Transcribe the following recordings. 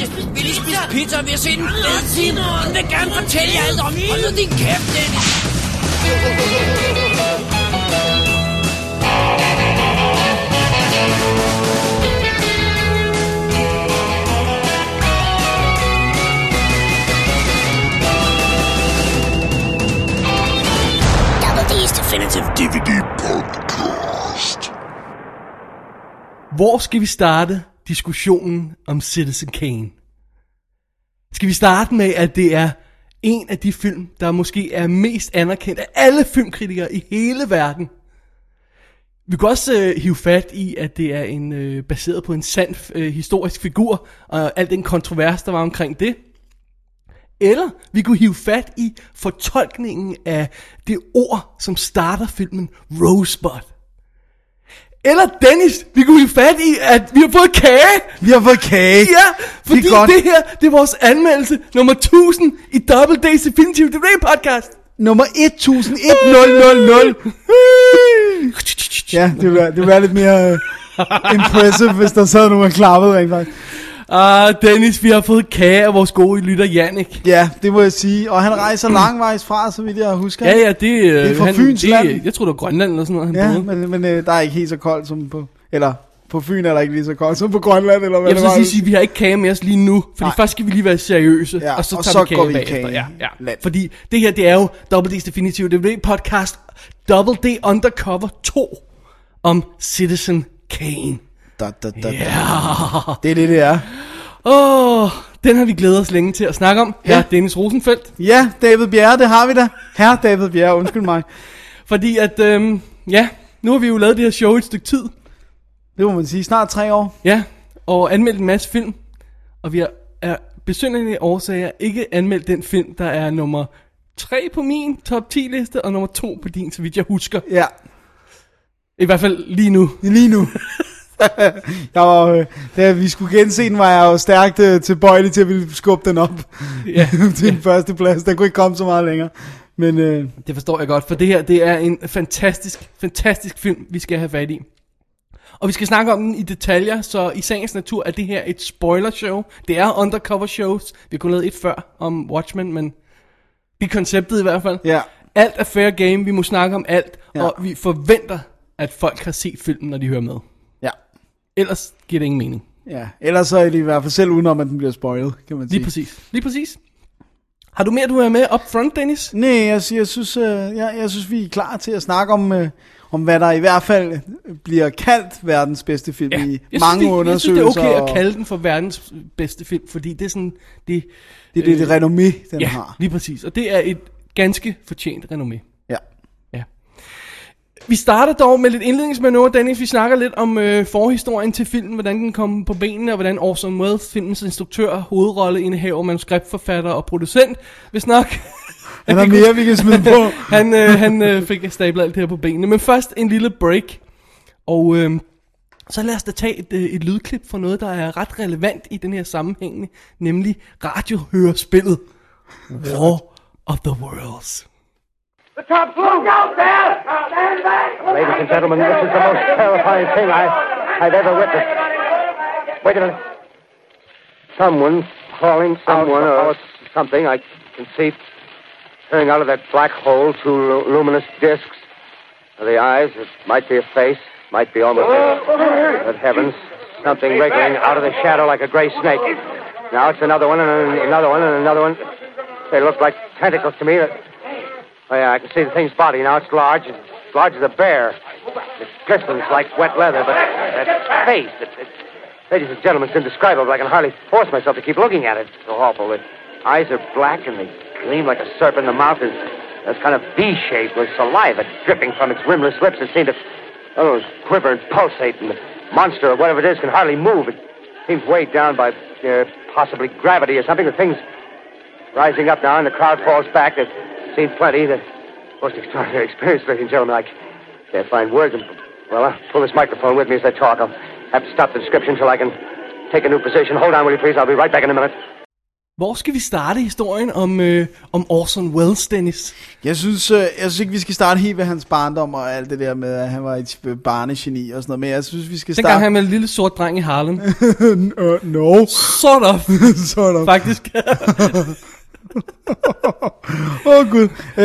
min mors garage. Vi lige spise pizza, og vi har set en fed film. Hun vil gerne fortælle jer alt om. Hold nu din kæft, Dennis. Double D's Definitive DVD Podcast. Hvor skal vi starte diskussionen om Citizen Kane? Skal vi starte med, at det er en af de film, der måske er mest anerkendt af alle filmkritikere i hele verden. Vi kan også øh, hive fat i, at det er en øh, baseret på en sand øh, historisk figur, og al den kontrovers, der var omkring det. Eller vi kunne hive fat i fortolkningen af det ord, som starter filmen Rosebud. Eller Dennis, vi kunne hive fat i, at vi har fået kage. Vi har fået kage. Ja, fordi det, er godt. det her, det er vores anmeldelse nummer 1000 i Double Days Definitive DVD podcast. Nummer 1100. ja, det ville, være, det ville være lidt mere uh, impressive, hvis der sad nogen og klappede rent faktisk. Ah, Dennis, vi har fået kage af vores gode lytter Jannik. Ja, det må jeg sige. Og han rejser langvejs fra, så vidt jeg husker. Ja, ja, det, Det er fra Fyns land. det, Jeg tror det var Grønland eller sådan noget, han Ja, boede. men, men øh, der er ikke helt så koldt som på... Eller på Fyn er der ikke lige så koldt som på Grønland, eller hvad Jeg vil så sige, at vi har ikke kage med os lige nu, fordi Nej. først skal vi lige være seriøse, Ja, og så og tager så vi kage går vi bagefter. kage. Ja, ja. Land. Fordi det her, det er jo Double D's Definitive DVD podcast, Double D Undercover 2, om Citizen Kane. Da, da, da, da. Ja. Det er det, det er. Åh, oh, den har vi glædet os længe til at snakke om. Ja. er Dennis Rosenfeldt. Ja, David Bjerre, det har vi da. Herre David Bjerre, undskyld mig. Fordi at, øhm, ja, nu har vi jo lavet det her show et stykke tid. Det må man sige. Snart tre år. Ja, og anmeldt en masse film. Og vi har af besynderlige årsager ikke anmeldt den film, der er nummer 3 på min top 10 liste, og nummer 2 på din, så vidt jeg husker. Ja, I hvert fald lige nu. lige nu. jeg var, øh, da vi skulle gense den, var jeg jo stærkt øh, tilbøjelig til at ville skubbe den op Ja, til den første plads. Der kunne ikke komme så meget længere. Men øh, det forstår jeg godt, for det her, det er en fantastisk, fantastisk film, vi skal have fat i. Og vi skal snakke om den i detaljer, så i sagens natur er det her et spoiler show. Det er undercover shows. Vi kunne lave et før om Watchmen, men det er konceptet i hvert fald. ja, Alt er fair game, vi må snakke om alt. Ja. og vi forventer, at folk har set filmen, når de hører med. Ja, Ellers giver det ingen mening. ja. Ellers så er det i hvert fald selv udenom, at den bliver spoilet, kan man sige. Lige præcis. Lige præcis. Har du mere, du have med up front, Dennis? Nej, jeg, jeg, synes, øh, jeg, jeg synes, vi er klar til at snakke om, øh, om hvad der i hvert fald bliver kaldt verdens bedste film i jeg mange synes, det, undersøgelser. Jeg synes, det er okay at kalde den for verdens bedste film, fordi det er sådan... Det, Det er det, det renommé, den ja, har. lige præcis. Og det er et ganske fortjent renommé. Vi starter dog med lidt indledningsmanøvre, Dennis. Vi snakker lidt om øh, forhistorien til filmen, hvordan den kom på benene, og hvordan Orson Welles, filmens instruktør, hovedrolleindehaver, manuskriptforfatter og producent, hvis nok... Er der mere, vi kan smide på? han øh, han øh, fik stablet alt det her på benene. Men først en lille break. Og øh, så lad os da tage et, øh, et lydklip for noget, der er ret relevant i den her sammenhæng, nemlig radiohørespillet War of the Worlds. The top floor! Look out there! Stand back! Ladies and gentlemen, this is the most terrifying thing I, I've ever witnessed. Wait a minute. Someone calling someone or something. I can see peering out of that black hole two lu- luminous discs. The eyes? It might be a face. Might be almost. Oh, oh, oh, Good heavens! Something wriggling out of the shadow like a gray snake. Now it's another one and another one and another one. They look like tentacles to me. Oh, yeah, I can see the thing's body now. It's large, as large as a bear. It glistens like wet leather, but that face, it, it, ladies and gentlemen, it's indescribable. I can hardly force myself to keep looking at it. It's so awful. The eyes are black and they gleam like a serpent. The mouth is that's kind of V-shaped with saliva dripping from its rimless lips. It seems to oh, quiver and pulsate, and the monster or whatever it is can hardly move. It seems weighed down by uh, possibly gravity or something. The thing's rising up now, and the crowd falls back. Seen plenty. The most extraordinary experience, ladies and gentlemen. I can't find words. And, well, I'll pull this microphone with me as I talk. I'll have to stop the description till I can take a new position. Hold on, will you please? I'll be right back in a minute. Hvor skal vi starte historien om, øh, om Orson Welles, Dennis? Jeg synes, øh, jeg synes ikke, vi skal starte helt ved hans barndom og alt det der med, at han var et barnegeni og sådan noget. Men jeg synes, vi skal Dengang starte... han var en lille sort dreng i Harlem. uh, no. sort of, Sådan. Åh, faktisk. oh, Gud. Uh,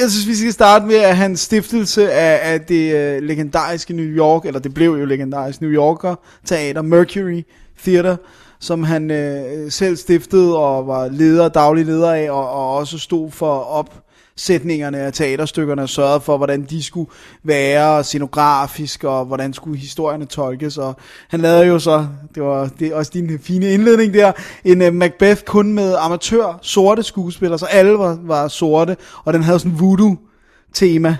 jeg synes, vi skal starte med, at hans stiftelse af, af det uh, legendariske New York, eller det blev jo legendarisk New Yorker teater, Mercury Theater, som han uh, selv stiftede og var leder, daglig leder af, og, og også stod for op sætningerne af teaterstykkerne og sørgede for, hvordan de skulle være scenografisk, og hvordan skulle historierne tolkes. Og han lavede jo så, det var det også din fine indledning der, en uh, Macbeth kun med amatør sorte skuespillere, så alle var, var sorte, og den havde sådan voodoo-tema.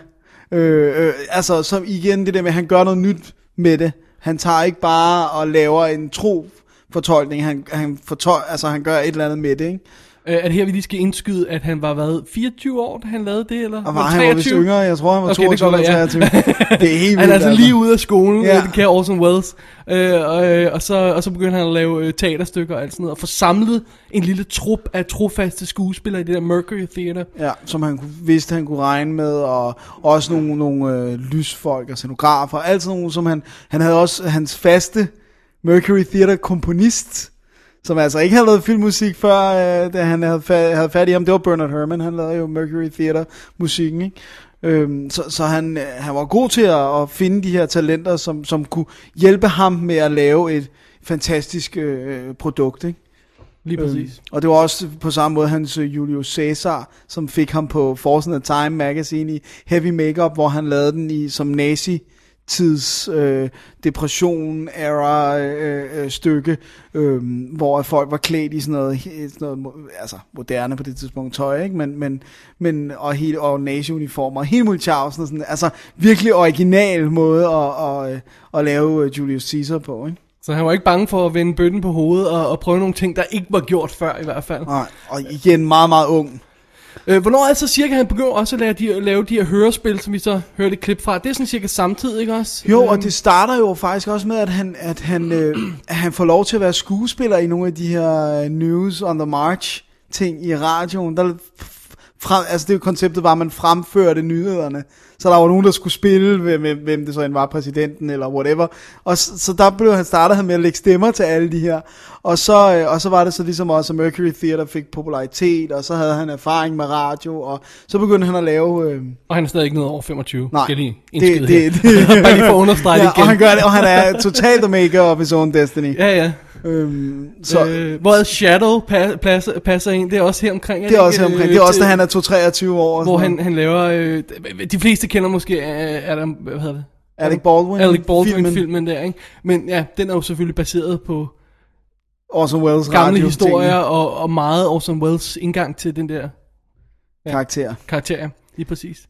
Øh, øh, altså, som igen det der med, at han gør noget nyt med det. Han tager ikke bare og laver en tro fortolkning, han, han, fortol, altså, han gør et eller andet med det, ikke? Øh, er det her, vi lige skal indskyde, at han var været 24 år, da han lavede det, eller? Og var han var vist yngre, jeg tror han var Okay, det 22 kan eller godt 23. Det er helt vildt. Han er altså lige ude af skolen, Ja. ja. det kære Orson Welles. Øh, og, øh, og, så, og så begyndte han at lave øh, teaterstykker og alt sådan noget, og få samlet en lille trup af trofaste skuespillere i det der Mercury Theater. Ja, som han kunne, vidste, han kunne regne med, og også nogle, nogle øh, lysfolk og scenografer, alt sådan nogle, som han, han havde også hans faste Mercury Theater komponist, som altså ikke havde lavet filmmusik før, øh, da han havde, fa- havde fat i ham, det var Bernard Herrmann, han lavede jo Mercury Theater musikken, ikke? Øhm, så, så han, øh, han var god til at, at finde de her talenter, som, som kunne hjælpe ham med at lave et fantastisk øh, produkt, ikke? Lige præcis. Øhm, og det var også på samme måde hans øh, Julius Caesar, som fik ham på forsiden af Time Magazine i Heavy Makeup, hvor han lavede den i som nazi tids øh, depression era øh, øh, stykke øh, hvor folk var klædt i sådan noget, sådan noget altså moderne på det tidspunkt tøj ikke? Men men men og helt og nazi-uniformer helt muligt Charles sådan altså virkelig original måde at at, øh, at lave øh, Julius Caesar på ikke? Så han var ikke bange for at vende bøtten på hovedet og, og prøve nogle ting, der ikke var gjort før i hvert fald. Nej, og igen meget meget ung Øh, hvornår er det så cirka, han begynder også at lave de, lave de her hørespil, som vi så hørte et klip fra? Det er sådan cirka samtidig, ikke også? Jo, Øhm, og det starter jo faktisk også med, at han, at han, øh, at han får lov til at være skuespiller i nogle af de her øh, News on the March ting i radioen. Der, f- frem, altså det konceptet var, at man fremførte nyhederne. Så der var nogen, der skulle spille, hvem, hvem- det så end var, præsidenten eller whatever. Og så, så der blev han startet han med at lægge stemmer til alle de her. Og så, øh, og så var det så ligesom også, at Mercury Theater fik popularitet, og så havde han erfaring med radio, og så begyndte han at lave... Øh, Og han er stadig ikke nået over 25. Nej, skal lige det, det, det, Bare lige for at understrege ja, det igen. Og han gør det, og han er totalt the maker of his own destiny. Ja, ja. Øhm, så øh, øh, hvor Shadow pa- passer, passer ind, det er også her omkring. det er også her omkring. Det er også, da han er 2-23 år. Hvor han, han laver, øh, de fleste kender måske øh, Adam, hvad hedder det? Alec Baldwin. Alec Baldwin filmen. der, ikke? Men ja, den er jo selvfølgelig baseret på Orson Welles gamle historier og, og meget Orson Welles indgang til den der karakter. karakter, ja. lige præcis.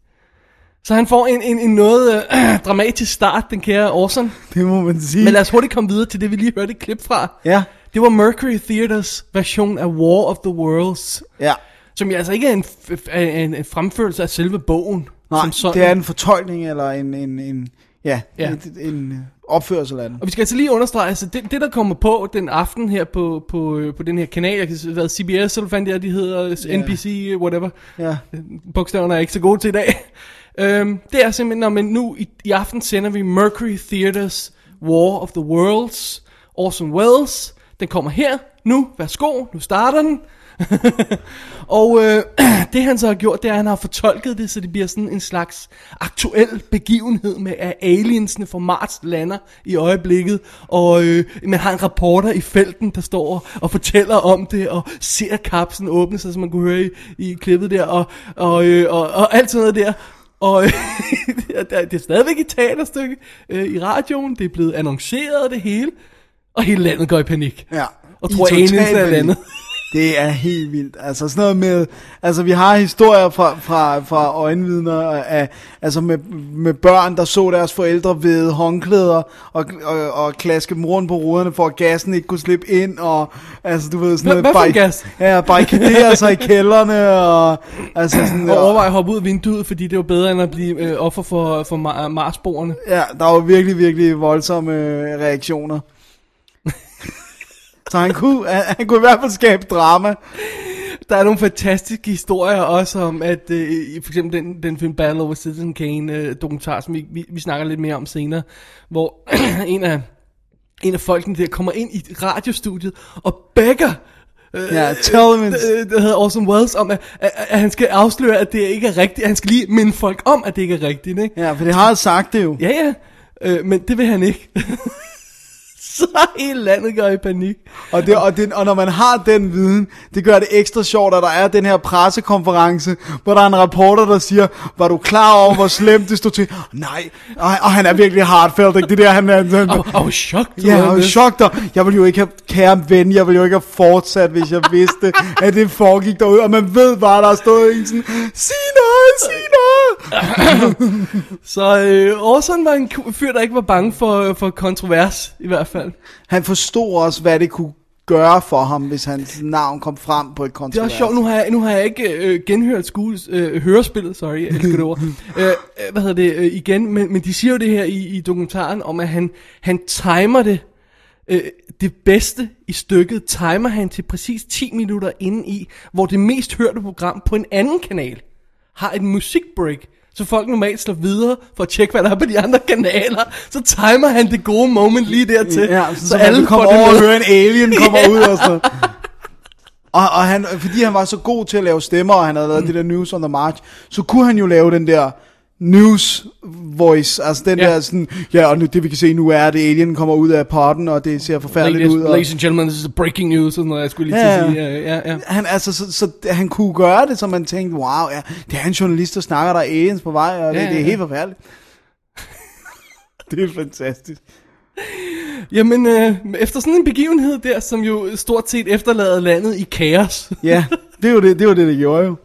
Så han får en, en, en noget øh, dramatisk start, den kære Orson. Det må man sige. Men lad os hurtigt komme videre til det, vi lige hørte et klip fra. Ja, Det var Mercury Theaters version af War of the Worlds, ja. som altså ikke er en, en, en fremførelse af selve bogen. Nej, som sådan. det er en fortolkning, eller en, en, en ja, Ja. En, en opførsel af den. Og vi skal altså lige understrege, altså det, det der kommer på den aften her på, på, øh, på den her kanal, jeg kan hvad CBS, eller det er, de hedder, Ja. NBC, whatever. Ja. Bogstaverne er ikke så gode til i dag øhm, det er simpelthen, når man nu i, i aften sender vi Mercury Theaters War of the Worlds, Orson Welles. Den kommer her, nu, værsgo, nu starter den. og øh, det han så har gjort, det er, at han har fortolket det, så det bliver sådan en slags aktuel begivenhed med, at aliensene fra Mars lander i øjeblikket, og øh, man har en reporter i felten, der står og, og fortæller om det, og ser kapslen åbne sig, som man kunne høre i, i klippet der, og, og, øh, og, og alt sådan noget der. Og det er stadigvæk et teaterstykke øh, i radioen, det er blevet annonceret det hele, og hele landet går i panik. Ja. Og tror, total aliens er landet. Det er helt vildt. Altså sådan noget med, altså vi har historier fra, fra, fra øjenvidner af, altså med, med børn, der så deres forældre ved håndklæder og, og, og klaske moren på ruderne, for at gassen ikke kunne slippe ind, og altså du ved sådan noget. hvad for gas? Ja, barrikadere sig i kældrene, og altså sådan, Og overveje at hoppe ud af vinduet, fordi det var bedre end at blive øh, offer for, for Mar- Marsboerne. Ja, der var virkelig, virkelig voldsomme øh, reaktioner. Så han kunne, han, han kunne i hvert fald skabe drama. Der er nogle fantastiske historier også om, at øh, for eksempel den, den film Battle over Citizen Kane øh, dokumentar, som vi, vi, vi snakker lidt mere om senere, hvor en af en af folkene der kommer ind i radiostudiet og begger øh, Ja, Tillmans. øh, der hedder Orson Welles om, at, at, at, han skal afsløre, at det ikke er rigtigt. Han skal lige minde folk om, at det ikke er rigtigt, ikke? Ja, for det har han sagt det jo. Ja, ja. Øh, men det vil han ikke. Så hele landet går i panik. Og, det, og, det, og når man har den viden, det gør det ekstra sjovt, at der er den her pressekonference, hvor der er en reporter, der siger, var du klar over, hvor slemt det stod til? Nej, og, og han er virkelig hardfelt, ikke? Det der, han er... Han, Og, og chok. Ja, jeg var chok dig. Jeg ville jo ikke have, kære ven, jeg ville jo ikke have fortsat, hvis jeg vidste, at det foregik derude. Og man ved bare, der er stået en sådan, sig noget, sig noget. Så øh, Orson var en fyr, der ikke var bange for, for kontrovers, i hvert fald. Han forstod også, hvad det kunne gøre for ham, hvis hans navn kom frem på et Det er sjovt, nu har jeg, nu har jeg ikke øh, genhørt skole, øh, hørespillet, sorry, jeg elsker det ord, øh, øh, hvad hedder det, øh, igen, men, men de siger jo det her i, i dokumentaren, om at han, han timer det, øh, det bedste i stykket, timer han til præcis 10 minutter inden i, hvor det mest hørte program på en anden kanal har et musikbreak, så folk normalt slår videre for at tjekke, hvad der er på de andre kanaler, så timer han det gode moment lige dertil, Ja, så, så alle kommer over og hører en alien kommer ud og sådan. Og, og han, fordi han var så god til at lave stemmer, og han havde lavet det der News on the March, så kunne han jo lave den der news voice, altså den Ja. der sådan, ja, og nu, det vi kan se nu er, at alien kommer ud af potten, og det ser forfærdeligt Ladies, ud. Og, ladies and gentlemen, this is breaking news, sådan noget, jeg skulle lige Ja, til at ja. sige. Ja, ja, ja. han, altså, så, så, han kunne gøre det, så man tænkte, wow, ja, det er en journalist, der snakker, der er aliens på vej, og det, Ja, det er ja. helt forfærdeligt. det er fantastisk. Jamen, øh, efter sådan en begivenhed der, som jo stort set efterlader landet i kaos, Ja, det er jo det, det, var det, det gjorde jo.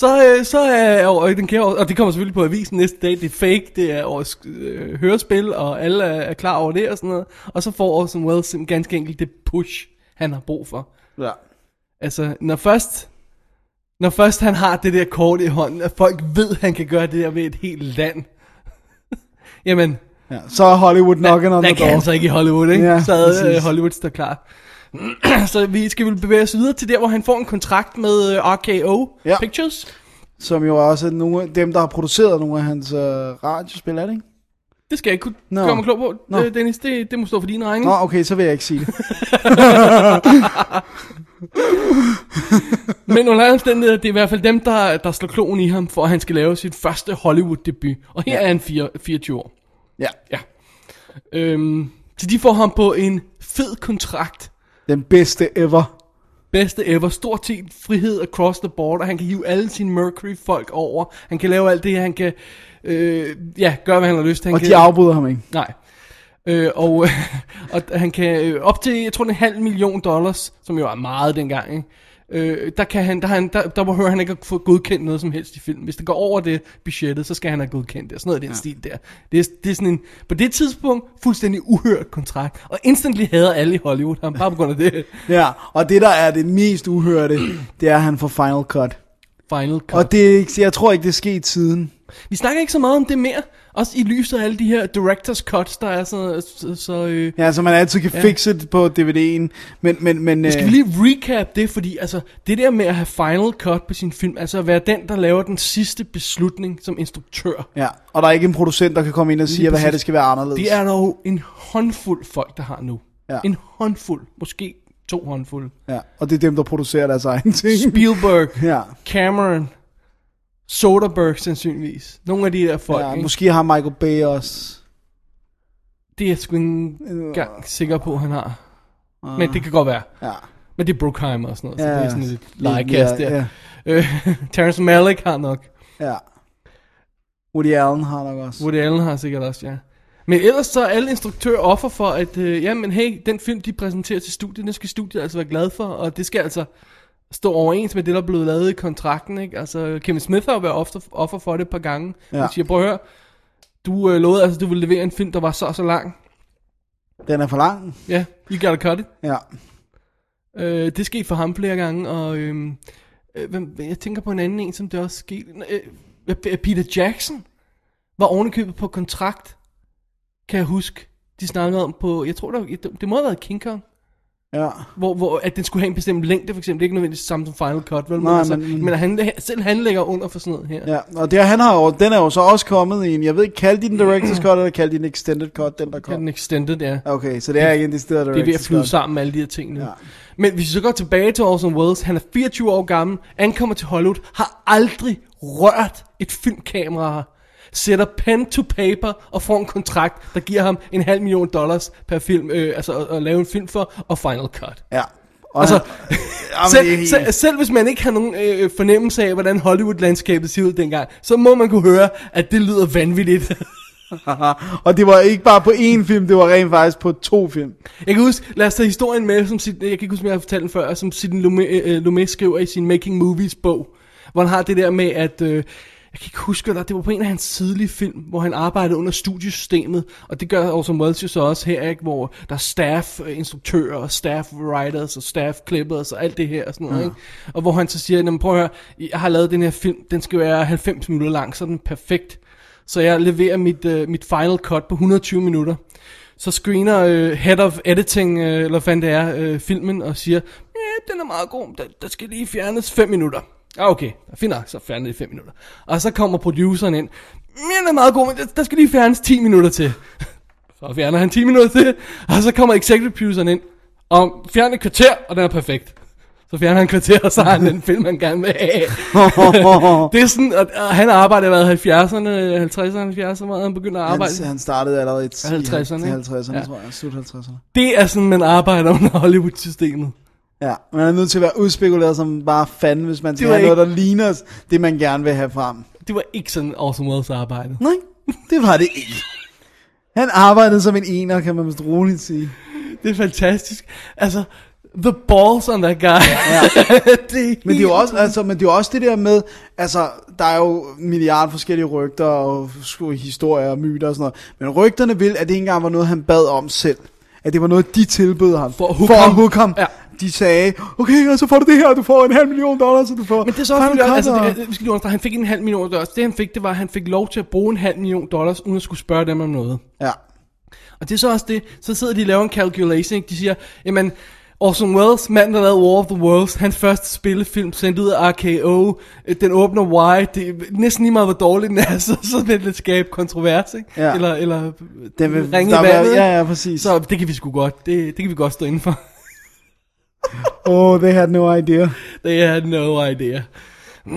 Så, øh, så er og den kaos, og det kommer selvfølgelig på avisen næste dag, det er fake, det er årets øh, hørespil, og alle er, er klar over det og sådan noget, og så får Orson Welles simpelthen ganske enkelt det push, han har brug for. Ja. Altså, når først, når først han har det der kort i hånden, at folk ved, han kan gøre det der ved et helt land, jamen, ja. Så er Hollywood knocking on der the kan han door. så ikke i Hollywood, ikke? Ja, så øh, Hollywood står klar. så vi skal vel bevæge os videre til der, hvor han får en kontrakt med øh, RKO Ja. Pictures. Som jo også er nogle af dem, der har produceret nogle af hans øh, radiospil, er det ikke? Det skal jeg ikke kunne no. gøre mig klog på, no. Dennis. Det, det må stå for din regning. Nå, okay, så vil jeg ikke sige det. Men under alle omstændigheder, det er i hvert fald dem, der, der slår kloen i ham, for at han skal lave sit første Hollywood-debut. Og her ja. er han fire, 24 år. Ja, Ja. Øhm, så de får ham på en fed kontrakt. Den bedste ever. Bedste ever. Stort set frihed across the board. Og han kan hive alle sine Mercury-folk over. Han kan lave alt det. Han kan øh, ja, gøre, hvad han har lyst til. Han Og kan, de afbryder ham ikke. Nej. Øh, og, og han kan øh, op til, jeg tror, en halv million dollars, som jo er meget dengang, ikke? Øh, der, kan han, der, han, der, der behøver han ikke at få godkendt noget som helst i film. Hvis det går over det budgettet, så skal han have godkendt det. Sådan noget i den ja. stil der. Det er, det er sådan en, på det tidspunkt, fuldstændig uhørt kontrakt. Og instantly hader alle i Hollywood ham, bare på grund af det. Ja, og det der er det mest uhørte, det er, at han får final cut. Final cut. Og det jeg tror ikke, det er sket siden. Vi snakker ikke så meget om det mere. Også i lyset af alle de her director's cuts, der er så... så, så øh, Ja, så man altid kan Ja. fixe det på DVD'en. Men, men, men Skal øh, vi lige recap det, fordi altså, det der med at have final cut på sin film, altså at være den, der laver den sidste beslutning som instruktør, Ja, og der er ikke en producent, der kan komme ind og sige, hvad her det skal være anderledes. det er jo en håndfuld folk, der har nu. Ja. En håndfuld, måske to håndfulde. Ja, og det er dem, der producerer deres egen ting. Spielberg, Ja, Cameron, Soderbergh sandsynligvis. Nogle af de der folk, ja ikke? måske har Michael Bay også. det er jeg sgu ikke engang sikker på, han har. Men det kan godt være. Ja, Men det er Bruckheimer og sådan noget, så Ja, det er sådan lidt ja, legekast der. ja. Øh, Terrence Malick har nok. ja. Woody Allen har nok også. Woody Allen har sikkert også, ja. Men ellers så er alle instruktører offer for, at øh, jamen hey, den film, de præsenterer til studiet, den skal studiet altså være glad for, og det skal altså stå overens med det, der er blevet lavet i kontrakten, ikke? Altså, Kevin Smith har jo været offer, offer for det et par gange. Ja. Han siger, prøv at høre, du øh, lovede altså, du ville levere en film, der var så og så lang. Den er for lang. Ja, you gotta cut it. Ja. Øh, det skete for ham flere gange, og øh, øh, hvem- jeg tænker på en anden en, som det også skete. Øh, øh, Peter Jackson var ovenikøbet på kontrakt, kan jeg huske. De snakkede om på, jeg tror, der, det, det må have været King Kong. Ja. Hvor, hvor at den skulle have en bestemt længde, for eksempel. Det er ikke nødvendigvis samme som Final Cut, vel? Men, Nej, altså, men- men han, selv han lægger under for sådan noget her. Ja, og det, han har jo, den er jo så også kommet i en, jeg ved ikke, kaldte de den Director's Cut, eller kaldte de den Extended Cut, den der Ja, kom? den extended, ja. Okay, så det er ikke en decideret Director's Det er ved at flyde sammen med alle de her ting nu. Ja. Ja. Men hvis vi så går tilbage til Orson Welles, han er 24 år gammel, ankommer til Hollywood, har aldrig rørt et filmkamera, sætter pen to paper og får en kontrakt, der giver ham en halv million dollars per film, øh, altså at, at lave en film for, og final cut. Ja. Og Altså, han, Selv, helt- selv, selv hvis man ikke har nogen øh, fornemmelse af, hvordan Hollywood-landskabet ser ud dengang, så må man kunne høre, at det lyder vanvittigt. og det var ikke bare på én film, det var rent faktisk på to film. Jeg kan huske, lad os tage historien med, som Sid, jeg kan ikke huske, om jeg har fortalt den før, som Sidney Lumet, øh, Lumet skriver i sin Making Movies bog, hvor han har det der med, at, øh, jeg kan ikke huske, eller det var på en af hans tidlige film, hvor han arbejdede under studiesystemet, og det gør Orson Welles jo så også her, ikke, hvor der er staff øh, instruktører, og staff writers, og staff clippers, og alt det her, og sådan noget, ja. ikke? og hvor han så siger, "Nå, men prøv at høre, jeg har lavet den her film, den skal være 90 minutter lang, så er den perfekt, så jeg leverer mit, øh, mit final cut på 120 minutter. Så screener øh, head of editing, øh, eller hvad det er, øh, filmen, og siger, ja, den er meget god, der, der skal lige fjernes 5 minutter. Ja, okay, fint nok, så fjerner det i 5 minutter. Og så kommer produceren ind, den er meget god, men der, der skal lige fjernes 10 minutter til. Så fjerner han 10 minutter til, og så kommer executive produceren ind, og fjerner et kvarter, og den er perfekt. Så fjerner han kvarter, og så har han den film, han gerne vil have. det er sådan, at, at han arbejdede i hvad, 70'erne, 50'erne, 70'erne, hvor han begyndte at arbejde. Han, han startede allerede i 50'erne, i ikke? 50'erne, Ja. tror jeg. Slut 50'erne. Det er sådan, man arbejder under Hollywood-systemet. Ja, man er nødt til at være udspekuleret som bare fanden, hvis man skal have noget, der ligner det, man gerne vil have frem. Det var ikke sådan Orson Welles arbejde. Nej, det var det ikke. Han arbejdede som en ener, kan man vist roligt sige. Det er fantastisk. Altså, the balls on that guy. Ja. det er Men det er jo også, altså, men det er også det der med, altså, der er jo milliard forskellige rygter og historier og myter og sådan noget. Men rygterne vil, at det ikke engang var noget, han bad om selv. At det var noget, de tilbød ham. For at hook for at ham. hook ham. Ja. De sagde, okay, og så får du det her, du får en halv million dollars, så du får... Men det er så også, altså, det, vi skal understrege, han fik en halv million dollars. Det han fik, det var, at han fik lov til at bruge en halv million dollars, uden at skulle spørge dem om noget. Ja. Og det er så også det, så sidder de og laver en calculation, ikke? de siger, jamen, Orson Welles, manden der lavede War of the Worlds, hans første spillefilm, sendt ud af RKO, øh, den åbner wide, det er næsten lige meget, hvor dårlig den er, så, så vil det skabe kontrovers, ikke? Ja. Eller, eller Den vil, ringe i vandet? Ja, ja, præcis. Så det kan vi sgu godt, det, det kan vi godt stå inden for. Oh, they had no idea. They had no idea.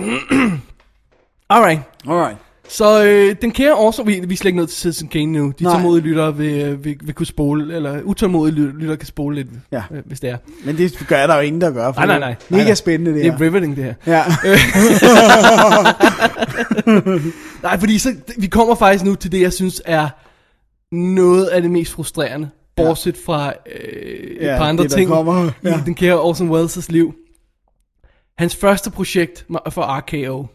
Alright. Alright. Så øh, den kære også, vi, vi er slet ikke nået til Citizen Kane nu. De Nej. tålmodige lyttere vil, øh, vil, vil kunne spole, eller utålmodige ly- lyttere kan spole lidt, Ja. øh, hvis det er. Men det gør der jo ingen, der gør. For Nej, nej, nej. Mega nej. spændende, det, Det er her. riveting, det her. Ja. Nej, fordi så, vi kommer faktisk nu til det, jeg synes er noget af det mest frustrerende. Bortset fra øh, Ja, et par andre det, ting kommer, i ja. den kære Orson Welles' liv. Hans første projekt for RKO.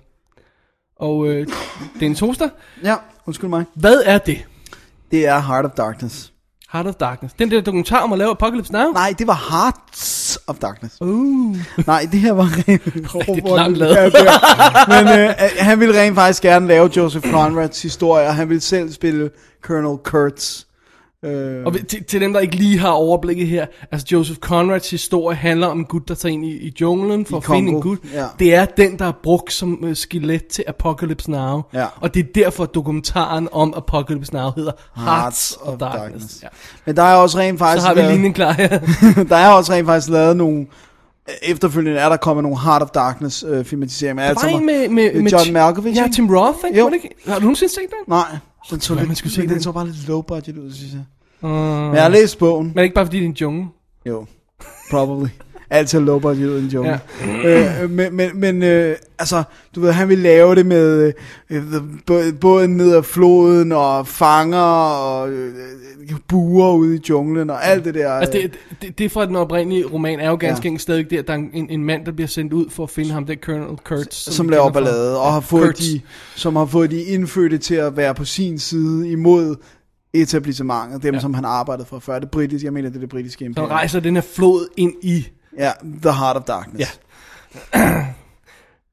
Og øh, det er en toaster. ja, undskyld mig. Hvad er det? Det er Heart of Darkness. Heart of Darkness. Den der dokumentar om at lave Apocalypse Now? Nej, det var Hearts of Darkness. Uh. Nej, det her var rent... Langt lavet. Ja, det er- Men øh, han ville rent faktisk gerne lave Joseph Conrads historie, og han ville selv spille Colonel Kurtz. Øh, Og til, til dem, der ikke lige har overblikket her, altså Joseph Conrads historie handler om en gut, der tager ind i, i junglen for I at finde en gut. ja. Det er den, der er brugt som uh, skelet til Apocalypse Now. Ja. Og det er derfor, dokumentaren om Apocalypse Now hedder Hearts, Hearts of, of Darkness. Darkness. Ja. Men der er også rent faktisk Så har vi lavet, linjen klar her. der er også rent faktisk lavet nogle efterfølgende er der kommet nogle Heart of Darkness øh, filmatiseringer. Der var en med, med, med John Malkovich. Ja? Tim Roth, ikke? Jo. Har du nogensinde set den? Nej, den så, lidt, man skulle se den, den. så bare lidt low budget ud, synes jeg. Uh, Men jeg har læst bogen. men ikke bare fordi, det er en jungle? Jo, probably. Altid ud i en jungle. Ja. øh, men, men, men øh, altså, du ved, han vil lave det med øh, øh, båden ned ad floden, og fanger, og øh, buer ude i junglen, og alt det der. Altså, det, det, det fra den oprindelige roman er jo ganske Ja. enkelt stadig der, der er en, en mand, der bliver sendt ud for at finde ham, det er Colonel Kurtz. som, som laver ballade, og har fået Kurtz. de, som har fået de indfødte til at være på sin side imod etablissementet, dem Ja. som han arbejdede for før. Det britiske, jeg mener, det er det britiske Så imperium. rejser den her flod ind i... Ja, The Heart of Darkness. Ja.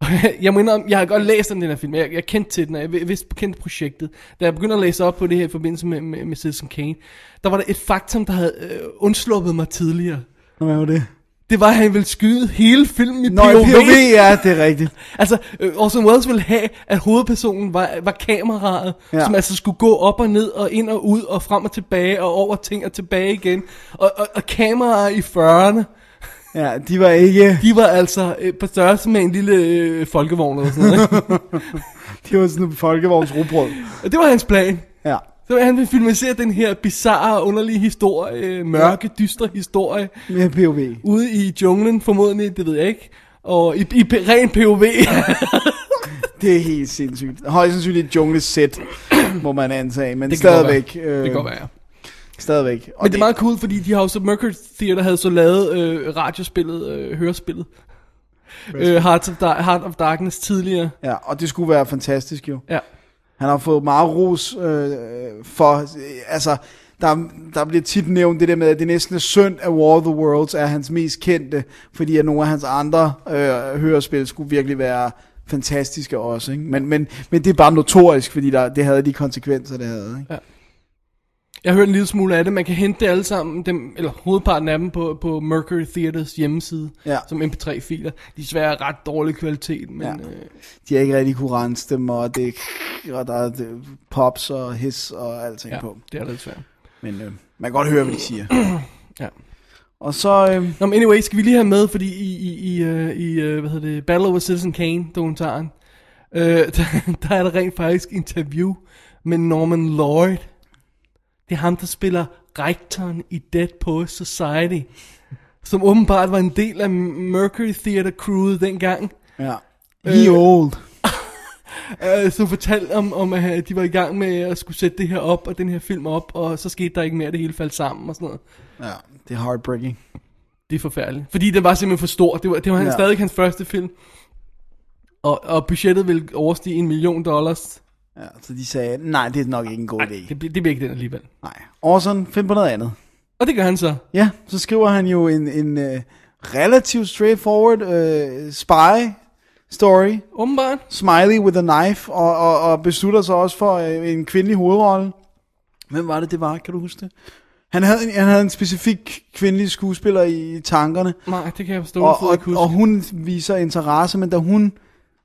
jeg må indrømme, jeg har godt læst om den her film, jeg, jeg kendte til den, og jeg vidste kendte projektet. Da jeg begyndte at læse op på det her i forbindelse med, med, med Citizen Kane, der var der et faktum, der havde øh, undsluppet mig tidligere. Hvad var det? Det var, at han ville skyde hele filmen i Nå, POV. ja, det er rigtigt. Altså, øh, Orson Welles ville have, at hovedpersonen var, var kameraet. Ja. som altså skulle gå op og ned, og ind og ud, og frem og tilbage, og over ting og tilbage igen. Og, og, og kameraer i 40'erne, Ja, de var ikke... de var altså øh, på størrelse med en lille øh, folkevogn eller sådan noget. Ikke? De var sådan en folkevogns rugbrød. og det var hans plan. Ja. Så han ville filmatisere den her bizarre, underlige historie, øh, mørke, dystre historie, Med POV. ude i junglen formodentlig, det ved jeg ikke. Og i, i ren POV. Det er helt sindssygt. Højst sandsynligt et junglesæt, må man antage, men Det stadigvæk. Øh, det kan godt være. Stadigvæk. Og Men det er meget cool, fordi de har jo så Mercury Theater havde så lavet øh, radiospillet, øh, hørespillet. Øh, Heart, of Heart of Darkness tidligere. Ja, og det skulle være fantastisk jo. Ja. Han har fået meget ros øh, for, øh, altså, der, der bliver tit nævnt det der med, at det næsten er synd, at War of the Worlds er hans mest kendte, fordi at nogle af hans andre øh, hørespil skulle virkelig være fantastiske også, ikke? Men, men, men det er bare notorisk, fordi der, det havde de konsekvenser, det havde, ikke? Jeg har hørt en lille smule af det. Man kan hente det alle sammen, dem, eller hovedparten af dem, på, på Mercury Theaters hjemmeside, Ja. som mp3-filer. De er desværre ret dårlig kvalitet, men Ja. øh, De har ikke rigtig kunne rense dem, og, det, og der er det, pops og his og alting ja, på. det er lidt svært. Men øh, man kan godt høre, hvad de siger. Ja. Og så, øh, Nå, men anyway, skal vi lige have med, fordi i, i, i, uh, i uh, hvad hedder det, Battle over Citizen Kane, dokumentaren, uh, der, der er der rent faktisk interview med Norman Lloyd. Det er ham, der spiller rektoren i Dead Poets Society, som åbenbart var en del af Mercury Theater crewet dengang. ja. He old. Uh, som fortalte om, om, at de var i gang med at skulle sætte det her op, og den her film op, og så skete der ikke mere, det hele faldt sammen og sådan noget. Ja, det er heartbreaking. Det er forfærdeligt. Fordi den var simpelthen for stor. Det var, det var ja. stadig hans første film. Og, og budgettet ville overstige en million dollars. Ja, så de sagde, nej, det er nok ikke en god idé. det, bliver- det bliver ikke den alligevel. Nej. Orson, find på noget andet. Og det gør han så. Ja, så skriver han jo en, en uh, relativt straightforward uh, spy story. Åbenbart. Smiley with a knife, og, og, og beslutter sig også for uh, en kvindelig hovedrolle. Hvem var det, det var? Kan du huske det? Han havde, en, han havde en specifik kvindelig skuespiller i tankerne, Nej, det kan jeg forstå. og, og, og hun viser interesse, men da hun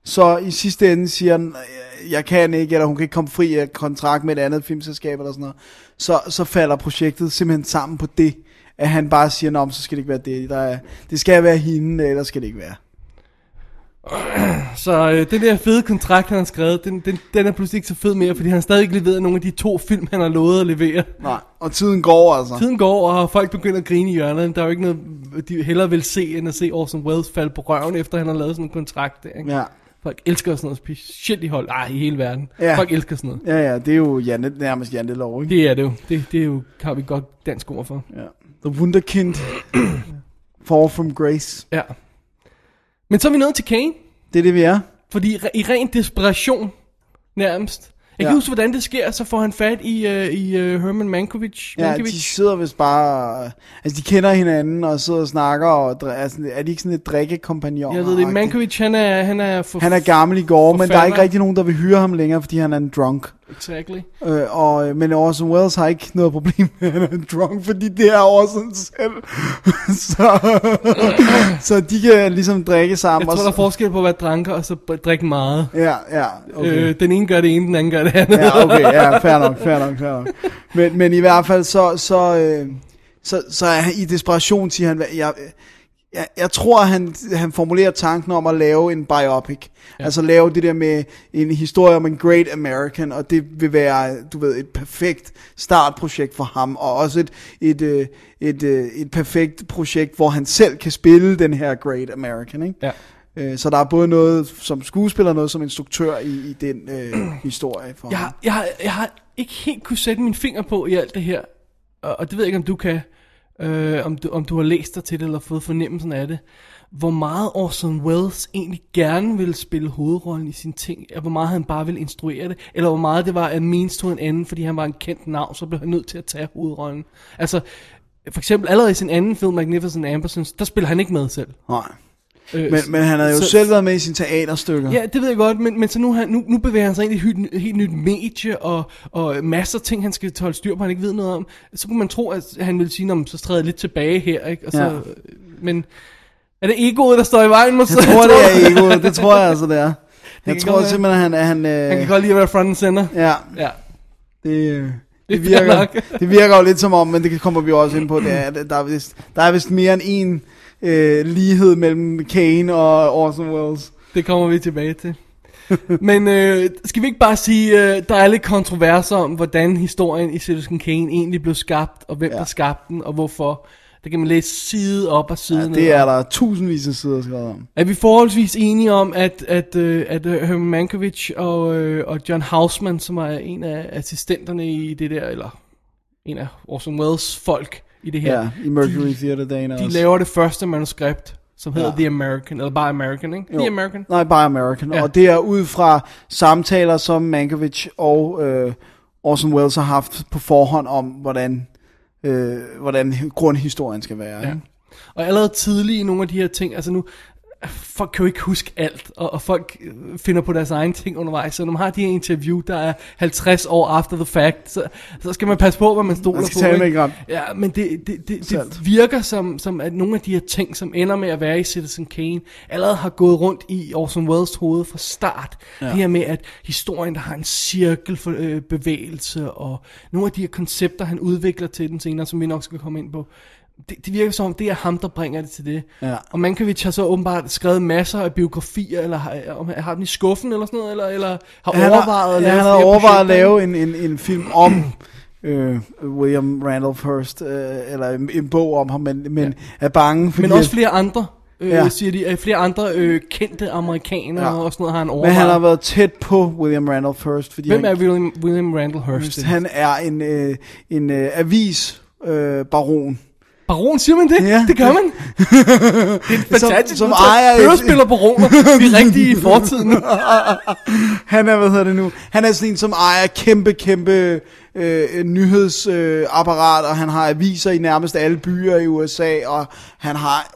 så i sidste ende siger, jeg kan ikke, eller hun kan ikke komme fri af kontrakt med et andet filmselskab eller sådan noget, så, så falder projektet simpelthen sammen på det, at han bare siger, men så skal det ikke være det, der er, det skal være hende, eller skal det ikke være. så øh, den der fede kontrakt, han har skrevet, den, den, den er pludselig ikke så fed mere, fordi han stadig ikke leveret nogle af de to film, han har lovet at levere. Nej, og tiden går altså. Tiden går, og folk begynder at grine i hjørnet. Der er jo ikke noget, de hellere vil se, end at se Orson Welles falde på røven, efter han har lavet sådan en kontrakt. Der, ikke? Ja. Folk elsker sådan noget specielt i hold. Ej, i hele verden. Ja. Folk elsker sådan noget. Ja, ja, det er jo Janne, nærmest jantelov, ikke? Det er det jo. Det, det er jo, har vi godt dansk ord for. Ja. The Wunderkind. Fall from Grace. Ja. Men så er vi nået til Kane. Det er det, vi er. Fordi i ren desperation, nærmest. Jeg kan Ja. huske, hvordan det sker, så får han fat i, uh, i uh, Herman Mankiewicz. Ja, de sidder vist bare... Altså, de kender hinanden og sidder og snakker, og altså, er de ikke sådan et drikkekompagnon? Jeg ved det, Mankiewicz, han er, han er for... Han er gammel i går, men der er ikke rigtig nogen, der vil hyre ham længere, fordi han er en drunk. Exactly. Øh, og, men Orson Welles har ikke noget problem med, at han er en drunk, fordi det er Orson selv. så, så de kan ligesom drikke sammen. Jeg tror, der er forskel på at være dranker og så drikke meget. Ja, ja, okay. Okay. Øh, den ene gør det ene, den anden gør det andet. Ja, okay, ja, fair nok, fair nok, fair nok. Men, men i hvert fald, så, så, øh, så, så er han i desperation, siger han, jeg, jeg, jeg tror, han, han formulerer tanken om at lave en biopic. Ja. Altså lave det der med en historie om en great American, og det vil være, du ved, et perfekt startprojekt for ham, og også et, et, øh, et, et, et perfekt projekt, hvor han selv kan spille den her great American, ikke? Ja. Øh, Så der er både noget som skuespiller, og noget som instruktør i, i den øh, historie for Jeg, ham. jeg, har, jeg har ikke helt kunne sætte min finger på i alt det her. Og, og det ved jeg ikke, om du kan. Øh, om, du, om du har læst dig til det, eller fået fornemmelsen af det. Hvor meget Orson Welles egentlig gerne ville spille hovedrollen i sine ting. og Hvor meget han bare ville instruere det. Eller hvor meget det var at means to en anden, fordi han var en kendt navn, så blev han nødt til at tage hovedrollen. Altså, for eksempel allerede i sin anden film, Magnificent Ambersons, der spiller han ikke med selv. Nej. Øh, Men, men han havde jo så- selv været med i sine teaterstykker. Ja, det ved jeg godt, men, men så nu, han, nu, nu bevæger han sig ind i et helt, helt nyt medie, og, og masser af ting, han skal holde styr på, han ikke ved noget om. Så kunne man tro, at han ville sige, om så træder jeg lidt tilbage her, ikke? Og så, Ja. Men er det egoet, der står i vejen? Måske? Jeg tror, det er egoet. Det tror jeg altså, det er. Jeg kan tror godt simpelthen, at han... Øh, Han kan godt lide at være front and center. Ja, Ja. det, øh, Det det, er virker, det virker jo lidt som om, men det kommer vi også ind på, det er, at der, er vist, der er vist mere end en øh, lighed mellem Kane og Orson Welles. Det kommer vi tilbage til. Men øh, skal vi ikke bare sige, øh, der er lidt kontroverser om, hvordan historien i Citizen Kane egentlig blev skabt, og hvem ja. Der skabte den, og hvorfor. Det kan man læse side op og side Ja, ned. det er der tusindvis af sider skrevet om. Er vi forholdsvis enige om, at, at, øh, at øh, Herman Mankiewicz og, øh, og John Houseman, som er en af assistenterne i det der, eller en af Orson Welles folk i det her, Ja, i Mercury Theatre dagen de også. laver det første manuskript, som hedder Ja. The American, eller bare American, ikke? Jo. The American. Nej, bare American. Ja. Og det er ud fra samtaler, som Mankiewicz og øh, Orson Welles har haft på forhånd om, hvordan, øh, hvordan grundhistorien skal være. Ja. Ja. Og allerede tidligt i nogle af de her ting, altså nu, folk kan jo ikke huske alt, og, og folk øh, finder på deres egne ting undervejs, så når man har de her interview, der er 50 år after the fact, så, så skal man passe på, hvad man stoler Man på. ikke? Ja, men det, det, det, Salt. det virker som, som, at nogle af de her ting, som ender med at være i Citizen Kane, allerede har gået rundt i Orson Welles hoved fra start. Ja. Det her med, at historien, der har en cirkelbevægelse, øh, og nogle af de her koncepter, han udvikler til den senere, som vi nok skal komme ind på, det, det virker som om, det er ham, der bringer det til det. Ja. Og Mankiewicz har så åbenbart skrevet masser af biografier, eller har, har den i skuffen, eller sådan noget, eller, eller har Han overvejet at ja, lave han har overvejet at lave en, en, en film om øh, William Randolph Hearst, øh, eller en, en bog om ham, men, men ja. er bange, fordi Men også at- flere andre, øh, ja. Siger de. Øh, flere andre øh, kendte amerikanere Ja. og sådan noget har han men overvejet. han har været tæt på William Randolph Hearst, fordi Hvem han, er William, William Randall Hearst? han er en, øh, en øh, avis øh, baron. Baron, siger man det? Ja. Det gør man. det er en fantastisk som udtryk. ejer et- Hørespiller baroner. Vi er rigtige i fortiden. Han er, hvad hedder det nu, han er sådan en, som ejer kæmpe, kæmpe øh, nyhedsapparat, øh, og han har aviser i nærmest alle byer i USA, og han har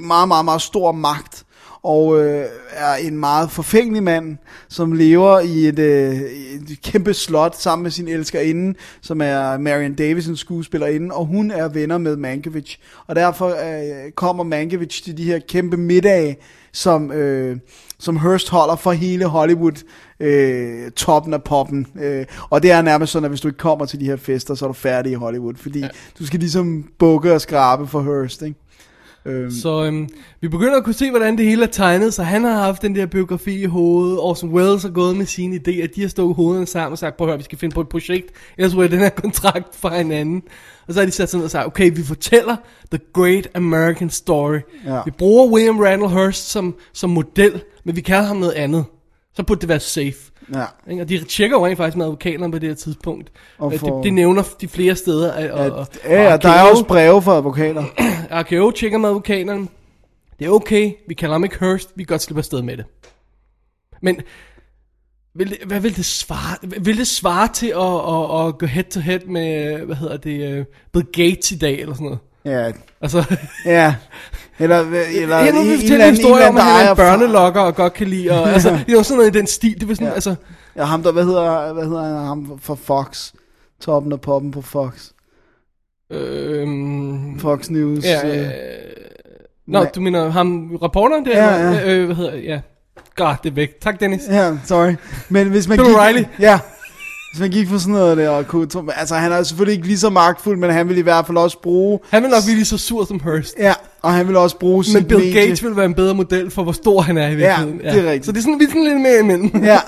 meget, meget, meget stor magt, og øh, er en meget forfængelig mand, som lever i et, øh, et kæmpe slot sammen med sin elskerinde, som er Marion Davison skuespillerinde, og hun er venner med Mankiewicz, og derfor øh, kommer Mankiewicz til de her kæmpe middage, som, øh, som Hearst holder for hele Hollywood, øh, toppen af poppen. Øh, og det er nærmest sådan, at hvis du ikke kommer til de her fester, så er du færdig i Hollywood, fordi ja. du skal ligesom bukke og skrabe for Hearst, ikke? Øhm, Så øhm, vi begynder at kunne se, hvordan det hele er tegnet. Så han har haft den der biografi i hovedet. Orson Welles har gået med sine idéer. De har stået hovederne sammen og sagt, prøv at høre, vi skal finde på et projekt. Ellers ryger den her kontrakt fra hinanden. Og så har de sat ned og sagt, okay, vi fortæller The Great American Story. Ja. Vi bruger William Randall Hearst som, som model, men vi kalder ham noget andet. Så burde det være safe. ja. Og de tjekker jo rent faktisk med advokaterne på det her tidspunkt. Og Og for- det, det nævner de flere steder. Og, og, og, Ja, ja, der er også breve fra advokater. RKO tjekker med advokaterne. Det er okay, vi kalder ham ikke Hearst, vi kan godt slippe afsted med det. Men vil det, hvad vil det svare? Vil det svare til at, at, at gå head to head med, hvad hedder det, Bill Gates i dag, eller sådan noget? Ja, Altså, ja. Eller, eller jeg en, vil en, en anden, historie en, om, at han er en børnelokker og godt kan lide, og, altså, det jo sådan noget i den stil, det var sådan, ja. Altså, Ja, ham der, hvad hedder, hvad hedder han, ham fra Fox? Toppen af poppen på Fox. øhm, Fox News. ja, øh, øh, Nå, Ma- du mener ham, reporteren der? Ja, ja. Øh, hvad hedder, ja. God, det er væk. Tak, Dennis. Ja, sorry. Men hvis man Bill O'Reilly. Ja, hvis man gik for sådan noget der, og kunne, altså han er selvfølgelig ikke lige så magtfuld, men han vil i hvert fald også bruge, Han vil nok blive lige så sur som Hearst. ja, og han vil også bruge Men Bill medie. Gates vil være en bedre model for, hvor stor han er i virkeligheden. det er rigtigt. Så det er sådan, vi er sådan lidt mere imellem. Ja,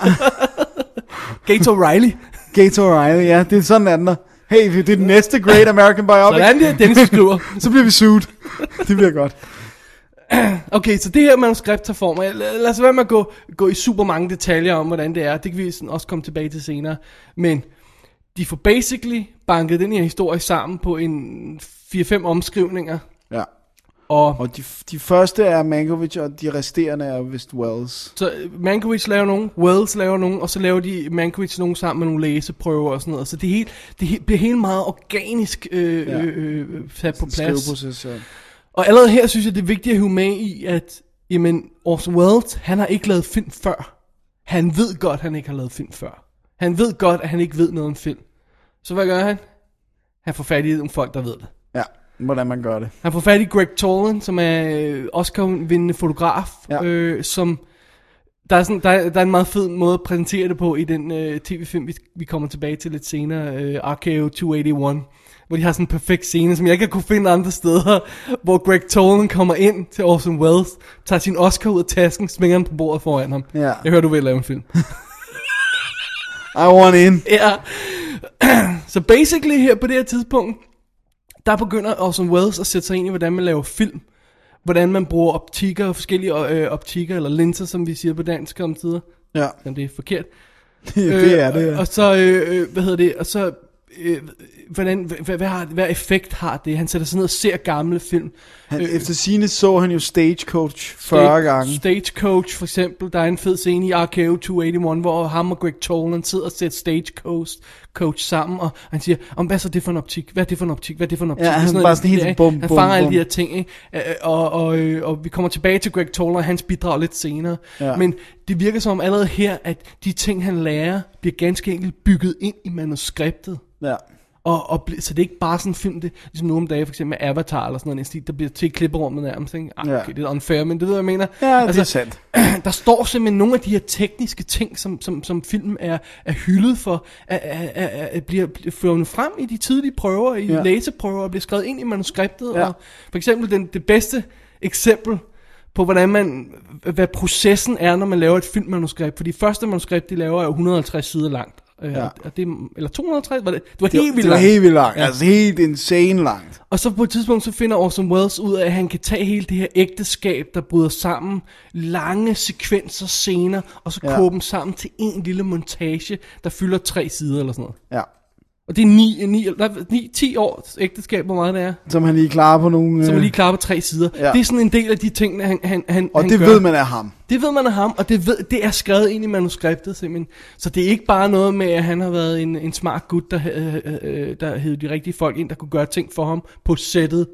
Gates O'Reilly. Gates O'Reilly, ja, det er sådan anden der. Hey, det er den næste Great American Biopic. Sådan det, Dennis skriver. Så bliver vi sued. Det bliver godt. Okay, så det her manuskript tager form. Lad, lad os være med at gå, gå i super mange detaljer om, hvordan det er. Det kan vi sådan også komme tilbage til senere. Men de får basically banket den her historie sammen på en 4-5 omskrivninger. Ja. Og Og de, de første er Mankiewicz, og de resterende er vist Wells. så øh, Mankiewicz laver nogen, Wells laver nogen, og så laver de Mankiewicz nogen sammen med nogle læseprøver og sådan noget. Så det, hele, det he- bliver helt meget organisk øh, Ja. øh, øh, sat på plads. Skriveproces, ja. Og allerede her synes jeg, det er vigtigt at hive med i, at jamen Orson Welles, han har ikke lavet film før. Han ved godt, han ikke har lavet film før. Han ved godt, at han ikke ved noget om film. Så hvad gør han? Han får fat i nogle folk, der ved det. Ja, hvordan man gør det. Han får fat i Greg Tolan, som er øh, Oscar-vindende fotograf, Ja. øh, som der er, sådan, der, er, der er en meget fed måde at præsentere det på i den øh, tv-film, vi, vi kommer tilbage til lidt senere, øh, RKO 281, hvor de har sådan en perfekt scene, som jeg ikke har kunne finde andre steder, hvor Greg Tolan kommer ind til Orson Welles, tager sin Oscar ud af tasken, sminger den på bordet foran ham. Ja. Jeg hører, du vil lave en film. I want in. Ja. Så basically her på det her tidspunkt, der begynder Orson Welles at sætte sig ind i, hvordan man laver film. Hvordan man bruger optikker, forskellige øh, optikker, eller linser, som vi siger på dansk om tider. Ja, Jamen, det er forkert. det er det. Øh, Ja. Og så, øh, øh, hvad hedder det, og så, øh, hvordan, hvad, hvad, har, hvad effekt har det? Han sætter sig ned og ser gamle film. Han, efter sine så han jo Stagecoach 40 gange. Stagecoach for eksempel, der er en fed scene i RKO 281, hvor ham og Greg Tolan sidder og ser Stagecoach coach sammen, og han siger, om hvad er så det for en optik? Hvad er det for en optik? Hvad er det for en optik? Ja, han er bare sådan helt ikke? bum, Han bum, fanger alle bum. de her ting, ikke? Øh, Og, og, øh, og vi kommer tilbage til Greg Tolan og hans bidrag lidt senere. Ja. Men det virker som om allerede her, at de ting, han lærer, bliver ganske enkelt bygget ind i manuskriptet. Ja. Og, og, så det er ikke bare sådan en film, det, ligesom nu om dagen, for eksempel med Avatar eller sådan noget, stil, der bliver til klipperummet nærmest, ikke? Ja. okay, det er unfair, men det ved jeg, mener. Ja, det er sandt. der står simpelthen nogle af de her tekniske ting, som, som, som filmen er, er hyldet for, at bliver, fundet frem i de tidlige prøver, i Ja. læseprøver, og bliver skrevet ind i manuskriptet. Ja. Og for eksempel den, det bedste eksempel på, hvordan man, hvad processen er, når man laver et filmmanuskript. For de første manuskript, de laver, er jo 150 sider langt. Øh, Ja. og det, eller 250, var det? Det var Det, helt vildt det var langt. helt vildt langt. Ja. Altså helt insane langt. Og så på et tidspunkt, så finder Orson Welles ud af, at han kan tage hele det her ægteskab, der bryder sammen, lange sekvenser, scener, og så Ja. koge dem sammen til en lille montage, der fylder tre sider eller sådan noget. Ja. Og det er 9, 9, nej, 9 10 års ægteskab, hvor meget det er. Som han lige klarer på nogle... Så man øh, lige klarer på tre sider. Ja. Ja. Det er sådan en del af de ting, han, han, han, Og han det gør. ved man af ham. Det ved man af ham, og det, ved, det er skrevet ind i manuskriptet simpelthen. Så det er ikke bare noget med, at han har været en, en smart gut, der, øh, øh, der hed de rigtige folk ind, der kunne gøre ting for ham på sættet.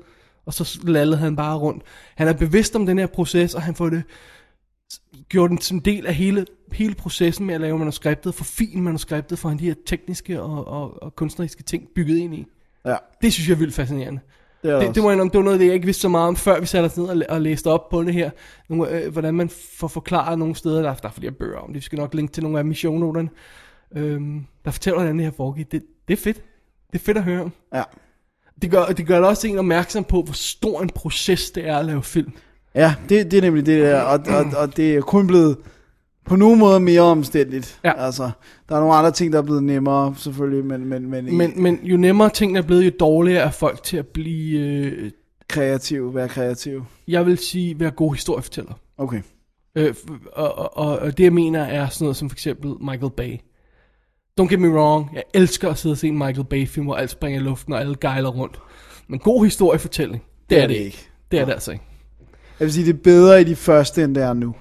Og så lallede han bare rundt. Han er bevidst om den her proces, og han får det gjort den som en del af hele, hele processen med at lave manuskriptet, for fin manuskriptet, for han de her tekniske og, og, og kunstneriske ting bygget ind i. Ja, Det synes jeg er vildt fascinerende. det er Det, det, jeg indrømme, det var noget, det jeg ikke vidste så meget om, før vi satte os ned og, og læste op på det her. Nogle, øh, hvordan man får forklaret nogle steder, der, der er flere bøger om det. Vi skal nok linke til nogle af shownoterne. Øhm, der fortæller, hvordan det her foregik. Det, det er fedt. Det er fedt at høre om. Ja. Det gør, det gør det også en opmærksom på, hvor stor en proces det er at lave film. Ja, det, det er nemlig det der, og, og, og det er kun blevet på nogen måde mere omstændigt. Ja. Altså, der er nogle andre ting, der er blevet nemmere, selvfølgelig, men, men, men, Men, men jo nemmere tingene er blevet, jo dårligere er folk til at blive, øh, kreativ, være kreativ. jeg vil sige, være gode historiefortæller. Okay. Øh, og, og, og, og det jeg mener er sådan noget som for eksempel Michael Bay. Don't get me wrong, jeg elsker at sidde og se en Michael Bay film, hvor alt springer i luften og alle gejler rundt. Men god historiefortælling, det, er det ikke. Det er det altså ikke. Jeg vil sige, det er bedre i de første, end det er nu.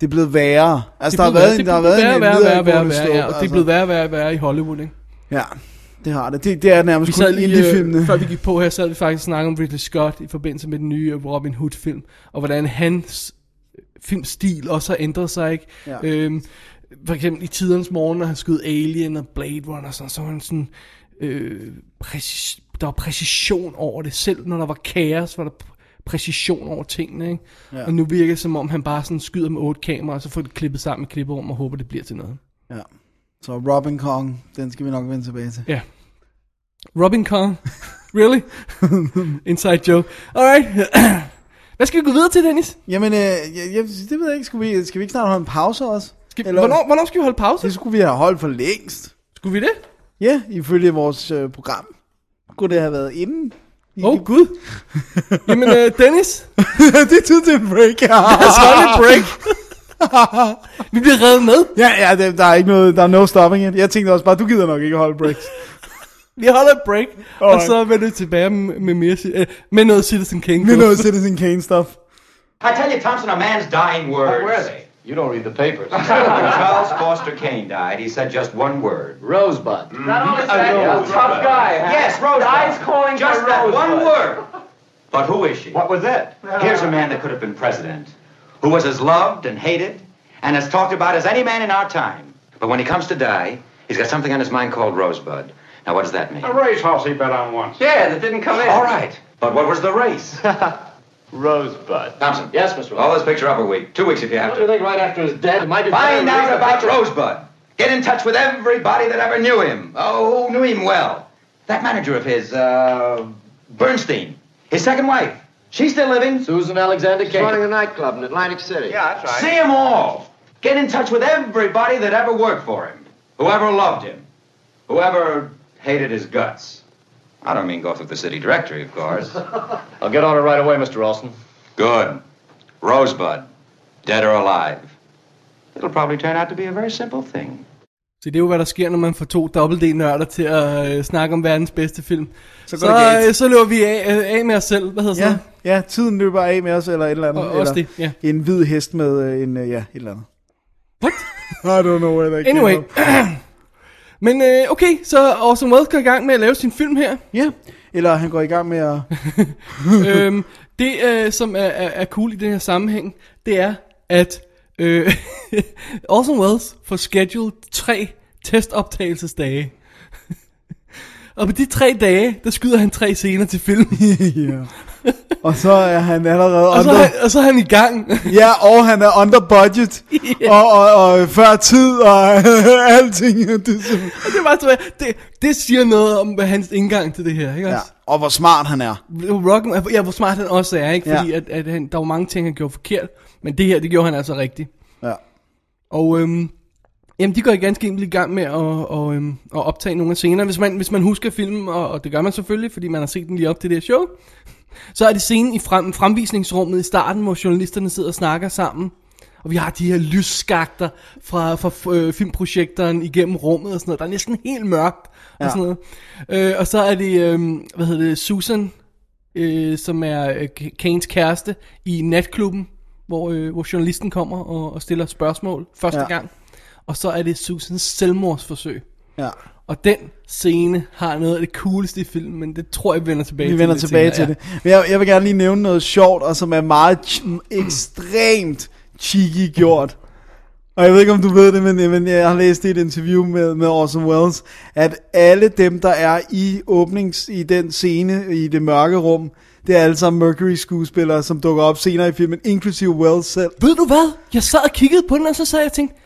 Det er blevet værre. Altså, der har været, det der har været værre, en værre, værre, værre, værre, ja, og det er altså. blevet værre, værre, værre i Hollywood, ikke? Ja, det har det. Det, det er nærmest Vi kun lige, indie-filmene. øh, før vi gik på her, sad vi faktisk og om Ridley Scott i forbindelse med den nye Robin Hood film, og hvordan hans filmstil også har ændret sig, ikke? Ja. Øhm, for eksempel i tidernes morgen, når han skød Alien og Blade Runner, så, så var han sådan, øh, præcis, der var præcision over det, selv når der var kaos, var der præcision over tingene, ikke? Ja. Og nu virker det som om, han bare sådan skyder med otte kameraer, og så får det klippet sammen i klipperum, og håber, det bliver til noget. Ja. Så Robin Kong, den skal vi nok vende tilbage til. Ja. Robin Kong. Really? Inside joke. Alright. Hvad skal vi gå videre til, Dennis? Jamen, øh, jeg, jeg, det ved jeg ikke. Skal vi, skal vi ikke snart holde en pause også? Skal, Eller- hvornår, hvornår skal vi holde pause? Det skulle vi have holdt for længst. Skulle vi det? Ja, ifølge vores øh, program. Kunne det have været inden? Åh, oh, Gud. Jamen, uh, Dennis. det er tid til en break. Så er det break. vi bliver reddet med. ja, ja, det, der er ikke noget, der er no stopping it. Jeg tænkte også bare, du gider nok ikke holde breaks. Vi holder et break. Og Alright. så vender vi tilbage med, med, mere, øh, med noget Citizen King. Med noget Citizen Kane stuff. I tell you, Thompson, a man's dying words. Where are they? You don't read the papers. when Charles Foster Kane died, he said just one word. Rosebud. Not only that, Rosebud. he's a tough guy. huh? Yes, Rosebud. Eyes calling Just for that Rosebud. one word. But who is she? What was that? Here's a man that could have been president. who was as loved and hated and as talked about as any man in our time. But when he comes to die, he's got something on his mind called Rosebud. Now, what does that mean? A racehorse he bet on once. Yeah, that didn't come in. All right. But what was the race? Rosebud. Thompson. Yes, Mr. Hold this picture up a week. Two weeks if you have Don't you think right after his death it might be Find out about picture- Rosebud. Get in touch with everybody that ever knew him. Oh, who knew him well. That manager of his, uh, Bernstein. His second wife. She's still living. Susan Alexander He's King. running a nightclub in Atlantic City. Yeah, that's right. See them all. Get in touch with everybody that ever worked for him. Whoever loved him. Whoever hated his guts. I don't mean go through the city directory, of course. I'll get on it right away, Mr. Ralston. Good. Rosebud. Dead or alive. It'll probably turn out to be a very simple thing. Så det er jo, hvad der sker, når man får to dobbelt-D-nørder til at øh, snakke om verdens bedste film. Så Så, det galt. øh, så løber vi af, øh, af med os selv. Hvad hedder sådan Ja, noget? ja, tiden løber af med os, eller et eller andet. Og- også eller det, ja. En hvid hest med øh, en, øh, ja, et eller andet. What? I don't know where that came Anyway. from. Men øh, okay, så Orson Welles går i gang med at lave sin film her. Ja, eller han går i gang med at... øhm, det, øh, som er, er, er cool i den her sammenhæng, det er, at øh, Orson Welles får scheduled tre testoptagelsesdage. Og på de tre dage, der skyder han tre scener til film. ja. Og så er han allerede og, så under... er, han- og så er han i gang. Ja, og han er under budget. og, og, og før tid og alting. Det, simpelthen- det, så, det, det siger noget om hvad hans indgang til det her, ikke ja. også? Og hvor smart han er. Rock, ja, hvor smart han også er, ikke? Ja. Fordi at, at han, der var mange ting, han gjorde forkert. Men det her, det gjorde han altså rigtigt. Ja. Og øhm, jamen, de går ganske enkelt i gang med at, og, øhm, at optage nogle af scenerne. Hvis man, hvis man husker filmen, og, og det gør man selvfølgelig, fordi man har set den lige op til det her show, så er det scenen i frem, fremvisningsrummet i starten, hvor journalisterne sidder og snakker sammen. Og vi har de her lysskakter fra, fra øh, filmprojekteren igennem rummet og sådan noget. Der er næsten helt mørkt og Ja. sådan noget. Øh, og så er det, øh, hvad hedder det, Susan, øh, som er øh, Kanes kæreste i natklubben, hvor, øh, hvor journalisten kommer og, og stiller spørgsmål første Ja. gang. Og så er det Susans selvmordsforsøg. Ja. Og den scene har noget af det cooleste i filmen, men det tror jeg, vi vender tilbage Vi til. vender lidt tilbage til det. Men jeg, jeg vil gerne lige nævne noget sjovt, og som er meget ch- ekstremt cheeky gjort. Og jeg ved ikke, om du ved det, men, men jeg har læst i et interview med, med Orson Welles, at alle dem, der er i åbnings, i den scene, i det mørke rum, det er alle sammen Mercury-skuespillere, som dukker op senere i filmen, inklusive Welles selv. Ved du hvad? Jeg sad og kiggede på den, og så sad jeg og tænkte,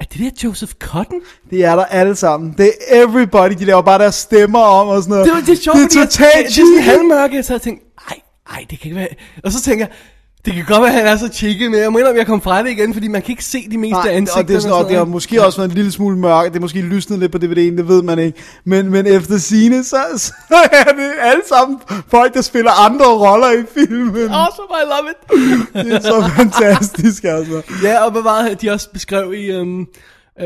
er det der Joseph Cotton? Det er der alle sammen. Det er everybody, de laver bare deres stemmer om og sådan noget. Det var det er sjovt, det er totalt det, det er sådan cheeky. halvmørke, så jeg tænkte, ej, ej, det kan ikke være. Og så tænker jeg, det kan godt være, at han er så cheeky, men jeg indrømme, at jeg kom fra det igen, fordi man kan ikke se de meste Nej, ansigterne. og det, er sådan, og det har måske også været en lille smule mørkt. Det er måske lysnet lidt på DVD'en, det ved man ikke. Men, men efter sine så, så er det alle sammen folk, der spiller andre roller i filmen. Awesome, I love it. Det er så fantastisk, altså. ja, og hvad var det, de også beskrev i, um, uh,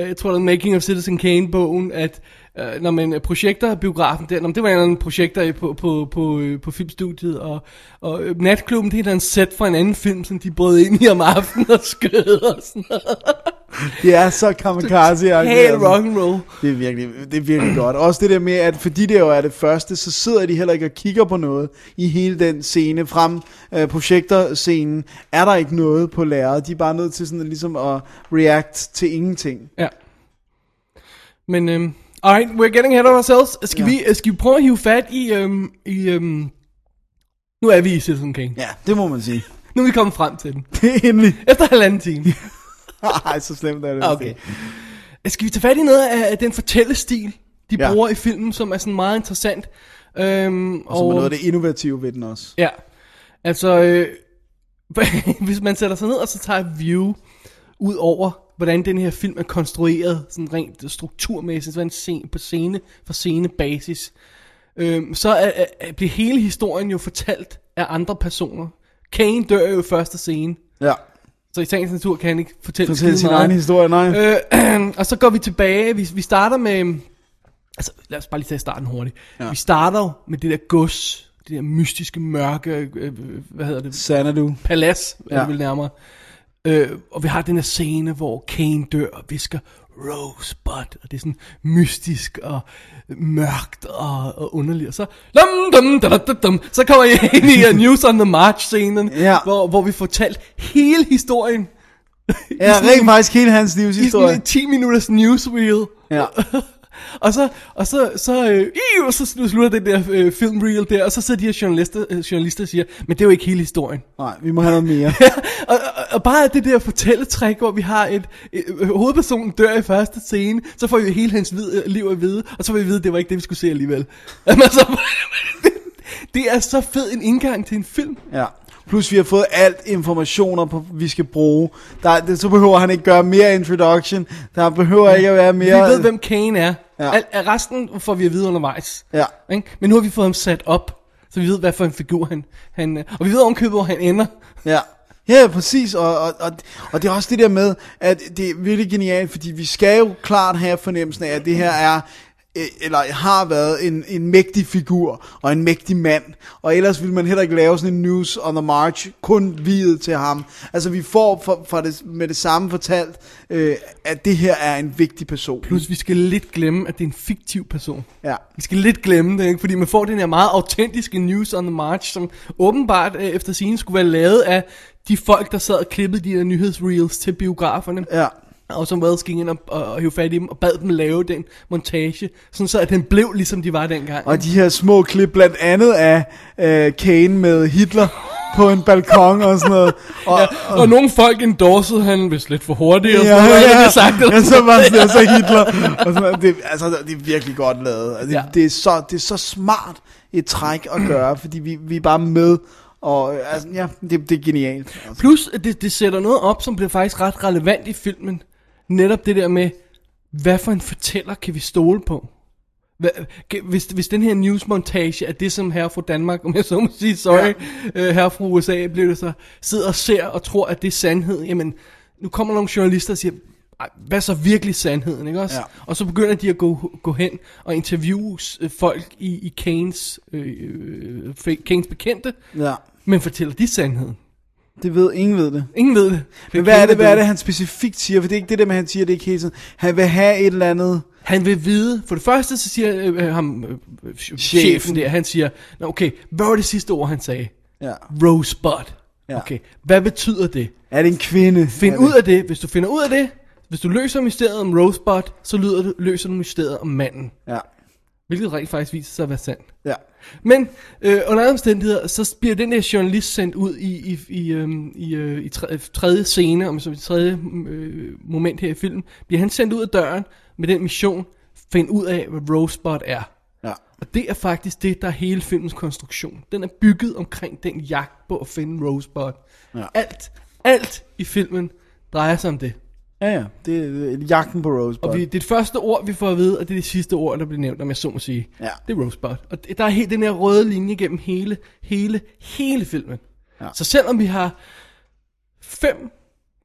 jeg tror det er Making of Citizen Kane-bogen, at uh, når man projekter biografen der, når det var en anden projekter på, på, på, øh, på filmstudiet, og, og øh, natklubben, det er en set fra en anden film, som de brød ind i om aftenen og skød og sådan noget. Det er så kamikaze Helt rock and roll. Det er virkelig, det er virkelig godt. Også det der med, at fordi det jo er det første, så sidder de heller ikke og kigger på noget i hele den scene. Frem øh, projektorscenen er der ikke noget på lærredet. De er bare nødt til sådan ligesom at react til ingenting. Ja. Men, um, alright, we're getting ahead of ourselves. Skal, Ja. vi, øh, skal vi prøve at hive fat i, um, i um, nu er vi i Citizen Kane. Ja, det må man sige. Nu er vi kommet frem til den. Det er endelig. Efter halvanden time. Ej, så slemt er det. Okay. Skal vi tage fat i noget af den fortællestil, de Ja. bruger i filmen, som er sådan meget interessant. Øhm, Og som er noget af det innovative ved den også. Ja, altså, øh, hvis man sætter sig ned og så tager view ud over, hvordan den her film er konstrueret, sådan rent strukturmæssigt, sådan scene, på scene for scene basis, øh, så er, er, er, bliver hele historien jo fortalt af andre personer. Kane dør jo i første scene, Ja. så i sagens natur kan han ikke fortælle, Fortæl skide sin egen historie, nej. Øh, og så går vi tilbage, vi, vi starter med, altså lad os bare lige tage starten hurtigt. Ja. Vi starter med det der gods, det der mystiske, mørke, øh, øh, hvad hedder det, Sanadu. palads, ja. Vel nærmere. Øh, og vi har den her scene, hvor Kane dør og visker, Rosebud, og det er sådan mystisk og mørkt og, og underligt. Og så, dum, dum, da, da, dum, så kommer jeg ind i uh, News on the March-scenen, Ja. hvor, hvor vi får talt hele historien. Ja, rent faktisk hele hans I sådan livshistorie. en 10 minutters newsreel. Ja. og så, og så, så, øh, iu, så slutter den der øh, filmreel der, og så sidder de her journalister, øh, journalister og siger, men det er jo ikke hele historien. Nej, vi må have noget mere. og, og, og bare det der fortælletræk, hvor vi har et, et, et hovedpersonen dør i første scene, så får vi hele hans vid, liv at vide, og så får vi vide, at det var ikke det, vi skulle se alligevel. Altså, det, det er så fed en indgang til en film. Ja. Plus vi har fået alt informationer, på, vi skal bruge. Der, det, så behøver han ikke gøre mere introduction. Der behøver ikke at være mere... Vi ved, hvem Kane er. Ja. Al, resten får vi at vide undervejs. Ja. Ikke? Men nu har vi fået ham sat op, så vi ved, hvad for en figur han... han og vi ved ovenkøbet, hvor han ender. Ja, ja præcis, og, og, og, og det er også det der med, at det er virkelig genialt, fordi vi skal jo klart have fornemmelsen af, at det her er, eller har været en, en mægtig figur, og en mægtig mand, og ellers ville man heller ikke lave sådan en news on the march, kun videt til ham. Altså vi får for, for det, med det samme fortalt, øh, at det her er en vigtig person. Plus, vi skal lidt glemme, at det er en fiktiv person. Ja. Vi skal lidt glemme det, ikke? fordi man får den her meget autentiske News on the March, som åbenbart øh, efter scenen skulle være lavet af de folk, der sad og klippede de her nyhedsreels til biograferne. Ja. Og som Wells gik ind og, og, og hævde fat i dem og bad dem lave den montage, sådan så at den blev ligesom de var dengang. Og de her små klip, blandt andet af øh, Kane med Hitler på en balkon og sådan noget. Og, Ja, og nogle folk endorsede han vist lidt for hurtigt, og Ja, sådan noget, ja, det sagt, eller ja, så sådan var det så Hitler. Og sådan, det, altså, det er virkelig godt lavet. Altså, det, Ja. det, er så, det er så smart et træk at gøre, fordi vi, vi er bare med. Og øh, altså, ja, det, det er genialt. Altså. Plus, det, det sætter noget op, som bliver faktisk ret relevant i filmen. Netop det der med, hvad for en fortæller kan vi stole på? Hvad, hvis, hvis den her newsmontage er det, som herre fra Danmark, om jeg så må sige, sorry, ja. øh, herre fra USA, bliver det så, sidder og ser og tror, at det er sandhed, jamen, nu kommer nogle journalister og siger, "Ej, hvad er så virkelig sandheden, ikke også? Ja. Og så begynder de at gå, gå hen og interviewe øh, folk i, i Keynes, øh, øh, Keynes bekendte, Ja, men fortæller de sandheden? Det ved, ingen ved det. Ingen ved det. Men hvad er det, hvad er det, han specifikt siger? For det er ikke det der med, han siger, det er ikke hele tiden. Han vil have et eller andet... Han vil vide, for det første så siger øh, øh, ham, øh, chefen. chefen der, han siger, "Nå, okay, hvad var det sidste ord, han sagde? Ja. Rosebud. Ja. Okay, hvad betyder det? Er det en kvinde? Find ud af det. Hvis du finder ud af det, hvis du løser mysteriet om Rosebud, så lyder du, løser du mysteriet om manden. Ja, Hvilket rent faktisk viser sig at være sandt. ja. Men øh, under andre omstændigheder, så bliver den der journalist sendt ud i, i, i, øhm, i, øh, i tredje, tredje scene, om så i tredje øh, moment her i filmen, bliver han sendt ud af døren med den mission, find ud af, hvad Rosebud er. Ja. Og det er faktisk det, der er hele filmens konstruktion. Den er bygget omkring den jagt på at finde Rosebud. Ja. Alt, alt i filmen drejer sig om det. Ja, ja. Det er jagten på Rosebud. Og vi, det er første ord, vi får at vide, og det er det sidste ord, der bliver nævnt, om jeg så må sige. Ja. Det er Rosebud. Og det- der er helt den her røde linje gennem hele, hele, hele filmen. Ja. Så selvom vi har fem,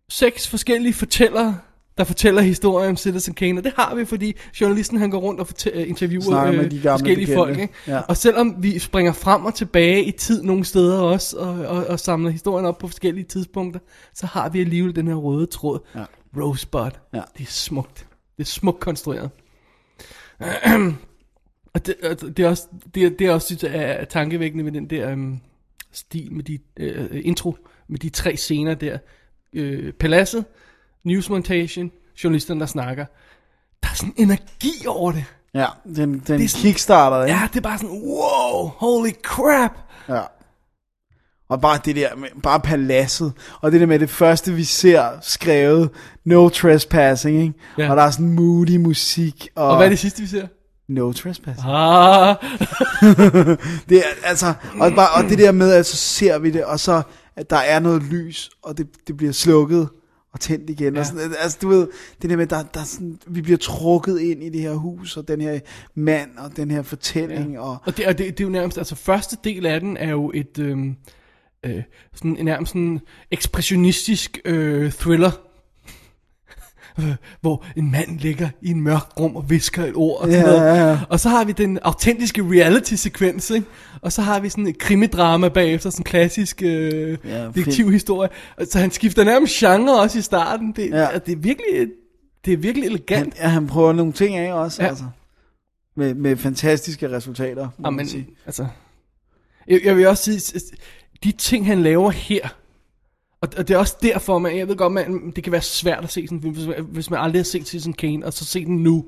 seks forskellige fortællere, der fortæller historier om Citizen Kane, og det har vi, fordi journalisten han går rundt og øh, interviewer øh, de forskellige bekendte. folk. Ikke? Ja. Og selvom vi springer frem og tilbage i tid nogle steder også, og, og, og samler historien op på forskellige tidspunkter, så har vi alligevel den her røde tråd. Ja. Rosebud. Ja. Det er smukt. Det er smukt konstrueret. og det, det er også, det, er- det er også synes jeg, er tankevækkende med den der um, stil, med de uh, intro, med de tre scener der. Uh, paladset, newsmontation, journalisterne der snakker. Der er sådan en energi over det. Ja, den, den Det er sådan- kickstarter, ikke? Ja, det er bare sådan, wow, holy crap. Ja. Og bare det der, med, bare paladset, og det der med det første, vi ser skrevet, no trespassing, ikke? Ja. Og der er sådan moody musik, og, Og hvad er det sidste, vi ser? no trespassing. Ah, Det er, altså, og, bare, og det der med, at så ser vi det, og så, at der er noget lys, og det, det bliver slukket og tændt igen. Ja. Og sådan, altså, du ved, det der med, der, der er sådan, vi bliver trukket ind i det her hus, og den her mand, og den her fortælling, ja. og Og det, og det, det er jo nærmest, altså første del af den er jo et, øhm, øh, sådan en nærmest sådan ekspressionistisk øh, thriller, hvor en mand ligger i en mørk rum og visker et ord og sådan Ja, noget. ja, ja. Og så har vi den autentiske reality-sekvens, ikke? Og så har vi sådan et krimidrama bagefter, sådan en klassisk øh, Ja, detektivhistorie. Så han skifter nærmest genre også i starten. Det, Ja. ja. det er virkelig et det er virkelig elegant. Han, ja, han prøver nogle ting af også, Ja. altså. Med, med fantastiske resultater, må Ja, man sige. altså, jeg, jeg vil også sige, de ting, han laver her, og, og det er også derfor, man, jeg ved godt, man, det kan være svært at se sådan hvis, man- hvis man aldrig har set Citizen Kane, og så se den nu,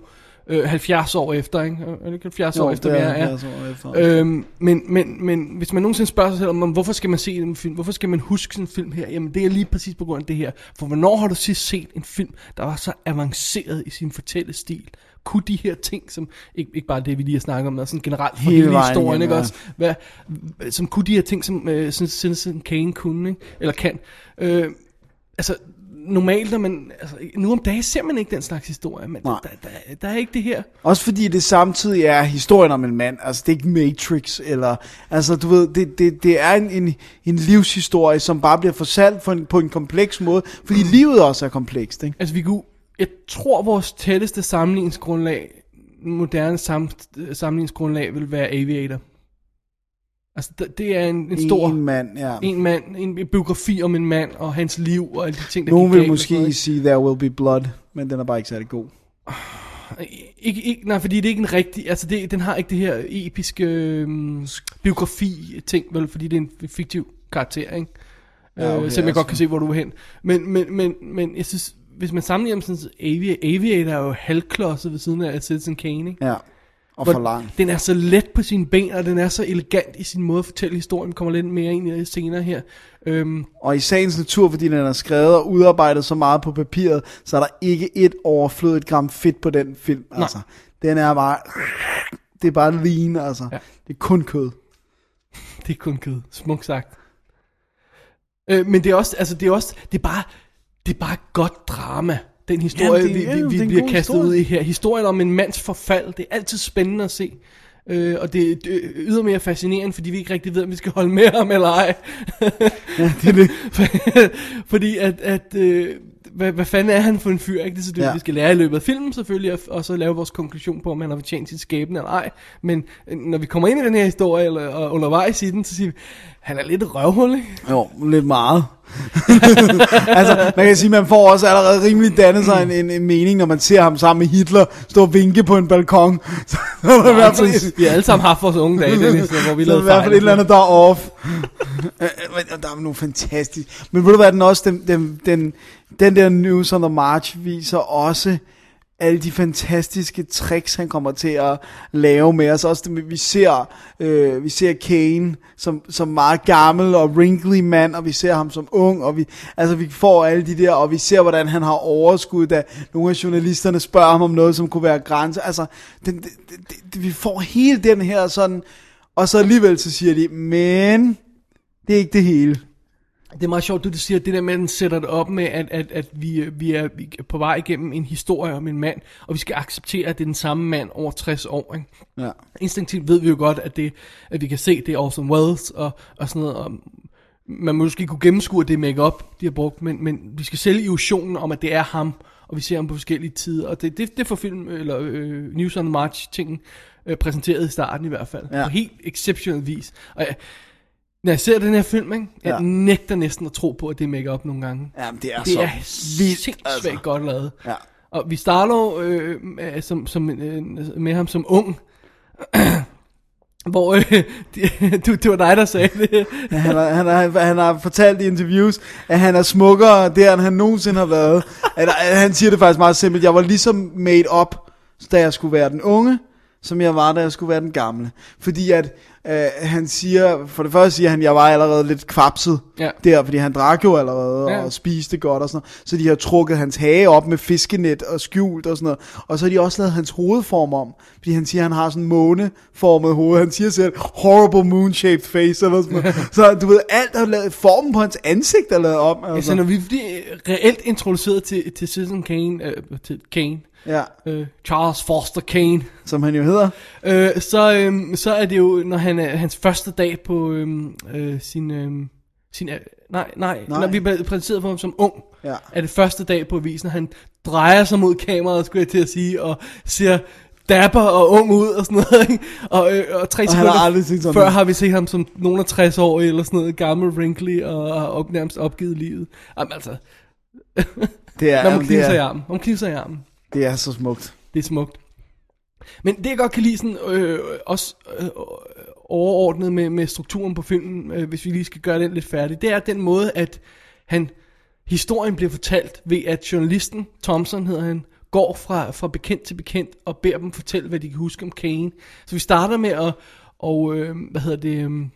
øh, 70 år efter, ikke? Er det ikke 70 år efter, vi er? Ja. Ja, så efter. Øhm, men, men, men hvis man nogensinde spørger sig selv om, om, hvorfor skal man se en film, hvorfor skal man huske sådan en film her, jamen det er lige præcis på grund af det her. For hvornår har du sidst set en film, der var så avanceret i sin fortællestil? Kunne de her ting, som, ikke, ikke bare det vi lige har snakket om, men sådan generelt for Hele hele, vejen historien, ikke ja. også? Hvad, som kunne de her ting, som øh, Citizen Kane kunne, ikke? eller kan. Øh, altså, normalt, når man, altså, nu om dagen ser man ikke den slags historie, men der, der, der, er ikke det her. Også fordi det samtidig er historien om en mand. Altså, det er ikke Matrix, eller... Altså, du ved, det, det, det er en, en, en livshistorie, som bare bliver fortalt på en, på en kompleks måde. Fordi livet også er komplekst, ikke? Altså vi kunne, jeg tror vores tætteste sammenligningsgrundlag, moderne sam, sammenligningsgrundlag vil være Aviator. Altså det, er en, en stor, En mand, ja. en mand, en, en biografi om en mand og hans liv og alle de ting, der Nogen vil måske sige, There Will Be Blood, men den er bare ikke særlig god. ikke, ikke, nej, fordi det er ikke en rigtig, altså det, den har ikke det her episke øhm, biografi-ting, vel, fordi det er en fiktiv karakter, ikke? Ja, okay, okay, selvom jeg altså. godt kan se, hvor du er hen. Men, men, men, men jeg synes, hvis man sammenligner med sådan Avi- Aviator er jo halvklodset ved siden af Citizen Kane, ikke? Ja, og Hvor for lang. Den er så let på sine ben, og den er så elegant i sin måde at fortælle historien. Kommer lidt mere ind i det senere her. Øhm, Og i sagens natur, fordi den er skrevet og udarbejdet så meget på papiret, så er der ikke et overflødigt gram fedt på den film. Altså, den er bare... Det er bare lean, altså. Ja. Det er kun kød. det er kun kød. Smukt sagt. Øh, men det er også, altså det er også, det er bare, det er bare godt drama. Den historie, Jamen, det- vi, vi, det vi bliver kastet historie. ud i her. Historien om en mands forfald, det er altid spændende at se. Øh, og det er øh, ydermere fascinerende, fordi vi ikke rigtig ved, om vi skal holde med ham eller ej. Ja, det er det. fordi at, at øh, hvad, hvad fanden er han for en fyr, ikke? Det er så det, ja. Ja. vi skal lære i løbet af filmen selvfølgelig, og, og så lave vores konklusion på, om han har fortjent sit skæbne eller ej. Men øh, når vi kommer ind i den her historie, eller og undervejs i den, så siger vi, han er lidt røvhul, ikke? Jo, lidt meget. altså, man kan sige, man får også allerede rimelig dannet sig en, en, en mening, når man ser ham sammen med Hitler stå og vinke på en balkon. Så er der i hvert fald, Altid, vi har alle sammen haft vores unge dage, Dennis, hvor vi lavede i hvert fald et eller andet, der er off. Øh, men der er nogle fantastiske. Men ved du hvad, den også, den, den, den, den der News on the March viser også alle de fantastiske tricks, han kommer til at lave med os. Også det, vi ser, øh, vi ser Kane som, som meget gammel og wrinkly mand, og vi ser ham som ung, og vi, altså, vi får alle de der, og vi ser, hvordan han har overskud, da nogle af journalisterne spørger ham om noget, som kunne være grænse. Altså, den, den, den, den, vi får hele den her sådan, og så alligevel så siger de, men det er ikke det hele. Det er meget sjovt, du siger, det der med, at den sætter det op med, at, at, at vi, vi, er, vi er på vej igennem en historie om en mand, og vi skal acceptere, at det er den samme mand over 60 år. Ikke? Ja. Instinktivt ved vi jo godt, at, det, at vi kan se, det er Orson Welles og, og sådan noget. Og man måske kunne gennemskue, det make-up, de har brugt, men, men vi skal sælge illusionen om, at det er ham, og vi ser ham på forskellige tider. Og det, det, det får film, eller øh, News on the March tingen øh, præsenteret i starten i hvert fald. Ja. På helt exceptionel vis. Og når jeg ser den her film, ikke, jeg Ja. nægter næsten at tro på, at det er make-up nogle gange. Jamen, det er Det så er vildt, altså. godt lavet. Ja. Og vi starter øh, med- som, som, øh, med ham som ung, hvor øh, du, det var dig, der sagde det. Ja, han, har, han, har, han har fortalt i interviews, at han er smukkere der, end han nogensinde har været. Eller, at han siger det faktisk meget simpelt. Jeg var ligesom made up, da jeg skulle være den unge, som jeg var, da jeg skulle være den gamle. Fordi at øh, han siger, for det første siger han, at jeg var allerede lidt kvapset Ja. der, fordi han drak jo allerede Ja. og spiste godt og sådan noget. Så de har trukket hans hage op med fiskenet og skjult og sådan noget. Og så har de også lavet hans hovedform om, fordi han siger, at han har sådan en måneformet hoved. Han siger selv, horrible moon-shaped face eller sådan noget. så du ved, alt er lavet, formen på hans ansigt er lavet om. Altså, Altså. når vi bliver reelt introduceret til, til Citizen Kane, øh, til Kane, Ja, øh, Charles Foster Kane, som han jo hedder. øh, så, øh, så er det jo, når han er hans første dag på øh, øh, sin... Øh, sin øh, nej, nej, Nej. når vi bliver præsenteret for ham som ung, Ja. er det første dag på avisen, og han drejer sig mod kameraet, skulle jeg til at sige, og ser dapper og ung ud og sådan noget, ikke? Og, øh, og tre Og har sekunder sådan før noget. har vi set ham som nogen af 60 år eller sådan noget, gammel, wrinkly og har op, nærmest opgivet livet. Jamen altså, Det er, Når man kniver sig i armen. Om kniver sig i armen det er så smukt. Det er smukt. Men det jeg godt kan lide sådan, øh, også øh, overordnet med, med strukturen på filmen, øh, hvis vi lige skal gøre den lidt færdig, det er den måde, at han, historien bliver fortalt ved, at journalisten, Thompson hedder han, går fra, fra bekendt til bekendt og beder dem fortælle, hvad de kan huske om Kane. Så vi starter med at, og, øh, hvad hedder det, øh,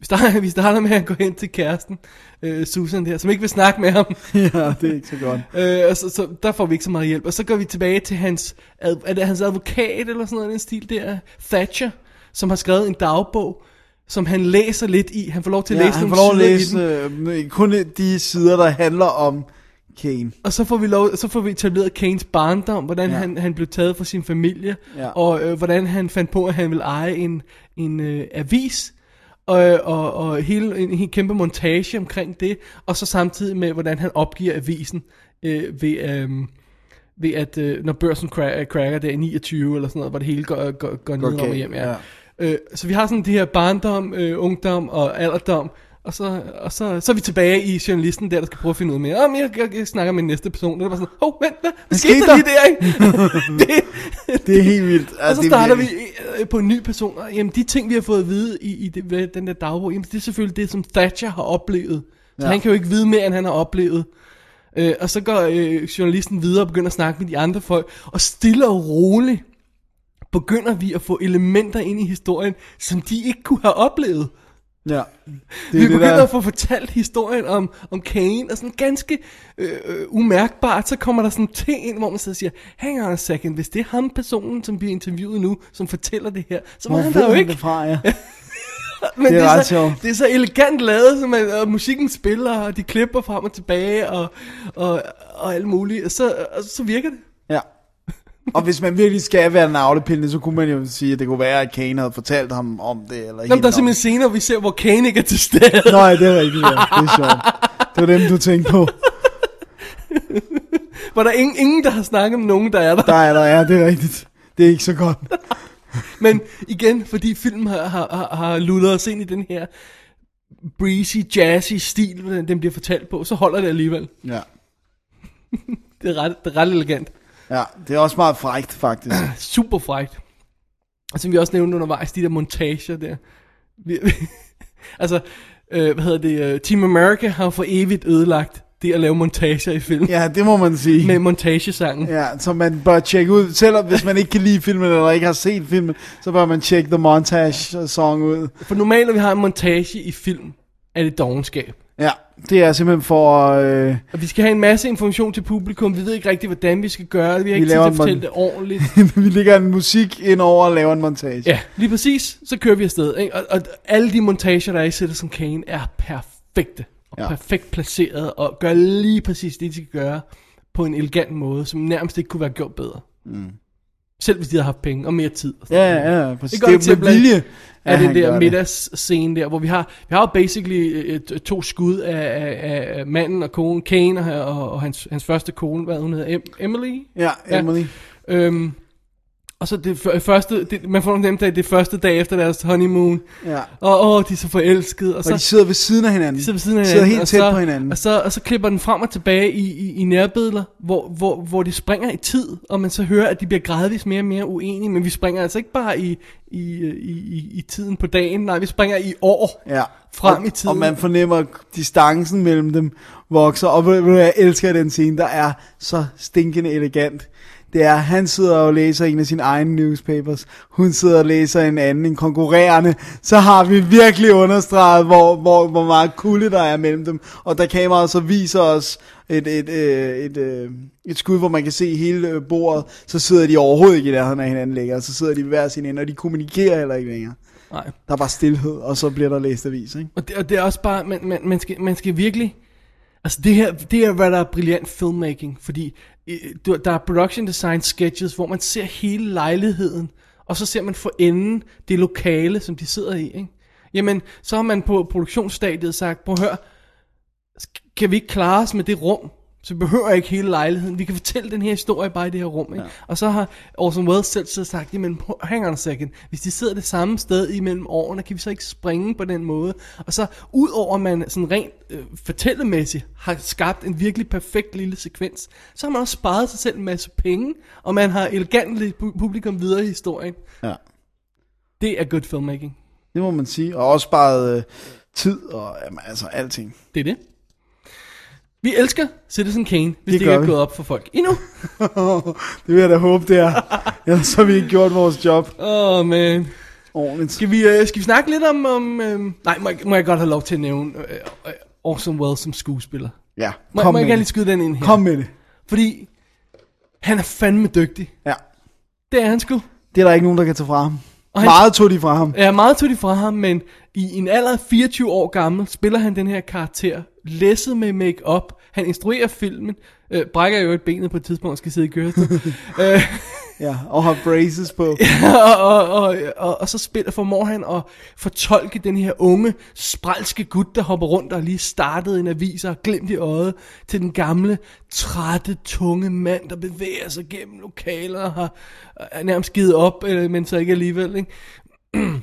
vi starter, vi starter med at gå hen til kæresten, øh, Susan der, som ikke vil snakke med ham. ja, det er ikke så godt. Øh, og så, så, der får vi ikke så meget hjælp. Og så går vi tilbage til hans, ad, er det hans advokat eller sådan noget den stil der, Thatcher, som har skrevet en dagbog, som han læser lidt i. Han får lov til at Ja, læse han får lov at læse øh, kun de sider, der handler om Kane. Og så får vi lov, så får vi etableret Kanes barndom, hvordan ja. han, han blev taget fra sin familie, Ja. og øh, hvordan han fandt på, at han ville eje en, en øh, avis, og, og, og hele en, en kæmpe montage omkring det, og så samtidig med, hvordan han opgiver avisen øh, ved, øh, ved at, øh, når børsen cra- cracker der i 29 eller sådan noget, hvor det hele går, går, går ned og galt, hjem. Ja. ja. Øh, så vi har sådan de her barndom, øh, ungdom og alderdom, og så, og så, så er vi tilbage i journalisten der, der skal prøve at finde ud mere. Om jeg, jeg, jeg snakker med næste person, og det var sådan, hov, vent, hvad, hvad skete der lige der, ikke? det, Det er helt vildt. og så er starter vi øh, på en ny person, og jamen de ting, vi har fået at vide i, i det, den der dagbog, jamen det er selvfølgelig det, som Thatcher har oplevet. Så Ja. han kan jo ikke vide mere, end han har oplevet. Øh, og så går øh, journalisten videre og begynder at snakke med de andre folk, og stille og roligt begynder vi at få elementer ind i historien, som de ikke kunne have oplevet. Ja. Det Vi det, begynder der... at få fortalt historien om, om Kane, og sådan ganske øh, øh, umærkbart, så kommer der sådan ting ind, hvor man og siger, hang on a second, hvis det er ham personen, som bliver interviewet nu, som fortæller det her, så var han der jo ikke. det fra, ja. Men Det er det, er ret så, sjovt. det er så elegant lavet, som at, og musikken spiller, og de klipper frem og tilbage, og, og, og alt muligt, og så, og så virker det. ja. Og hvis man virkelig skal være navlepillende, så kunne man jo sige, at det kunne være, at Kane havde fortalt ham om det. Eller Jamen, der er simpelthen scener, hvor vi ser, hvor Kane ikke er til stede. Nå, ja, det er rigtigt, ja. Det er sjovt. Det var dem, du tænkte på. Hvor der er ingen, ingen, der har snakket med nogen, der er der. Der er der, ja, det er rigtigt. Det er ikke så godt. Men igen, fordi filmen har, har, har, lullet os ind i den her breezy, jazzy stil, den bliver fortalt på, så holder det alligevel. Ja. Det er ret, det er ret elegant. Ja, det er også meget frægt, faktisk. Super frækt. Og som vi også nævnte undervejs, de der montager der. Vi, altså, øh, hvad hedder det, uh, Team America har for evigt ødelagt det at lave montager i film. Ja, det må man sige. Med montagesangen. Ja, så man bør tjekke ud, selvom hvis man ikke kan lide filmen, eller ikke har set filmen, så bør man tjekke The Montage Song ud. For normalt, når vi har en montage i film, er det dogenskab. Ja, det er simpelthen for... Øh, Og vi skal have en masse information til publikum. Vi ved ikke rigtig, hvordan vi skal gøre det. Vi har ikke tid laver til at en fortælle mon- det ordentligt. vi lægger en musik ind over og laver en montage. Ja, lige præcis. Så kører vi afsted. Ikke? Og, og alle de montager, der er i Citizen Kane, er perfekte. Og Ja. ja. perfekt placeret. Og gør lige præcis det, de skal gøre. På en elegant måde, som nærmest ikke kunne være gjort bedre. Mm. Selv hvis de havde haft penge og mere tid. og sådan Ja, noget. ja, ja, præcis. Det Det, går det er jo med eksempel vilje, af at den der middagsscene der, hvor vi har, vi har jo basically øh, øh, to skud af, af, af manden og konen, Kane og, og, hans, hans første kone, hvad hun hedder, em, Emily? Ja, Emily. Øhm, og så det første, det, man får nemt af det første dag efter deres honeymoon, Ja. og åh, de er så forelskede, og Og så de sidder ved siden af hinanden. de sidder ved siden af sidder hinanden, helt og tæt så, på hinanden. Og så, og så klipper den frem og tilbage i, i, i nærbilleder, hvor, hvor, hvor de springer i tid, og man så hører, at de bliver gradvist mere og mere uenige, men vi springer altså ikke bare i, i, i, i, i tiden på dagen, nej, vi springer i år. Ja. Frem og, i tiden. Og man fornemmer, distancen mellem dem vokser. Og jeg elsker den scene, der er så stinkende elegant. Det er, han sidder og læser en af sine egne newspapers. Hun sidder og læser en anden, en konkurrerende. Så har vi virkelig understreget, hvor, hvor, hvor meget kulde der er mellem dem. Og da kameraet så viser os et, et, et, et, et, et skud, hvor man kan se hele øh, bordet, så sidder de overhovedet ikke i nærheden af hinanden længere. Så sidder de ved hver sin ende, og de kommunikerer heller ikke længere. Nej. Der er bare stillhed, og så bliver der læst avis, ikke? Og det, og det er også bare, man, man, man, skal, man skal virkelig, altså det her, det er hvad der er brilliant filmmaking, fordi øh, du- der er production design sketches, hvor man ser hele lejligheden, og så ser man for enden det lokale, som de sidder i, ikke? Jamen, så har man på produktionsstadiet sagt, prøv at høre, kan vi ikke klare os med det rum, så vi behøver ikke hele lejligheden. Vi kan fortælle den her historie bare i det her rum. Ikke? Ja. Og så har Orson Welles selv så sagt, jamen hang on a second. Hvis de sidder det samme sted imellem årene, kan vi så ikke springe på den måde? Og så udover at man sådan rent øh, fortællemæssigt har skabt en virkelig perfekt lille sekvens, så har man også sparet sig selv en masse penge, og man har elegant lidt pu- publikum videre i historien. Ja. Det er good filmmaking. Det må man sige. Og også sparet øh, tid og jamen, altså alting. Det er det. Vi elsker Citizen Kane, hvis det, Det ikke er vi. gået op for folk endnu. det vil jeg da håbe, det er. Ellers har vi ikke gjort vores job Åh, oh, man. ordentligt. Skal vi, øh, skal vi snakke lidt om... om øh, nej, må jeg, må jeg godt have lov til at nævne øh, øh, Orson Welles som skuespiller? Ja, Må, kom må jeg med gerne lige skyde den ind her? Kom med det. Fordi han er fandme dygtig. Ja. Det er han sgu. Det er der ikke nogen, der kan tage fra ham. Og han- Meget tog de fra ham. Jeg er meget tog de fra ham, men i en alder af 24 år gammel spiller han den her karakter, læsset med make-up. Han instruerer filmen, øh, brækker jo et benet på et tidspunkt og skal sidde i kørestol. øh, Ja, og har braces på. og, og, og, og, og så spiller, formår han at fortolke den her unge, spralske gut, der hopper rundt og lige startede en avis og glemt i øjet, til den gamle, trætte, tunge mand, der bevæger sig gennem lokaler og har er nærmest givet op, øh, men så ikke alligevel. Ikke?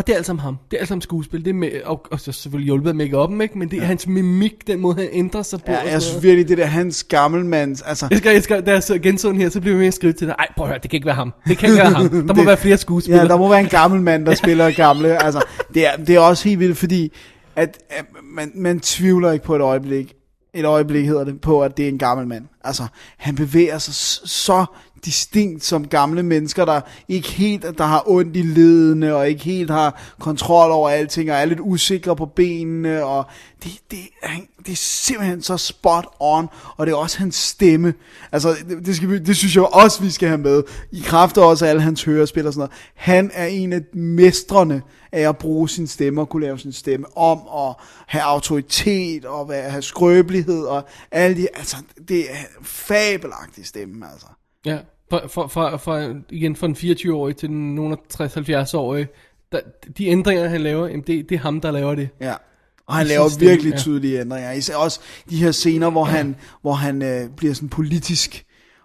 Og det er alt sammen ham. Det er alt sammen skuespil. Det er med, og, og så selvfølgelig hjulpet af make-up'en, ikke? Men det er ja. hans mimik, den måde han ændrer sig på. Ja, jeg synes virkelig, det der hans gammelmands, altså, Jeg skal, jeg skal, da jeg så genså her, så blev jeg at skrive til dig, ej prøv at høre, det kan ikke være ham. Det kan ikke være ham. Der må Det- være flere skuespillere. ja, der må være en gammel mand, der spiller gamle, altså, det er, det er også helt vildt, fordi, at, at man, man tvivler ikke på et øjeblik, et øjeblik hedder det, på at det er en gammel mand. Altså, han bevæger sig så distinkt som gamle mennesker, der ikke helt, der har ondt i ledene, og ikke helt har kontrol over alting, og er lidt usikre på benene, og det, det, han, det er simpelthen så spot on, og det er også hans stemme. Altså, det, det, skal vi, det synes jeg også, vi skal have med. I kraft af også alle hans hørespil og sådan noget. Han er en af mestrene af at bruge sin stemme og kunne lave sin stemme om, og have autoritet, og have skrøbelighed, og alle de, altså, det er fabelagtig stemme, altså. Ja, for, for, for, for, igen fra den 24-årige til den nogle 60-70-årige, der, de ændringer, han laver, jamen det, det er ham, der laver det. Ja. Og han laver sin stemme, virkelig ja. tydelige ændringer. Især også de her scener, hvor han, hvor han øh, bliver sådan politisk.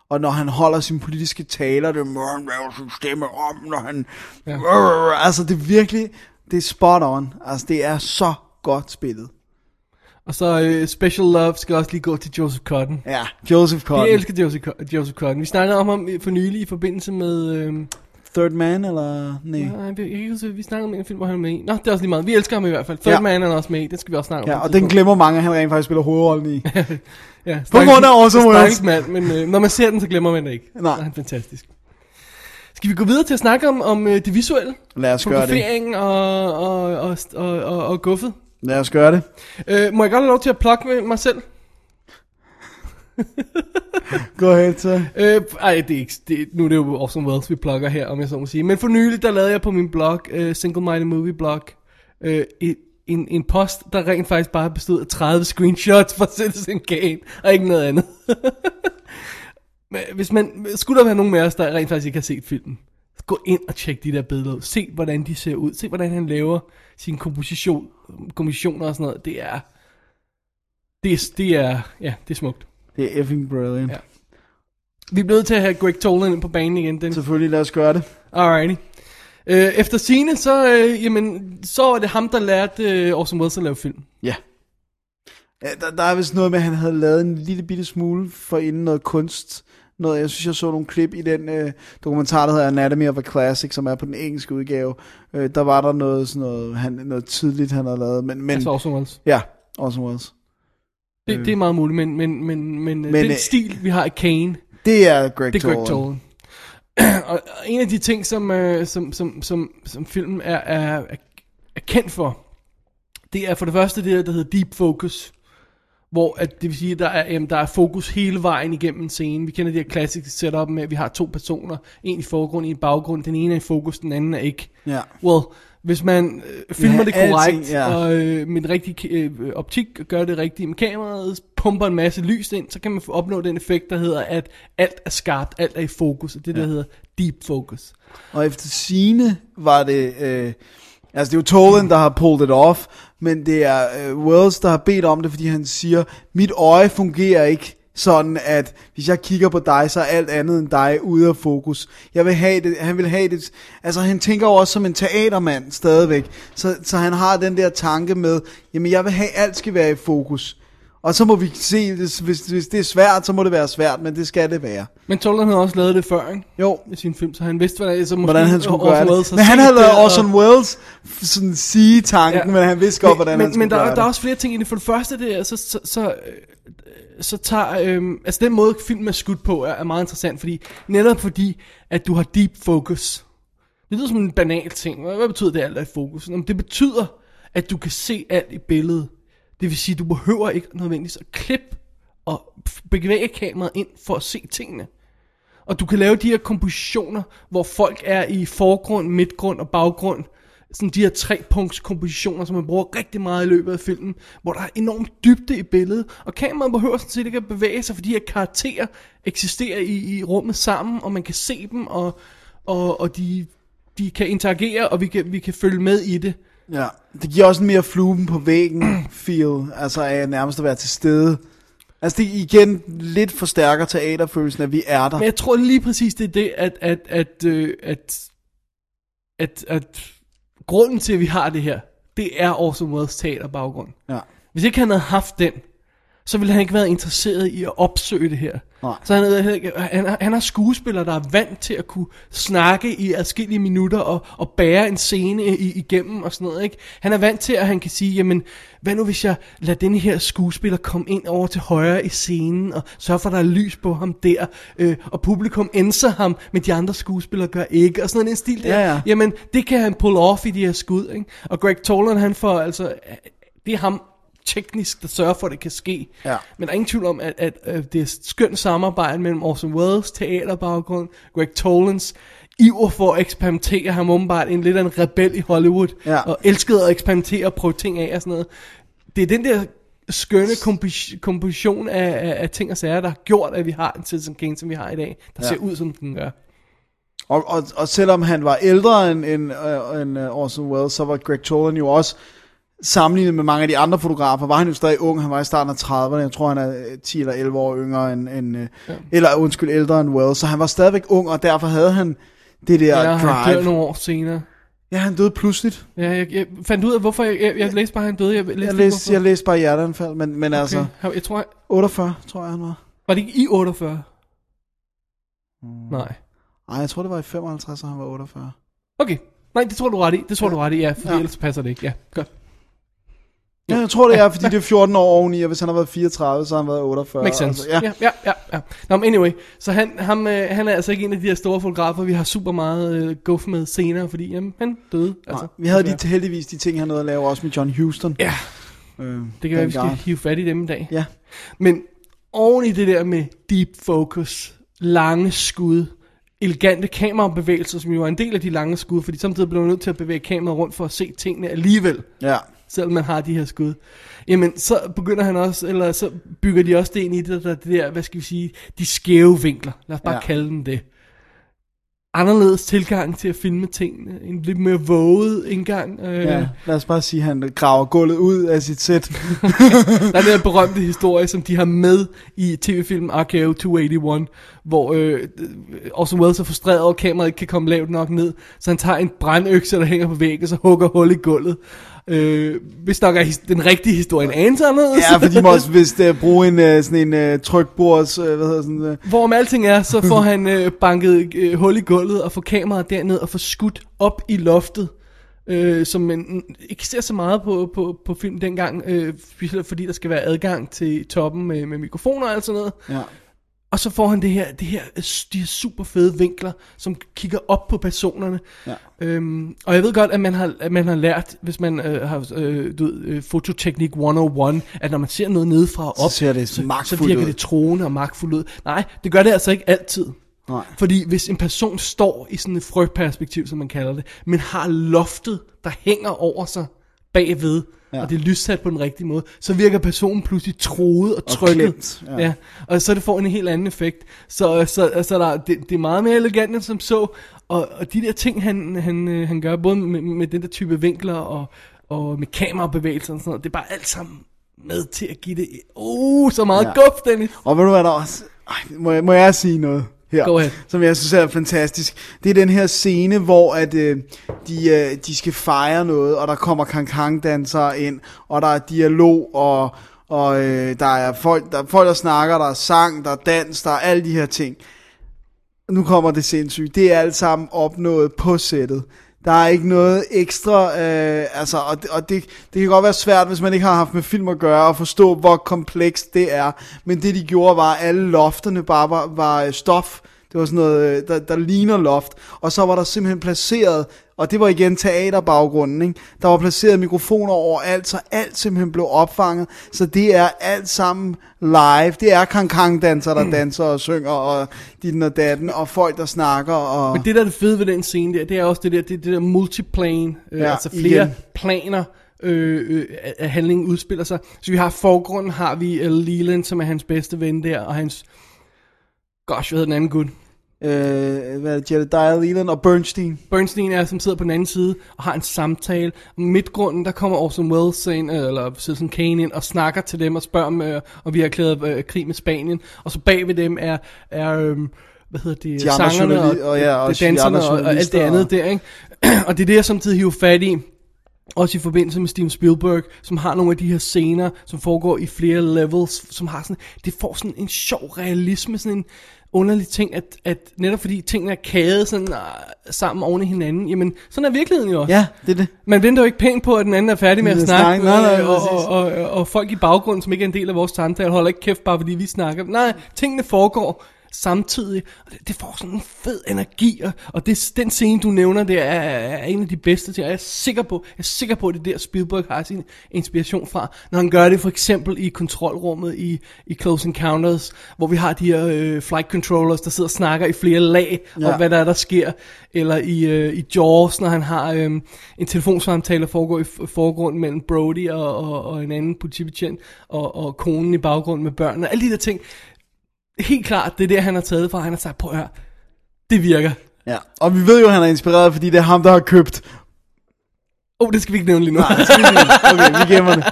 Og når han holder sine politiske taler, det er, "Mør, han laver sin stemme om, når han... Ja. Ja. Altså, det er virkelig... Det er spot on. Altså, det er så godt spillet. Og så uh, Special Love skal også lige gå til Joseph Cotton. Ja, Joseph Vi Cotton. elsker Joseph, Co- Joseph Cotton. Vi snakkede om ham for nylig i forbindelse med... Øhm, Third Man, eller... Nej. nej, ikke huske, vi snakkede om en film, hvor han er med i. Nå, det er også lige meget. Vi elsker ham i hvert fald. Third Ja. Man er han også med i. Den skal vi også snakke om. Ja, og den glemmer mange, at han rent faktisk spiller hovedrollen i. Ja, På grund af Orson Welles. Stakkels mand, men øh, når man ser den, så glemmer man det ikke. Nej. Så er han fantastisk. Skal vi gå videre til at snakke om, om øh, det visuelle? Lad os gøre det. Og, og, og, og, og guffet. Lad os gøre det. Øh, må jeg godt have lov til at plukke med mig selv? Gå ahead, så. Øh, ej, det er ikke, det, nu er det jo Orson Welles, vi plukker her, om jeg så må sige. Men for nylig, der lavede jeg på min blog, uh, Single Minded Movie blog, uh, et, en, en post, der rent faktisk bare bestod af 30 screenshots fra Citizen Kane, og ikke noget andet. Men hvis man, skulle der være nogen med os, der rent faktisk ikke har set filmen, gå ind og tjek de der billeder ud. Se, hvordan de ser ud. Se, hvordan han laver sine komposition, kompositioner og sådan noget. Det er, det er, det er, ja, det er smukt. Det er effing brilliant. Ja. Vi er nødt til at have Greg Tolan ind på banen igen. Den. Selvfølgelig, lad os gøre det. Alrighty. Øh, efter sine så, øh, jamen, så var det ham, der lærte øh, Orson Welles at lave film. Ja. ja der, der er vist noget med, at han havde lavet en lille bitte smule for inden noget kunst. Noget, jeg synes, jeg så nogle klip i den øh, dokumentar, der hedder Anatomy of a Classic, som er på den engelske udgave. Øh, der var der noget, sådan noget, han, noget tidligt, han havde lavet. Men, men Altså Orson Welles. ja, Orson Welles. Det, det er meget muligt, men, men, men, men, men den øh, stil, vi har i Kane, Det er Greg det er Greg Tolan. Og en af de ting, som, øh, som, som, som, som filmen er, er, er, er kendt for, det er for det første det, der hedder deep focus. Hvor at det vil sige, at der er, jamen, der er fokus hele vejen igennem en scene. Vi kender det her klassiske setup med, at vi har to personer. En i forgrund, en i baggrund. Den ene er i fokus, den anden er ikke. Ja. Well, hvis man øh, filmer Ja, det alting, korrekt, ja. og øh, med den rigtige øh, optik, gør det rigtigt med kameraet, pumper en masse lys ind, så kan man opnå den effekt, der hedder, at alt er skarpt, alt er i fokus, og det der Ja. hedder deep focus. Og efter sine var det... Øh, altså, det er jo Tolan, der har pulled it off, men det er øh, Wells, der har bedt om det, fordi han siger, mit øje fungerer ikke sådan, at hvis jeg kigger på dig, så er alt andet end dig ude af fokus. Jeg vil have det, han vil have det, altså han tænker jo også som en teatermand stadigvæk, så, så han har den der tanke med, jamen jeg vil have, alt skal være i fokus. Og så må vi se, hvis, hvis, det er svært, så må det være svært, men det skal det være. Men Tolan havde også lavet det før, ikke? Jo, I sin film, så han vidste, hvordan, så måske hvordan han skulle Orson gøre Welles det. Men han havde lavet det, Orson Welles sådan sige tanken, Ja. men han vidste godt, hvordan men, han skulle men der, gøre er- der er det. også flere ting i det. For det første, det er, så, så, så, øh, så tager, øhm, altså den måde filmen er skudt på, er, er meget interessant, fordi, netop fordi, at du har deep focus. Det lyder som en banal ting. Hvad, hvad betyder det alt er i fokus? Jamen, det betyder, at du kan se alt i billedet. Det vil sige, du behøver ikke nødvendigvis at klippe og bevæge kameraet ind for at se tingene. Og du kan lave de her kompositioner, hvor folk er i forgrund, midtgrund og baggrund. Sådan de her tre punkts kompositioner, som man bruger rigtig meget i løbet af filmen, hvor der er enorm dybde i billedet. Og kameraet behøver sådan set ikke at bevæge sig, for de her karakterer eksisterer i, i rummet sammen, og man kan se dem, og, og, og de, de kan interagere, og vi kan, vi kan følge med i det. Ja, det giver også en mere fluben på væggen feel, altså af nærmest at være til stede. Altså det igen lidt forstærker teaterfølelsen, at vi er der. Men jeg tror lige præcis, det er det, at, at, at, øh, at, at, at grunden til, at vi har det her, det er Orson Welles teaterbaggrund. Ja. Hvis ikke han havde haft den, så ville han ikke være interesseret i at opsøge det her. Nej. Så han, havde- han, han, han har skuespillere, der er vant til at kunne snakke i adskillige minutter og, og bære en scene i, igennem og sådan noget. Ikke? Han er vant til, at han kan sige, jamen, hvad nu hvis jeg lader denne her skuespiller komme ind over til højre i scenen og sørge for, at der er lys på ham der, øh, og publikum enser ham, men de andre skuespillere gør ikke, og sådan en stil der. Ja, ja. Jamen, det kan han pull off i de her skud. Ikke? Og Greg Tolan, han får altså, det er ham teknisk, der sørger for, at det kan ske. Ja. Men der er ingen tvivl om, at, at, at det er et skønt samarbejde mellem Orson Welles teaterbaggrund, Greg Tolans iver for at eksperimentere, ham åbenbart en lidt af en rebel i Hollywood, Ja. og elskede at eksperimentere og prøve ting af og sådan noget. Det er den der skønne komposition af, af, af ting og sager, der har gjort, at vi har en Citizen Kane, som vi har i dag, der Ja. ser ud, som den gør. Og, og, og selvom han var ældre end, end, øh, end uh, Orson Welles, så var Greg Tolan jo også sammenlignet med mange af de andre fotografer, var han jo stadig ung, han var i starten af 30'erne, jeg tror han er øh, 10 eller 11 år yngre end, end ja. eller undskyld, ældre end Welles, så han var stadigvæk ung, og derfor havde han det der Ja, han dør drive. nogle år senere. Ja, han døde pludseligt. Ja, jeg, jeg fandt ud af, hvorfor jeg, jeg, jeg læste bare, at han døde. Jeg, læste Jeg læste, jeg læste bare hjerteanfald, men, men okay. altså. Jeg tror, jeg, 48, tror jeg han var. var det ikke i 48? Mm. Nej. Nej, jeg tror det var i 55, og han var 48. Okay. Nej, det tror du ret i. Det tror du ret i, ja. Fordi Ja. ja. ellers passer det ikke. Ja, godt. Ja, jeg tror det er, fordi det er 14 år oveni, og hvis han har været 34, så har han været 48. Makes sense. Altså, ja. ja, ja, ja. ja. Nå, men anyway. Så han, ham, øh, han er altså ikke en af de her store fotografer, vi har super meget øh, guf med senere, fordi jamen, han døde. Altså, Nej, vi havde de, heldigvis de ting, han nåede at lave også med John Houston. Ja, Øh, det kan være, vi skal hive fat i dem i dag. Ja. Men oven i det der med deep focus, lange skud, elegante kamerabevægelser, som jo er en del af de lange skud, fordi samtidig bliver man nødt til at bevæge kameraet rundt for at se tingene alligevel. Ja. Selvom man har de her skud. Jamen, så begynder han også, eller så bygger de også det ind i det, der, det der, hvad skal vi sige, de skæve vinkler. Lad os bare Ja. kalde dem det. Anderledes tilgang til at filme tingene. En lidt mere våget indgang. Øh, ja. Lad os bare sige, at han graver gulvet ud af sit sæt. Der er den her berømte historie, som de har med i tv-filmen RKO 281, hvor øh, Orson Welles er frustreret over, at kameraet ikke kan komme lavt nok ned, så han tager en brandøkse, der hænger på væggen, og så hugger hul i gulvet. Øh, hvis nok er den rigtige historie en anelse anderledes. ja, for de må også vist uh, bruge en, uh, sådan en uh, trykbords, uh, hvad hedder sådan, uh, Hvorom alting er, så får han øh, banket øh, hul i gulvet og får kameraet derned og får skudt op i loftet. Øh, som man ikke ser så meget på, på, på film dengang, øh, fordi der skal være adgang til toppen med, med mikrofoner og alt sådan noget. ja. Og så får han det her, det her, de her super fede vinkler, som kigger op på personerne. Ja. Øhm, og jeg ved godt, at man har, at man har lært, hvis man øh, har øh, du ved, øh, fototeknik 101, at når man ser noget nedefra og op, ser det så, så virker ud. det troende og magtfuldt ud. Nej, det gør det altså ikke altid. Nej. Fordi hvis en person står i sådan et frøperspektiv, som man kalder det, men har loftet, der hænger over sig bagved, Ja. og det er lyssat på den rigtige måde, så virker personen pludselig troet og Og trykket. klemt, ja. ja. Og så det får en helt anden effekt. Så, så, så der, det, det er meget mere elegant end som så, og, og de der ting, han, han, øh, han gør, både med, med den der type vinkler, og, og med kamerabevægelser og sådan noget. Det er bare alt sammen med til at give det, uh, så meget ja. guf, Dennis. Og ved du hvad der også... Ej, må, jeg, må jeg sige noget her? Go ahead. Som jeg synes er fantastisk. Det er den her scene, hvor at, øh, de, øh, de skal fejre noget, og der kommer kankang-dansere ind, og der er dialog, og, og øh, der, er folk, der er folk, der snakker, der er sang, der er dans, der er alle de her ting. Nu kommer det sindssygt. Det er alt sammen opnået på sættet. Der er ikke noget ekstra, øh, altså, og, det, og det, det kan godt være svært, hvis man ikke har haft med film at gøre, at forstå, hvor komplekst det er. Men det de gjorde var, at alle lofterne bare var, var øh, stof. Det var sådan noget, øh, der, der ligner loft. Og så var der simpelthen placeret, og det var igen teaterbaggrunden, ikke? der var placeret mikrofoner overalt, så alt simpelthen blev opfanget. Så det er alt sammen live. Det er kankang-dansere, der danser og synger, og dit og datten, og folk, der snakker. Og... Men det der er det fede ved den scene der, det er også det der, det, det der multiplane, øh, Ja, altså flere igen. planer, øh, øh, handlingen udspiller sig. Så vi har forgrunden, har vi uh, Leland, som er hans bedste ven der, og hans, gosh, hvad hedder den anden gut? Øh, hvad er det, Jedediah Leland og Bernstein. Bernstein er, som sidder på den anden side og har en samtale. Midtgrunden, der kommer Orson Welles ind, øh, eller Citizen Kane ind, og snakker til dem og spørger dem, øh, og vi har erklæret øh, krig med Spanien. Og så bag ved dem er, er øh, hvad hedder det, De andre sangerne og, og ja, og de danserne og, og alt det andet der, ikke? og det er det, jeg samtidig hiver fat i. Også i forbindelse med Steven Spielberg, som har nogle af de her scener, som foregår i flere levels, som har sådan, det får sådan en sjov realisme, sådan en underlig ting, at, at netop fordi tingene er kædet sådan, uh, sammen oven i hinanden, jamen sådan er virkeligheden jo også. Ja, det er det. Man venter jo ikke pænt på, at den anden er færdig med at snakke, snakke. Nej, nej, øh, og, præcis. og, og, og folk i baggrunden, som ikke er en del af vores samtale, holder ikke kæft bare fordi vi snakker. Nej, tingene foregår samtidig, og det, det får sådan en fed energi, og, og det, den scene, du nævner, det er, er en af de bedste til, og jeg er sikker på, jeg er sikker på, at det er der Spielberg har sin inspiration fra, når han gør det for eksempel i kontrolrummet i, i Close Encounters, hvor vi har de her øh, flight controllers, der sidder og snakker i flere lag, ja. Om hvad der er, der sker, eller i, øh, i Jaws, når han har øh, en telefonsamtale, der foregår i forgrunden mellem Brody og, og, og en anden politibetjent, og, og konen i baggrunden med børnene, alle de der ting, helt klart, det er det, han har taget fra, han har sagt, prøv at høre, det virker. Ja. Og vi ved jo, at han er inspireret, fordi det er ham, der har købt. Åh, oh, det skal vi ikke nævne lige nu. Nej, det skal vi ikke. Okay, vi gemmer det.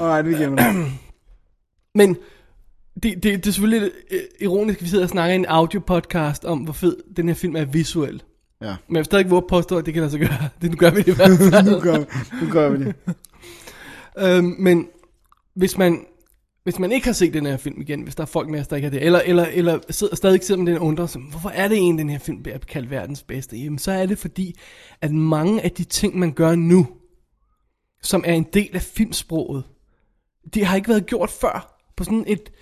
Alright, vi gemmer det. Men det, det, det er selvfølgelig lidt, ironisk, at vi sidder og snakker i en audio-podcast om, hvor fed den her film er visuel. Ja. Men jeg vil stadig ikke våge påstå, at det kan sig gøre. Det nu gør vi det i hvert fald. nu, gør, nu gør vi det. øhm, men hvis man, hvis man ikke har set den her film igen, hvis der er folk med os, der ikke har det, eller, eller, eller sidder, stadig sidder med den og undrer sig, hvorfor er det egentlig, den her film bliver kaldt verdens bedste? Jamen, så er det fordi, at mange af de ting, man gør nu, som er en del af filmsproget, det har ikke været gjort før. På sådan et,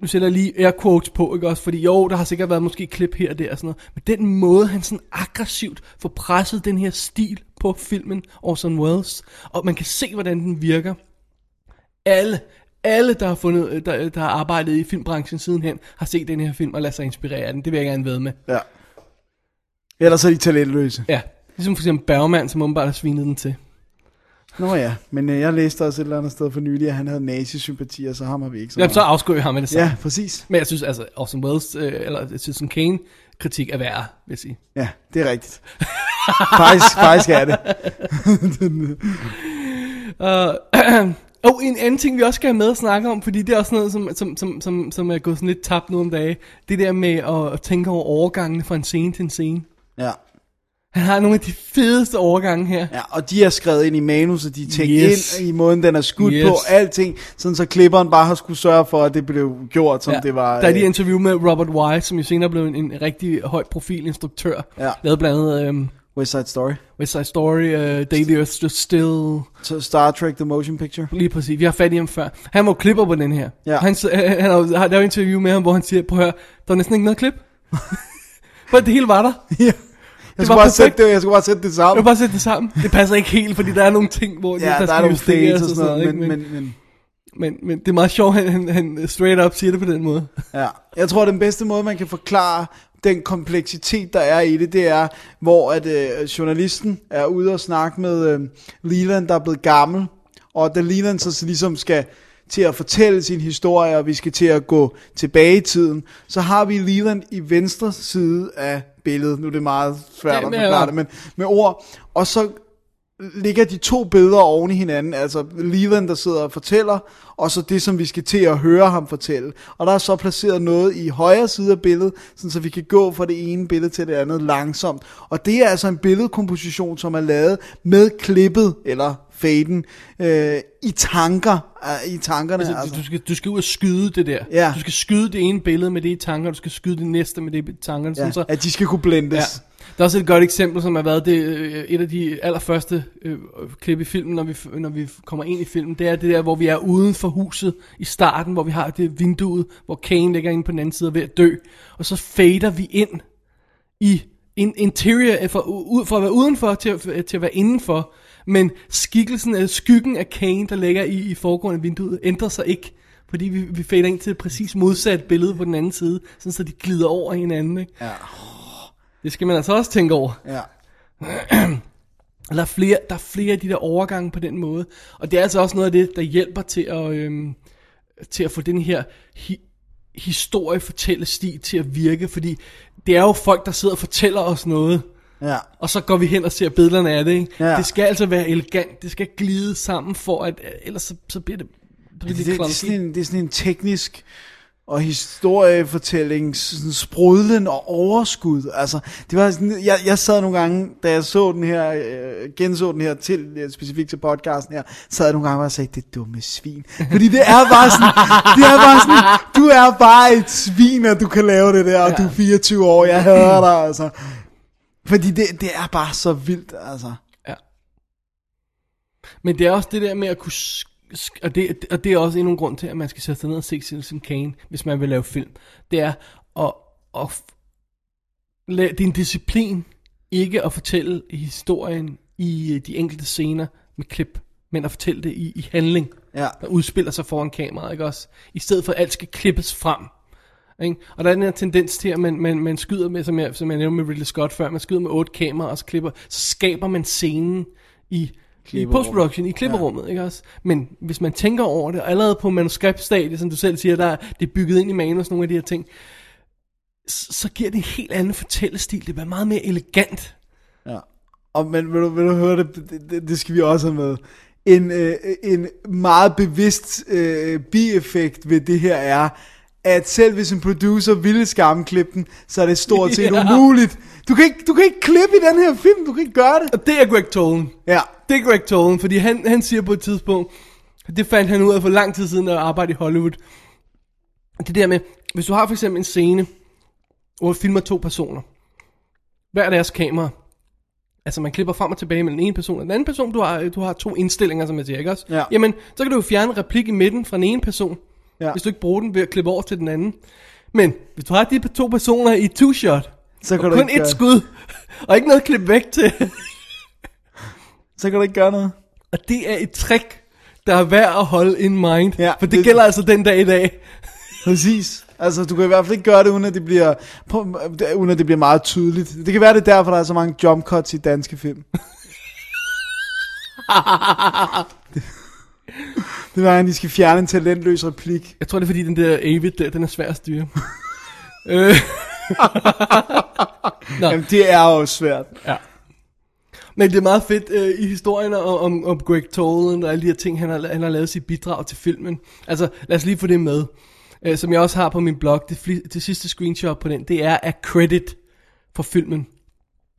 nu sætter jeg lige air quotes på, ikke også? Fordi jo, der har sikkert været måske klip her og der og sådan noget. Men den måde, han sådan aggressivt får presset den her stil på filmen, Orson Welles, og man kan se, hvordan den virker. Alle, alle, der har, fundet, der, der har arbejdet i filmbranchen sidenhen, har set den her film og ladet sig inspirere af den. Det vil jeg gerne ved med. Ja. Ellers er de talentløse. Ja, ligesom for eksempel Bergman, som åbenbart har svinet den til. Nå ja, men øh, jeg læste også et eller andet sted for nylig, at han havde nazi-sympatier, så ham har vi ikke så Jamen, så afskriver jeg ham med det samme. Ja, præcis. Men jeg synes altså, Orson Welles, øh, eller Citizen Kane, kritik er værre, vil jeg sige. Ja, det er rigtigt. faktisk, faktisk er det. Uh, og en anden ting, vi også skal have med at snakke om, fordi det er også noget, som, som, som, som, som er gået sådan lidt tabt nu om dagen, det der med at, at tænke over overgangene fra en scene til en scene. Ja. Han har nogle af de fedeste overgange her. ja, og de er skrevet ind i manus, og de er tænkt Yes. ind i måden, den er skudt Yes. på, alting, sådan så klipperen bare har skulle sørge for, at det blev gjort, som det var. der er de øh, interview med Robert Wise, som jo senere blev en, en rigtig høj profil instruktør. Ja. Lavede blandt andet um, West Side Story. West Side Story, uh, the Earth Stood Still, Så Star Trek The Motion Picture. Lige præcis, vi har fat i ham før. Han var klipper på den her. Ja. Han, s- han, han, har- der er jo interview med ham, hvor han siger, prøv at høre, der er næsten ikke noget klip. For det hele var der. ja. Jeg skulle, bare sætte det, jeg skulle bare sætte det Jeg sammen. vil bare sætte det sammen. Det passer ikke helt, fordi der er nogle ting, hvor Ja, der, der, er nogle fades og sådan noget, ikke? men, men, men, men, men det er meget sjovt, han, han, han straight up siger det på den måde. Ja, jeg tror, den bedste måde, man kan forklare den kompleksitet, der er i det, det er, hvor at øh, journalisten er ude og snakke med øh, Leland, der er blevet gammel, og da Leland så ligesom skal til at fortælle sin historie, og vi skal til at gå tilbage i tiden, så har vi Leland i venstre side af billedet. Nu er det meget svært Ja, at forklare det, men med ord. Og så ligger de to billeder oven i hinanden, altså Leland, der sidder og fortæller, og så det, som vi skal til at høre ham fortælle. Og der er så placeret noget i højre side af billedet, sådan så vi kan gå fra det ene billede til det andet langsomt. Og det er altså en billedkomposition, som er lavet med klippet, eller faden, øh, i tanker, øh, i tankerne. Altså, Altså, du, skal, du skal ud og skyde det der. Ja. Du skal skyde det ene billede med det i tanker, du skal skyde det næste med det i tankerne. Sådan, ja, så, at de skal kunne blendes. Ja. Der er også et godt eksempel, som har været det, øh, et af de allerførste øh, klip i filmen, når vi, når vi kommer ind i filmen. Det er det der, hvor vi er uden for huset i starten, hvor vi har det vinduet, hvor Kane ligger inde på den anden side og ved at dø. Og så fader vi ind i in, interior, for, ud, for at være udenfor til, øh, til at være indenfor. Men skikkelsen af skyggen af Kane, der ligger i, i forgrunden af vinduet, ændrer sig ikke. Fordi vi, vi fader ind til et præcis modsat billede på den anden side, sådan så de glider over hinanden. Ikke? Ja. Det skal man altså også tænke over. Ja. Der er, flere, der er flere af de der overgange på den måde. Og det er altså også noget af det, der hjælper til at, øhm, til at få den her hi- historiefortællestil til at virke. Fordi det er jo folk, der sidder og fortæller os noget. Ja. Og så går vi hen og ser billederne af det. Ikke? Ja. Det skal altså være elegant. Det skal glide sammen, for at ellers så, så bliver det, Det, det, det, det, er sådan en, det er sådan en teknisk og historiefortælling, sådan sprudlen og overskud. Altså, det var sådan, jeg, jeg sad nogle gange, da jeg så den her, øh, genså den her til, øh, specifikt til podcasten her, sad jeg nogle gange og sagde, det er dumme svin. Fordi det er bare sådan, det er bare sådan, du er bare et svin, at du kan lave det der, og du er 24 år, jeg hader dig, altså. Fordi det, det er bare så vildt, altså. Ja. Men det er også det der med at kunne... Og det, og det er også endnu en grund til, at man skal sætte sig ned og se Citizen Kane, hvis man vil lave film. Det er at, at det er en disciplin ikke at fortælle historien i øh, de enkelte scener med klip, men at fortælle det i, i handling, Ja. der udspiller sig foran kameraet, ikke også? I stedet for at alt skal klippes frem. Ikke? Og der er den her tendens til, at man, man, man skyder med, som jeg, som jeg nævnte med Ridley Scott før, man skyder med otte kameraer, og så klipper, så skaber man scenen i, i postproduktion, i klipperummet, ja. ikke også? Men hvis man tænker over det, og allerede på manuskriptstadiet, som du selv siger, der er, det er bygget ind i manus, nogle af de her ting, så, giver det en helt anden fortællestil. Det bliver meget mere elegant. Ja. Og men vil du, vil du høre det, det, det, det skal vi også have med. En, øh, en meget bevidst øh, bieffekt ved det her er, at selv hvis en producer ville skamklippe den, så er det stort set Ja. umuligt. Du kan, ikke, du kan ikke klippe i den her film, du kan ikke gøre det. Og det er Greg Tolan. Ja, Det er Greg Tolan, fordi han, han siger på et tidspunkt, det fandt han ud af for lang tid siden, at arbejde i Hollywood. Det der med, hvis du har for eksempel en scene, hvor du filmer to personer, hver deres kamera, altså man klipper frem og tilbage mellem ene person og den anden person, du har, du har to indstillinger, som jeg siger, ikke også? Ja. Jamen, så kan du jo fjerne en replik i midten fra den ene person, Ja. hvis du ikke bruger den ved at klippe over til den anden. Men hvis du har de to personer i two-shot, så kan, og du kun ikke et skud, og ikke noget klip væk til, så kan du ikke gøre noget. Og det er et trick, der er værd at holde in mind. Ja, for det, det- gælder altså den dag i dag. Præcis. Altså, du kan i hvert fald ikke gøre det, uden at det bliver, uden at det bliver meget tydeligt. Det kan være, det er derfor, der er så mange jump cuts i danske film. det, var, at de skal fjerne en talentløs replik. Jeg tror, det er fordi, den der Avid der, den er svær at styre. øh, Nå. Jamen, det er jo svært. ja. Men det er meget fedt øh, i historien om, om, om Greg Tolan og alle de her ting, han har, han har lavet sit bidrag til filmen. Altså, lad os lige få det med. Øh, som jeg også har på min blog, det, det sidste screenshot på den, det er a credit for filmen.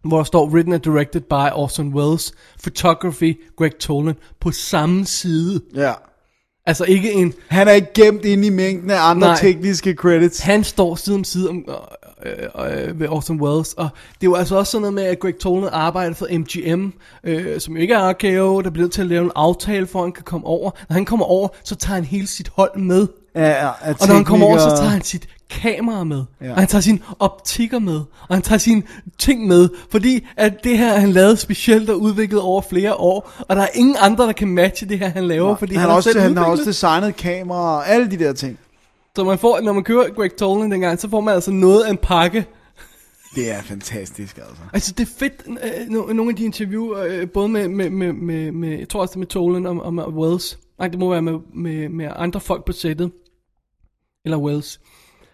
Hvor der står, written and directed by Orson Welles, photography, Greg Tolan, på samme side. Ja. Altså ikke en, Han er ikke gemt inde i mængden af andre Nej. tekniske credits. Han står side om side om, øh, øh, øh, ved Orson Welles, og det er jo altså også sådan noget med, at Greg Tolan arbejder for MGM, øh, som ikke er RKO, der bliver nødt til at lave en aftale, for at han kan komme over. Når han kommer over, så tager han hele sit hold med. Ja, Og når han kommer over, så tager han sit kamera med. Ja. Og han tager sine optikker med. Og han tager sine ting med. Fordi at det her, han lavede specielt og udviklet over flere år. Og der er ingen andre, der kan matche det her, han laver. fordi han, han, har også, selv han har også designet kamera og alle de der ting. Så man får, når man kører Greg Tolan dengang, så får man altså noget af en pakke. Det er fantastisk, altså. Altså det er fedt, øh, no- nogle af de interview, øh, både med, med, med, med, med, jeg tror også det er med Tolan og, og med Wells. Nej, det må være med, med, med andre folk på sættet. Eller Wells.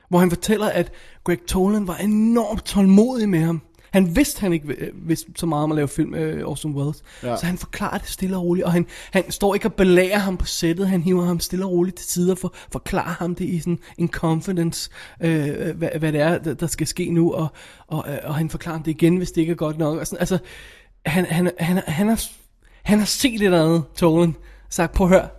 Hvor han fortæller, at Greg Tolan var enormt tålmodig med ham. Han vidste, han ikke øh, vidste så meget om at lave film, øh, Orson Welles. Ja. Så han forklarer det stille og roligt, og han, han står ikke og belærer ham på sættet, han hiver ham stille og roligt til sider, for forklarer ham det i sådan en confidence, øh, hvad, hvad det er, der, der skal ske nu, og, og, øh, og han forklarer ham det igen, hvis det ikke er godt nok. Og sådan, altså, han, han, han, han, har, han har set et eller andet, Tolan, sagt, prøv at høre,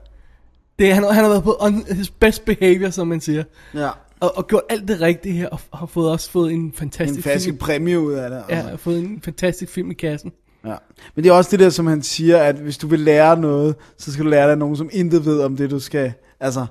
det, han, han har været på on his best behavior, som man siger. Ja. Og, og gjort alt det rigtige her, og har fået også fået en En fantastisk fast film. præmie ud af det. Ja, har fået en fantastisk film i kassen. Ja. Men det er også det der, som han siger, at hvis du vil lære noget, så skal du lære dig af nogen, som intet ved om det, du skal... Altså,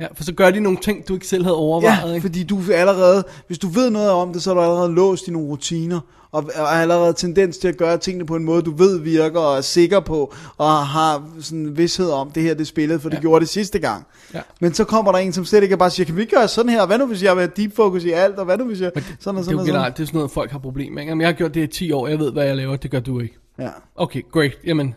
Ja, for så gør de nogle ting, du ikke selv havde overvejet. ja, ikke? fordi du er allerede, hvis du ved noget om det, så er du allerede låst i nogle rutiner, og har allerede tendens til at gøre tingene på en måde, du ved virker, og er sikker på, og har sådan vidshed om, det her det spillet, for det Ja. gjorde det sidste gang. Ja. Men så kommer der en, som slet ikke bare siger, kan vi ikke gøre sådan her, hvad nu hvis jeg vil deep focus i alt, og hvad nu hvis jeg... sådan og det er sådan jo sådan. generelt, det er sådan noget, folk har problemer med. Jamen, jeg har gjort det i 10 år, jeg ved, hvad jeg laver, det gør du ikke. Ja, Okay, great. Jamen,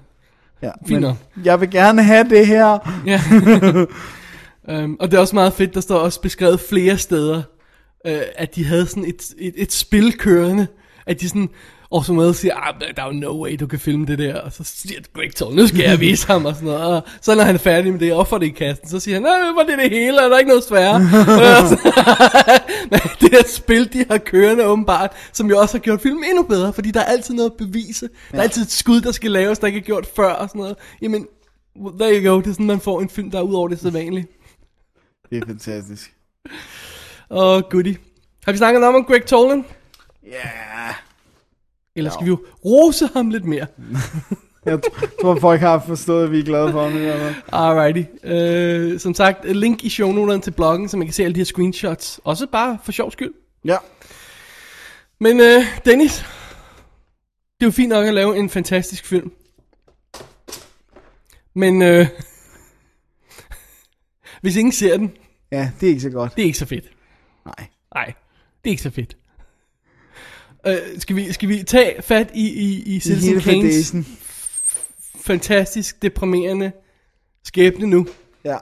ja. Fint Men jeg vil gerne have det her. ja. um, og det er også meget fedt, der står også beskrevet flere steder, øh, at de havde sådan et, et, et spil kørende, at de sådan, og som med siger, ah, der er jo no way, du kan filme det der, og så siger Greg Toll, nu skal jeg vise ham, og sådan noget, og så når han er færdig med det, og får det i kassen, så siger han, nej, var det det hele, er der ikke noget svære? Og Men det der spil, de har kørende åbenbart, som jo også har gjort filmen endnu bedre, fordi der er altid noget at bevise, der er altid et skud, der skal laves, der ikke er gjort før, og sådan noget, jamen, there you go, det er sådan, man får en film, der er ud over det sædvanlige. Det er fantastisk. Åh, oh, goodie. Har vi snakket om Greg Tolan? Ja. Eller skal vi jo rose ham lidt mere? Jeg tror, folk har forstået, at vi er glade for ham. Alrighty. Uh, som sagt, link i shownoterne til bloggen, så man kan se alle de her screenshots. Også bare for sjov skyld. Ja. Men uh, Dennis, det er jo fint nok at lave en fantastisk film. Men uh, hvis ingen ser den, Ja, det er ikke så godt. det er ikke så fedt. Nej. Nej, det er ikke så fedt. Uh, skal, vi, skal vi tage fat i, i, i I Citizen hele Kanes fantastisk deprimerende skæbne nu? Ja.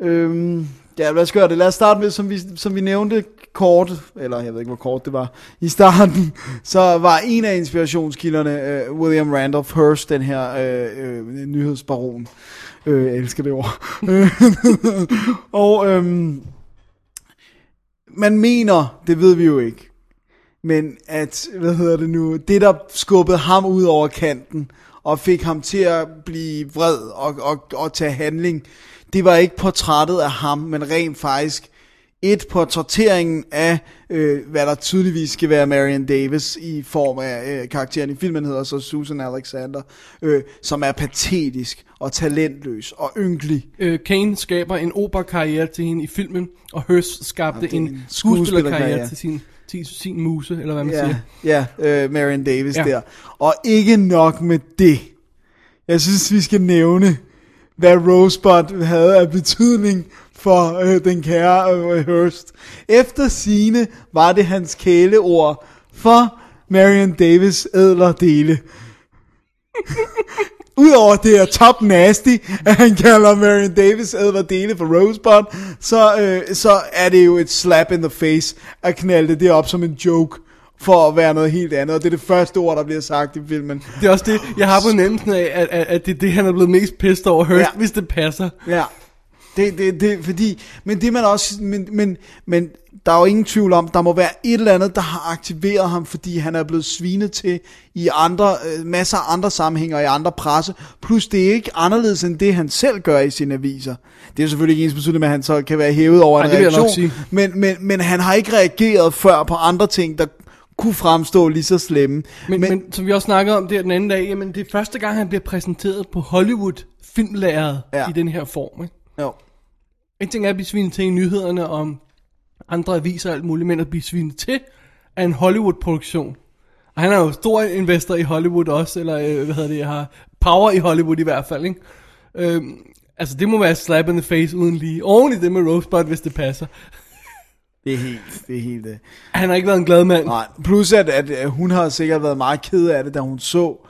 Øhm, ja, lad os gøre det. Lad os starte med, som vi, som vi nævnte kort, eller jeg ved ikke, hvor kort det var, i starten, så var en af inspirationskilderne uh, William Randolph Hearst, den her uh, uh, nyhedsbaron. Øh, jeg elsker det ord. og øhm, man mener, det ved vi jo ikke, men at, hvad hedder det nu, det der skubbede ham ud over kanten, og fik ham til at blive vred og, og, og tage handling, det var ikke portrættet af ham, men rent faktisk et portrætteringen af, øh, hvad der tydeligvis skal være Marion Davis i form af øh, karakteren i filmen, hedder så Susan Alexander, øh, som er patetisk og talentløs og ynkelig. Øh, Kane skaber en operakarriere til hende i filmen, og Hearst skabte er en, en skuespillerkarriere til sin, til sin muse, eller hvad man Ja, siger. ja øh, Marion Davis Ja. ja. der. Og ikke nok med det. Jeg synes, vi skal nævne, hvad Rosebud havde af betydning for øh, den kære øh, Hearst. Efter sine var det hans kæleord for Marion Davis ædler dele. Udover det er top nasty, at han kalder Marion Davis ædler dele for Rosebud, så, øh, så er det jo et slap in the face at knalde det op som en joke for at være noget helt andet. Og det er det første ord, der bliver sagt i filmen. Det er også det, jeg har på nemmelsen af, at, at, at det er det, han er blevet mest pissed over Hearst, ja. Ja. hvis det passer. Ja. Det, det, det, fordi, men det man også, men, men, men der er jo ingen tvivl om, der må være et eller andet, der har aktiveret ham, fordi han er blevet svinet til i andre, øh, masser af andre sammenhænge og i andre presse. Plus det er ikke anderledes end det, han selv gør i sine aviser. Det er selvfølgelig ikke ens betydning, at han så kan være hævet over Ej, en reaktion. Men, men, men han har ikke reageret før på andre ting, der kunne fremstå lige så slemme. Men, men, men som vi også snakkede om der den anden dag, jamen det er første gang, han bliver præsenteret på Hollywood filmlæret. Ja. i den her form. Ikke? jo. En ting er at blive svinet til i nyhederne om andre aviser og alt muligt, men at blive svinet til af en Hollywood-produktion. Og han er jo stor investor i Hollywood også, eller øh, hvad hedder det, har power i Hollywood i hvert fald, ikke? Øhm, altså det må være slap in the face uden lige. Oven i det med Rosebud, hvis det passer. Det er helt, det er helt... øh, Han har ikke været en glad mand. Nej, plus at, at, at hun har sikkert været meget ked af det, da hun så.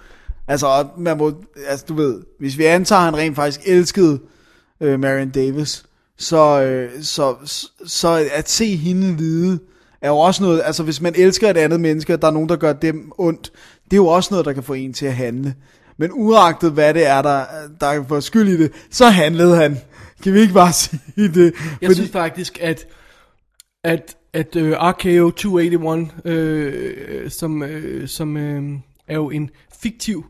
Altså, man må, altså du ved, hvis vi antager, at han rent faktisk elskede øh, Marion Davis, så, øh, så, så, at se hende lide, er jo også noget, altså hvis man elsker et andet menneske, og der er nogen, der gør dem ondt, det er jo også noget, der kan få en til at handle. Men uagtet hvad det er, der, der får skyld i det, så handlede han. Kan vi ikke bare sige det? Jeg synes faktisk, at, at, at uh, RKO 281, øh, som, øh, som øh, er jo en fiktiv,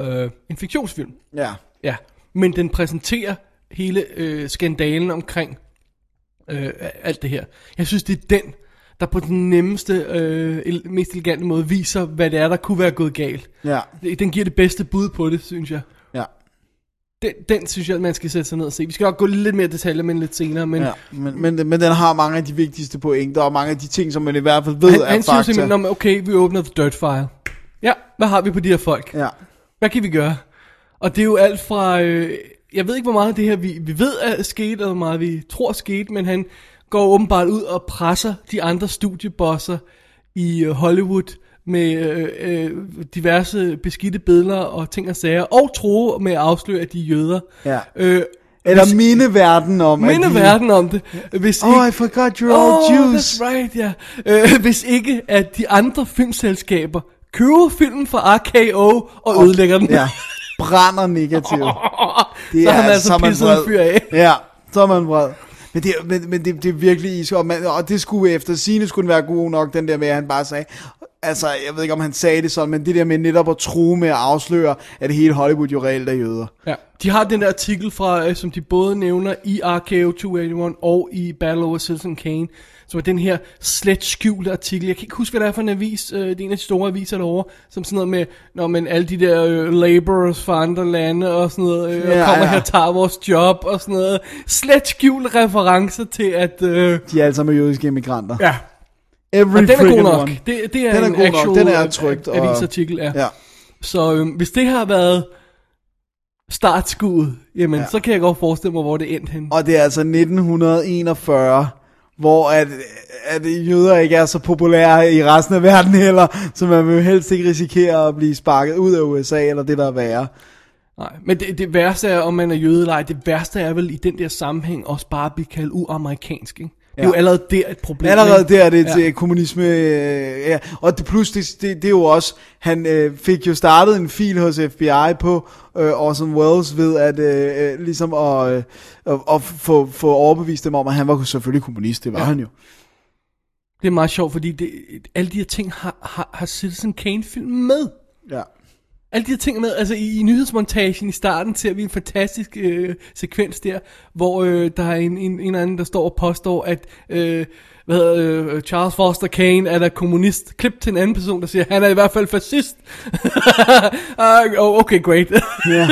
øh, en fiktionsfilm, Ja. ja, men den præsenterer hele øh, skandalen omkring øh, alt det her. Jeg synes, det er den, der på den nemmeste, øh, mest elegante måde viser, hvad det er, der kunne være gået galt. Ja. Den giver det bedste bud på det, synes jeg. Ja. Den, den synes jeg, at man skal sætte sig ned og se. Vi skal nok gå lidt mere detaljer, men lidt senere. Men ja. Men, men, men den har mange af de vigtigste pointer, og mange af de ting, som man i hvert fald ved han, er han fakta. simpelthen, "Nå, men okay, vi åbner The Dirt File. Ja, hvad har vi på de her folk? Ja. Hvad kan vi gøre? Og det er jo alt fra, øh, jeg ved ikke hvor meget af det her vi, vi ved er sket, eller hvor meget vi tror er sket, men han går åbenbart ud og presser de andre studiebosser i øh, Hollywood med øh, øh, diverse beskidte billeder og ting og sager, og tro med at afsløre, at de er jøder. Ja. Øh, Eller minde verden om, at minde de- verden om det. Hvis Oh, I forgot you're all oh, Jews. that's right, ja. Øh, hvis ikke, at de andre filmselskaber køber filmen fra RKO og ødelægger den. Ja. Brænder negativt. Det så har man altså er pisset en fyr af. Ja, så er man vred. Men det, er- men, men det, det er virkelig isk, og, man, og det skulle efter sine skulle være god nok, den der med, at han bare sagde, altså, jeg ved ikke, om han sagde det sådan, men det der med netop at true med at afsløre, at hele Hollywood jo reelt er jøder. Ja. De har den der artikel fra, øh, som de både nævner i RKO 281 og i Battle Over Citizen Kane, som er den her slet skjulte artikel. Jeg kan ikke huske, hvad det er for en avis. Øh, det er en af de store aviser derovre, som sådan noget med, når man alle de der øh, laborers fra andre lande og sådan noget, øh, Ja, og kommer ja. her og tager vores job og sådan noget. Slet skjulte referencer til, at... Øh, De er alle sammen jødiske immigranter. ja, Every og den er god nok. one. Det, det er Den er en god nok. actual Den er trygt, og- avisartikel, ja. Ja. Så øh, hvis det har været startskuddet, jamen Ja. ja. så kan jeg godt forestille mig, hvor det endte hen. Og det er altså 1941, hvor at, at jøder ikke er så populære i resten af verden heller, så man vil helst ikke risikere at blive sparket ud af USA, eller det der er værre. Nej, men det, det værste er, om man er jøde eller ej, det værste er vel i den der sammenhæng også bare at blive kaldt uamerikansk, ikke? Det er jo allerede der et problem. Allerede der er det Ja. til kommunisme, øh, ja. og det, plus det, det, det er jo også, han øh, fik jo startet en fil hos FBI på øh, Orson Welles ved at øh, øh, ligesom at, øh, at, få, få overbevist dem om, at han var selvfølgelig kommunist, det var ja. Han jo. Det er meget sjovt, fordi det, alle de her ting har, har, har Citizen Kane film med. Ja. Alle de her ting med, altså i, i nyhedsmontagen i starten ser vi en fantastisk øh, sekvens der, hvor øh, der er en, en, en eller anden, der står og påstår, at øh, hvad hedder, øh, Charles Foster Kane er der kommunist. Klip til en anden person, der siger, han er i hvert fald fascist. uh, okay, great. ja.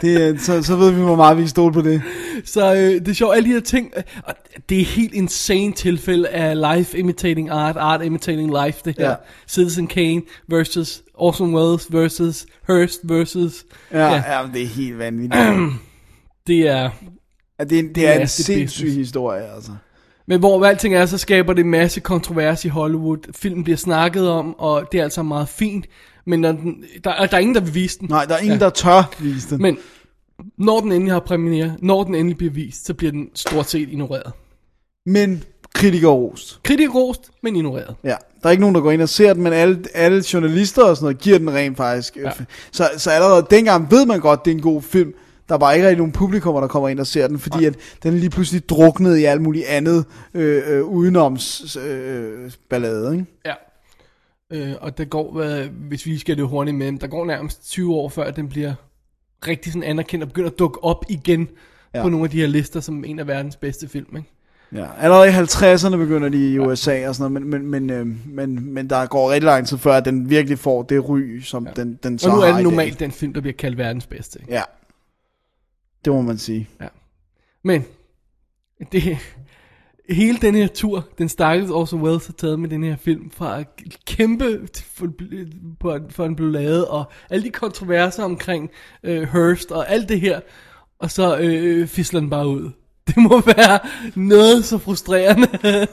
Det, er- så, så ved vi, hvor meget vi stole på det. Så øh, det er sjovt, alle de her ting, øh, og det er helt insane tilfælde af life imitating art, art imitating life, det her. Ja. Citizen Kane versus Orson Welles versus Hearst versus, Ja, Ja. ja. det er helt vanvittigt. det er, ja, det, er, en- det er en sindssyg business. historie, altså. Men hvor alting er, så skaber det en masse kontrovers i Hollywood. Filmen bliver snakket om, og det er altså meget fint, men når den, der, der er ingen, der vil vise den. Nej, der er ingen, Ja. der tør vise den. Men når den endelig har premiere, når den endelig bliver vist, så bliver den stort set ignoreret. Men kritikerrost. Kritikerrost, men ignoreret. Ja, der er ikke nogen, der går ind og ser den, men alle, alle journalister og sådan noget giver den rent faktisk. Ja. Ja. Så, så allerede dengang ved man godt, det er en god film. Der er bare ikke rigtig nogen publikummer, der kommer ind og ser den, fordi at den lige pludselig druknet i alt muligt andet øh, øh, udenoms øh, ballade, ikke? Ja. Øh, og der går, øh, hvis vi skal det hurtigt med, der går nærmest 20 år før, at den bliver rigtig sådan anerkendt og begynder at dukke op igen Ja. ja. på nogle af de her lister som en af verdens bedste film. Ikke? Ja, allerede i 50'erne begynder de i USA og sådan noget, men, men, men, øh, men, men der går rigtig lang tid før, at den virkelig får det ry, som ja. den, den så Og nu har er det normalt den film, der bliver kaldt verdens bedste. Ikke? Ja, det må man sige. Men det, hele den her tur, den stakkels Orson Welles har taget med den her film, fra at kæmpe for, for, for den blev lavet, og alle de kontroverser omkring øh, Hearst og alt det her, og så øh, fisler den bare ud. Det må være noget så frustrerende.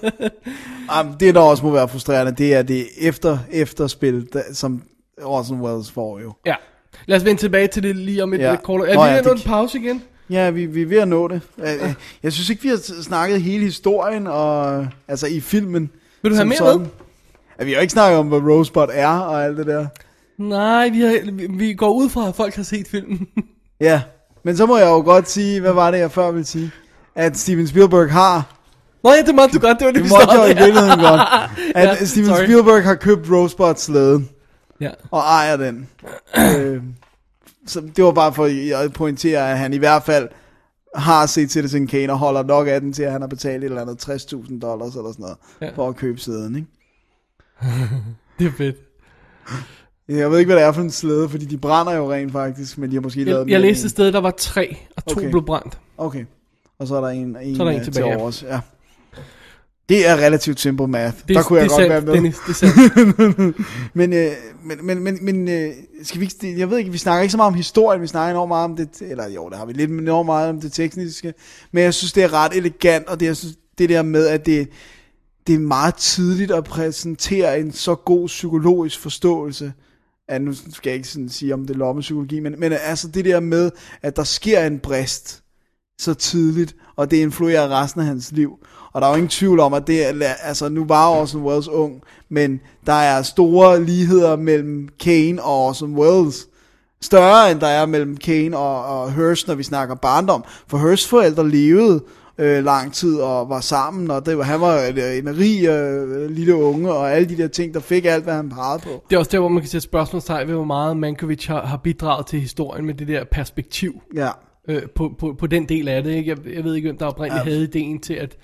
Um, det, der også må være frustrerende, det er det efter, efterspil, der, som Orson Welles får jo. ja. Lad os vende tilbage til det lige om et Ja. kort. Er Nå vi ja, ved at nå det- en pause igen? Ja, vi, vi er ved at nå det. Jeg, jeg synes ikke, vi har snakket hele historien, og, altså i filmen. Vil du have mere sådan. med? Ja, vi har jo ikke snakket om, hvad Rosebud er og alt det der. Nej, vi, har, vi, går ud fra, at folk har set filmen. Ja, men så må jeg jo godt sige, hvad var det, jeg før ville sige? At Steven Spielberg har, Nå ja, det måtte du godt, det var det, det vi måtte jeg jo i virkeligheden godt, at Ja, Steven sorry. Spielberg har købt Rosebud slæden Ja. og ejer den. øh, så det var bare for at pointere, at han i hvert fald har set Citizen Kane og holder nok af den til, at han har betalt et eller andet 60.000 dollars eller sådan noget, Ja. for at købe sæden, ikke? Det er fedt. Jeg ved ikke, hvad det er for en slæde, fordi de brænder jo rent faktisk, men de har måske lavet Jeg, den jeg læste et sted, der var tre, og to Okay. blev brændt. Okay. Og så er der en, en, Så er der en øh, tilbage, til overs. Ja. Det er relativt simple math. Det, der kunne jeg det godt sandt, være med. Dennis, det er men, øh, men, men, men, men øh, skal vi ikke, jeg ved ikke, vi snakker ikke så meget om historien, vi snakker enormt meget om det, eller jo, der har vi lidt enormt meget om det tekniske, men jeg synes, det er ret elegant, og det, jeg synes, det der med, at det, det er meget tidligt at præsentere en så god psykologisk forståelse, ja, nu skal jeg ikke sådan sige, om det er lommepsykologi, men, men altså det der med, at der sker en brist så tidligt, og det influerer resten af hans liv. Og der er jo ingen tvivl om, at det er, altså nu var Orson Welles ung, men der er store ligheder mellem Kane og Orson Welles. Større end der er mellem Kane og, og Hearst, når vi snakker barndom. For Hearsts forældre levede øh, lang tid og var sammen, og det var, han var en, en rig øh, lille unge, og alle de der ting, der fik alt, hvad han pegede på. Det er også der, hvor man kan sætte spørgsmålstegn ved, hvor meget Mankiewicz har, har bidraget til historien med det der perspektiv Ja. øh, på, på, på den del af det. Ikke? Jeg, jeg ved ikke, hvem der oprindeligt ja. havde ideen til, at,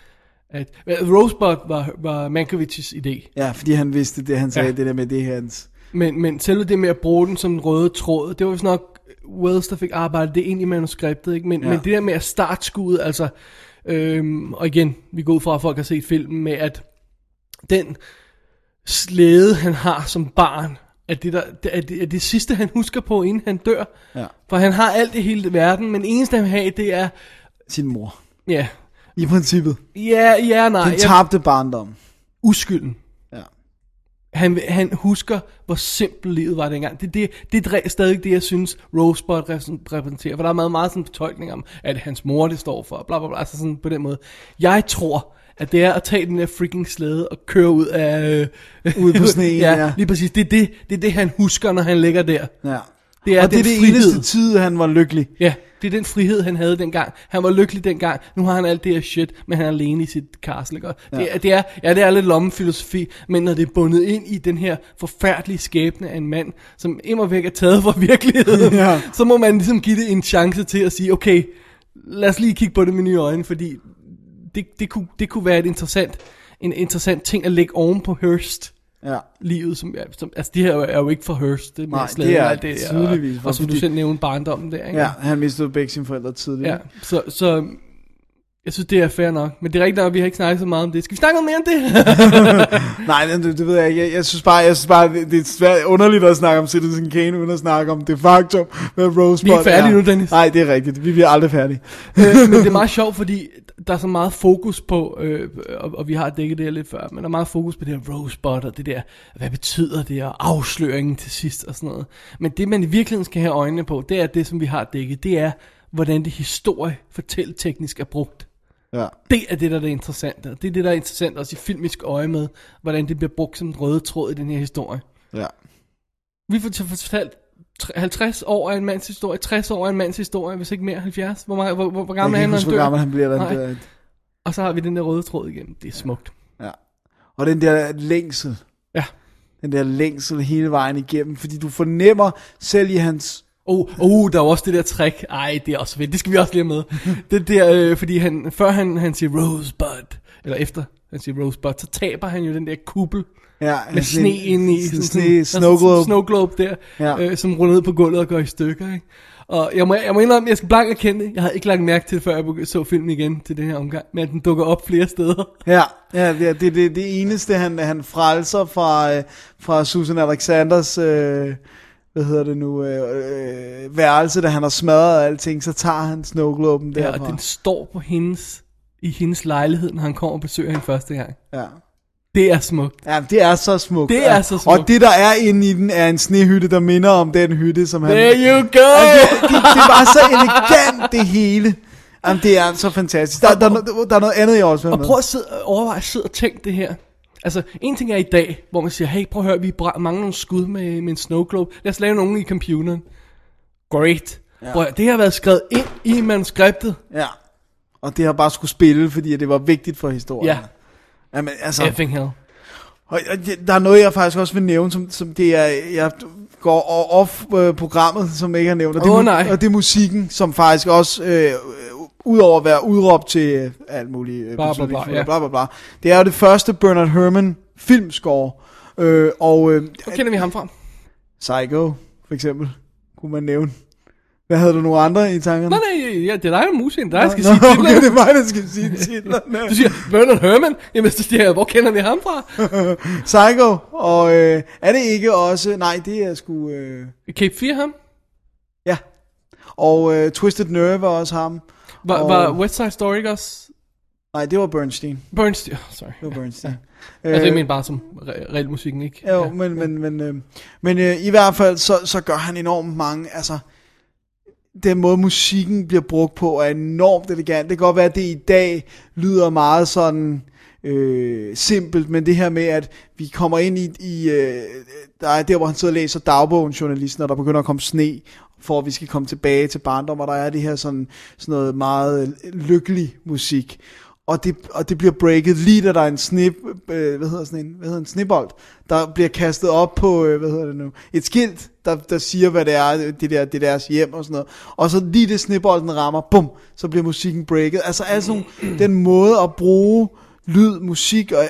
at Rosebud var, var Mankiewicz' idé. Ja, fordi han vidste det, han sagde, Ja. det der med det hans. Men, men selve det med at bruge den som en røde tråd, det var vist nok Wells, der fik arbejdet det ind i manuskriptet. Ikke? Men, ja. Men det der med at starte skuddet, altså, øhm, og igen, vi går ud fra, at folk har set filmen med, at den slæde, han har som barn, at det, der, er det, er det sidste, han husker på, inden han dør. Ja. For han har alt i hele verden, men eneste han har, det er, Sin mor. ja, I princippet. ja, ja, nej, Den tabte barndom. uskylden. Ja. Han, han husker, hvor simpelt livet var dengang. Det, det, det er stadig det, jeg synes, Rosebud repræsen- repræsenterer. For der er meget, meget sådan fortolkning om, at hans mor det står for, bla bla bla, altså sådan på den måde. Jeg tror, at det er at tage den der freaking slæde og køre ud af... Øh, Ude på sneen, ja, ja. lige præcis. Det er det, det er det, han husker, når han ligger der. Ja. Det er og det er det frihed. eneste tid, han var lykkelig. Ja, det er den frihed, han havde dengang. Han var lykkelig dengang. Nu har han alt det her shit, men han er alene i sit castle. Ikke? Det, er, det er, ja, det er lidt lommefilosofi, men når det er bundet ind i den her forfærdelige skæbne af en mand, som immer væk er taget fra virkeligheden, Ja. så må man ligesom give det en chance til at sige, okay, lad os lige kigge på det med nye øjne, fordi det, det, kunne, det kunne være et interessant, en interessant ting at lægge oven på Hearst Ja. livet, som, ja, som, altså det her er jo ikke for Hearst, det, med Nej, det er det, tydeligvis og, og som du selv nævnte, barndommen der, ikke? Ja, han mistede begge sine forældre tidligt. Ja, så, så jeg synes, det er fair nok. Men det er rigtigt nok, at vi har ikke snakket så meget om det. Skal vi snakke om mere om det? Nej, det, det, ved jeg ikke. Jeg, jeg synes bare, jeg synes bare det, det er svært underligt at snakke om Citizen Kane, uden at snakke om det faktum med Rosebud. Vi er færdige nu, Dennis. Nej, det er rigtigt. Vi bliver aldrig færdige. Øh, men det er meget sjovt, fordi der er så meget fokus på, øh, og, og vi har dækket det her lidt før, men der er meget fokus på det her rosebud, og det der, hvad betyder det, og afsløringen til sidst, og sådan noget. Men det, man i virkeligheden skal have øjnene på, det er det, som vi har dækket, det er, hvordan det historie fortælleteknisk er brugt. Ja. Det er det, der er det interessante. Det er det, der er interessant også i filmisk øje med, hvordan det bliver brugt som en røde tråd i den her historie. Ja. Vi får fortalt tre- 50 år af en mands historie, 60 år af en mands historie, hvis ikke mere 70. Hvor, meget, hvor, hvor, hvor gammel er han, når han dør? gammel han bliver. Der, Og så har vi den der røde tråd igen. Det er smukt. ja. Og den der længsel. Ja. Den der længsel hele vejen igennem. Fordi du fornemmer selv i hans... Oh, oh, der er også det der trick. Ej, det er også fedt. Det skal vi også lige med. det der, øh, fordi han, før han, han siger Rosebud, eller efter han siger Rosebud, så taber han jo den der kuppel Ja, med sne ind i. Sådan, sne, sådan- snow globe. Snow globe der, Ja. øh, som ruller ned på gulvet og går i stykker. Ikke? Og jeg må, jeg må indrømme, jeg skal blankt erkende. Jeg havde ikke lagt mærke til det, før jeg så filmen igen til den her omgang. Men den dukker op flere steder. Ja, ja det det, det, det eneste, han, han frelser fra, øh, fra Susan Alexanders, øh, hvad hedder det nu, øh, øh, værelse, da han har smadret alting, så tager han snowgloben Ja, derfra. og den står på hendes, i hendes lejlighed, når han kommer og besøger hende første gang. Ja. Det er smukt. Ja, det er så smukt. Det er Ja. så smukt. Og det, der er inde i den, er en snehytte, der minder om den hytte, som han... There you go! det, det, det var så elegant, det hele. Jamen, det er så fantastisk. Der, der, der, der er noget andet, jeg også vil Og prøv at sidde, overveje at sidde og tænke det her. Altså, en ting er i dag, hvor man siger, hey, prøv at høre, vi mangler nogle skud med, med en snow globe. Lad os lave nogen i computeren. Great. Ja. Prøv, det har været skrevet ind i manuskriptet. Ja. Og det har bare skulle spille, fordi det var vigtigt for historien. Ja. Jamen, altså, Effing hell. og, der er noget, jeg faktisk også vil nævne, som, som det er, jeg går off øh, programmet, som jeg ikke har nævnt. Og det, mu- nej. Og det er musikken, som faktisk også, øh, udover at være udråbt til øh, alt muligt, øh, Bla, bla, bla, ja. bla, bla, bla, det er jo det første Bernard Herrmann filmscore. Øh, og øh, Hvor kender vi ham fra? Psycho, for eksempel, kunne man nævne. Hvad havde du nogle andre i tankerne? Nej, nej, ja, det er dig, der er musikeren. Der, jeg skal Nå, sige okay, titlerne. det er mig, der skal sige titlerne. Du siger, Bernard Herrmann. Jamen, så siger jeg, hvor kender vi ham fra? Psycho, og øh, er det ikke også... Nej, det er sgu... Øh, Cape 4 ham? ja. Og øh, Twisted Nerve er også ham. Var, og, var West Side Story ikke også? Nej, det var Bernstein. Bernstein, oh, sorry. Det var Bernstein. Altså, jeg mener bare som re- reel musikken, ikke? Jo, ja. men, men, men, øh, men øh, i hvert fald, så, så gør han enormt mange, altså, den måde musikken bliver brugt på, er enormt elegant. Det kan godt være, at det i dag lyder meget sådan øh, simpelt, men det her med, at vi kommer ind i, i øh, der er der, hvor han sidder og læser dagbogen, journalisten, og der begynder at komme sne, for at vi skal komme tilbage til barndom, og der er det her sådan, sådan noget meget øh, lykkelig musik. Og det, og det bliver breaket lige da der er en snip, øh, hvad hedder sådan en, hvad hedder en snibbold, der bliver kastet op på, øh, hvad hedder det nu, et skilt, der, der siger, hvad det er, det der, det er deres hjem og sådan noget. Og så lige det snibbolden rammer, bum, så bliver musikken breaket. Altså, altså den måde at bruge lyd, musik, og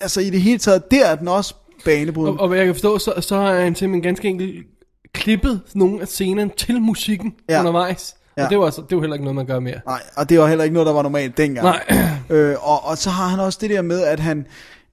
altså i det hele taget, der er den også banebrydende. Og, og hvad jeg kan forstå, så, så er han simpelthen ganske enkelt klippet nogle af scenerne til musikken Ja. undervejs. Ja. Og det var, altså, det var heller ikke noget, man gør mere. Nej, og det var heller ikke noget, der var normalt dengang. Nej. Øh, og, og så har han også det der med, at han,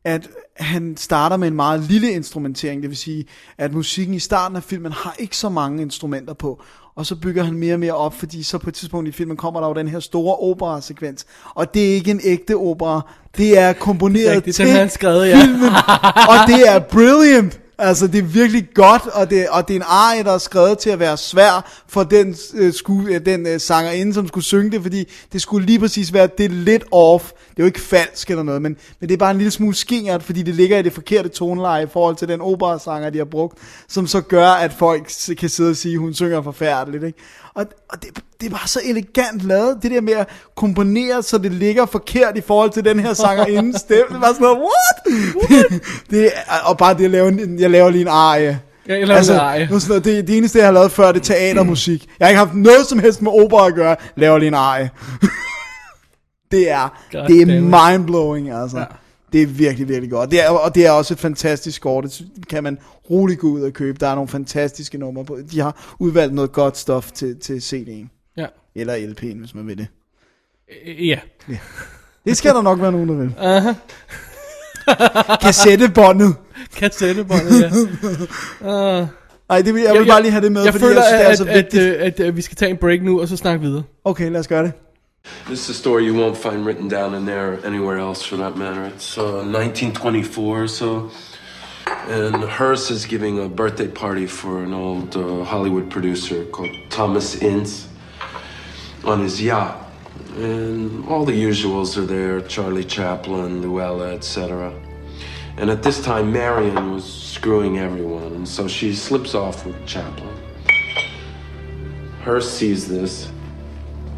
at han starter med en meget lille instrumentering, det vil sige, at musikken i starten af filmen har ikke så mange instrumenter på, og så bygger han mere og mere op, fordi så på et tidspunkt i filmen kommer der jo den her store opera-sekvens, og det er ikke en ægte opera, det er komponeret Rigtigt, til den har han skrevet, ja. filmen, og det er brilliant. Altså, det er virkelig godt, og det, og det er en arie, der er skrevet til at være svær for den, øh, sku, øh, den øh, sangerinde, som skulle synge det, fordi det skulle lige præcis være det lidt off. Det er jo ikke falsk eller noget, men, men det er bare en lille smule skingert, fordi det ligger i det forkerte toneleje i forhold til den operasanger, de har brugt, som så gør, at folk kan sidde og sige, hun synger forfærdeligt. Ikke? Og, og det, det er bare så elegant lavet, det der med at komponere, så det ligger forkert i forhold til den her sangerinde stemme. Det var sådan noget, what? Det, det, og bare det at lave en, jeg laver lige en arie. Jeg laver altså, en arie. nu sådan noget, det, det eneste, jeg har lavet før, det er teatermusik. Jeg har ikke haft noget som helst med opera at gøre. Laver lige en arie. det er, God det er mindblowing, altså. Ja. Det er virkelig, virkelig godt. Det er, og det er også et fantastisk score. Det kan man roligt gå ud og købe. Der er nogle fantastiske numre på. De har udvalgt noget godt stof til, til CD'en. Ja. Eller LP'en, hvis man vil det. Øh, Ja. Det skal der nok være nogen, der vil. Aha. Kassettebåndet. Kassettebåndet, ja. Uh, Ej, det vil, jeg vil bare lige have det med, jeg fordi føler, jeg synes, det er at, så at, vigtigt. at, at, at, vi skal tage en break nu, og så snakke videre. Okay, lad os gøre det. This is a story you won't find written down in there anywhere else for that matter. It's uh, 1924 or so. And Hearst is giving a birthday party for an old uh, Hollywood producer called Thomas Ince on his yacht. And all the usuals are there Charlie Chaplin, Luella, etc. And at this time, Marion was screwing everyone, and so she slips off with Chaplin. Hearst sees this.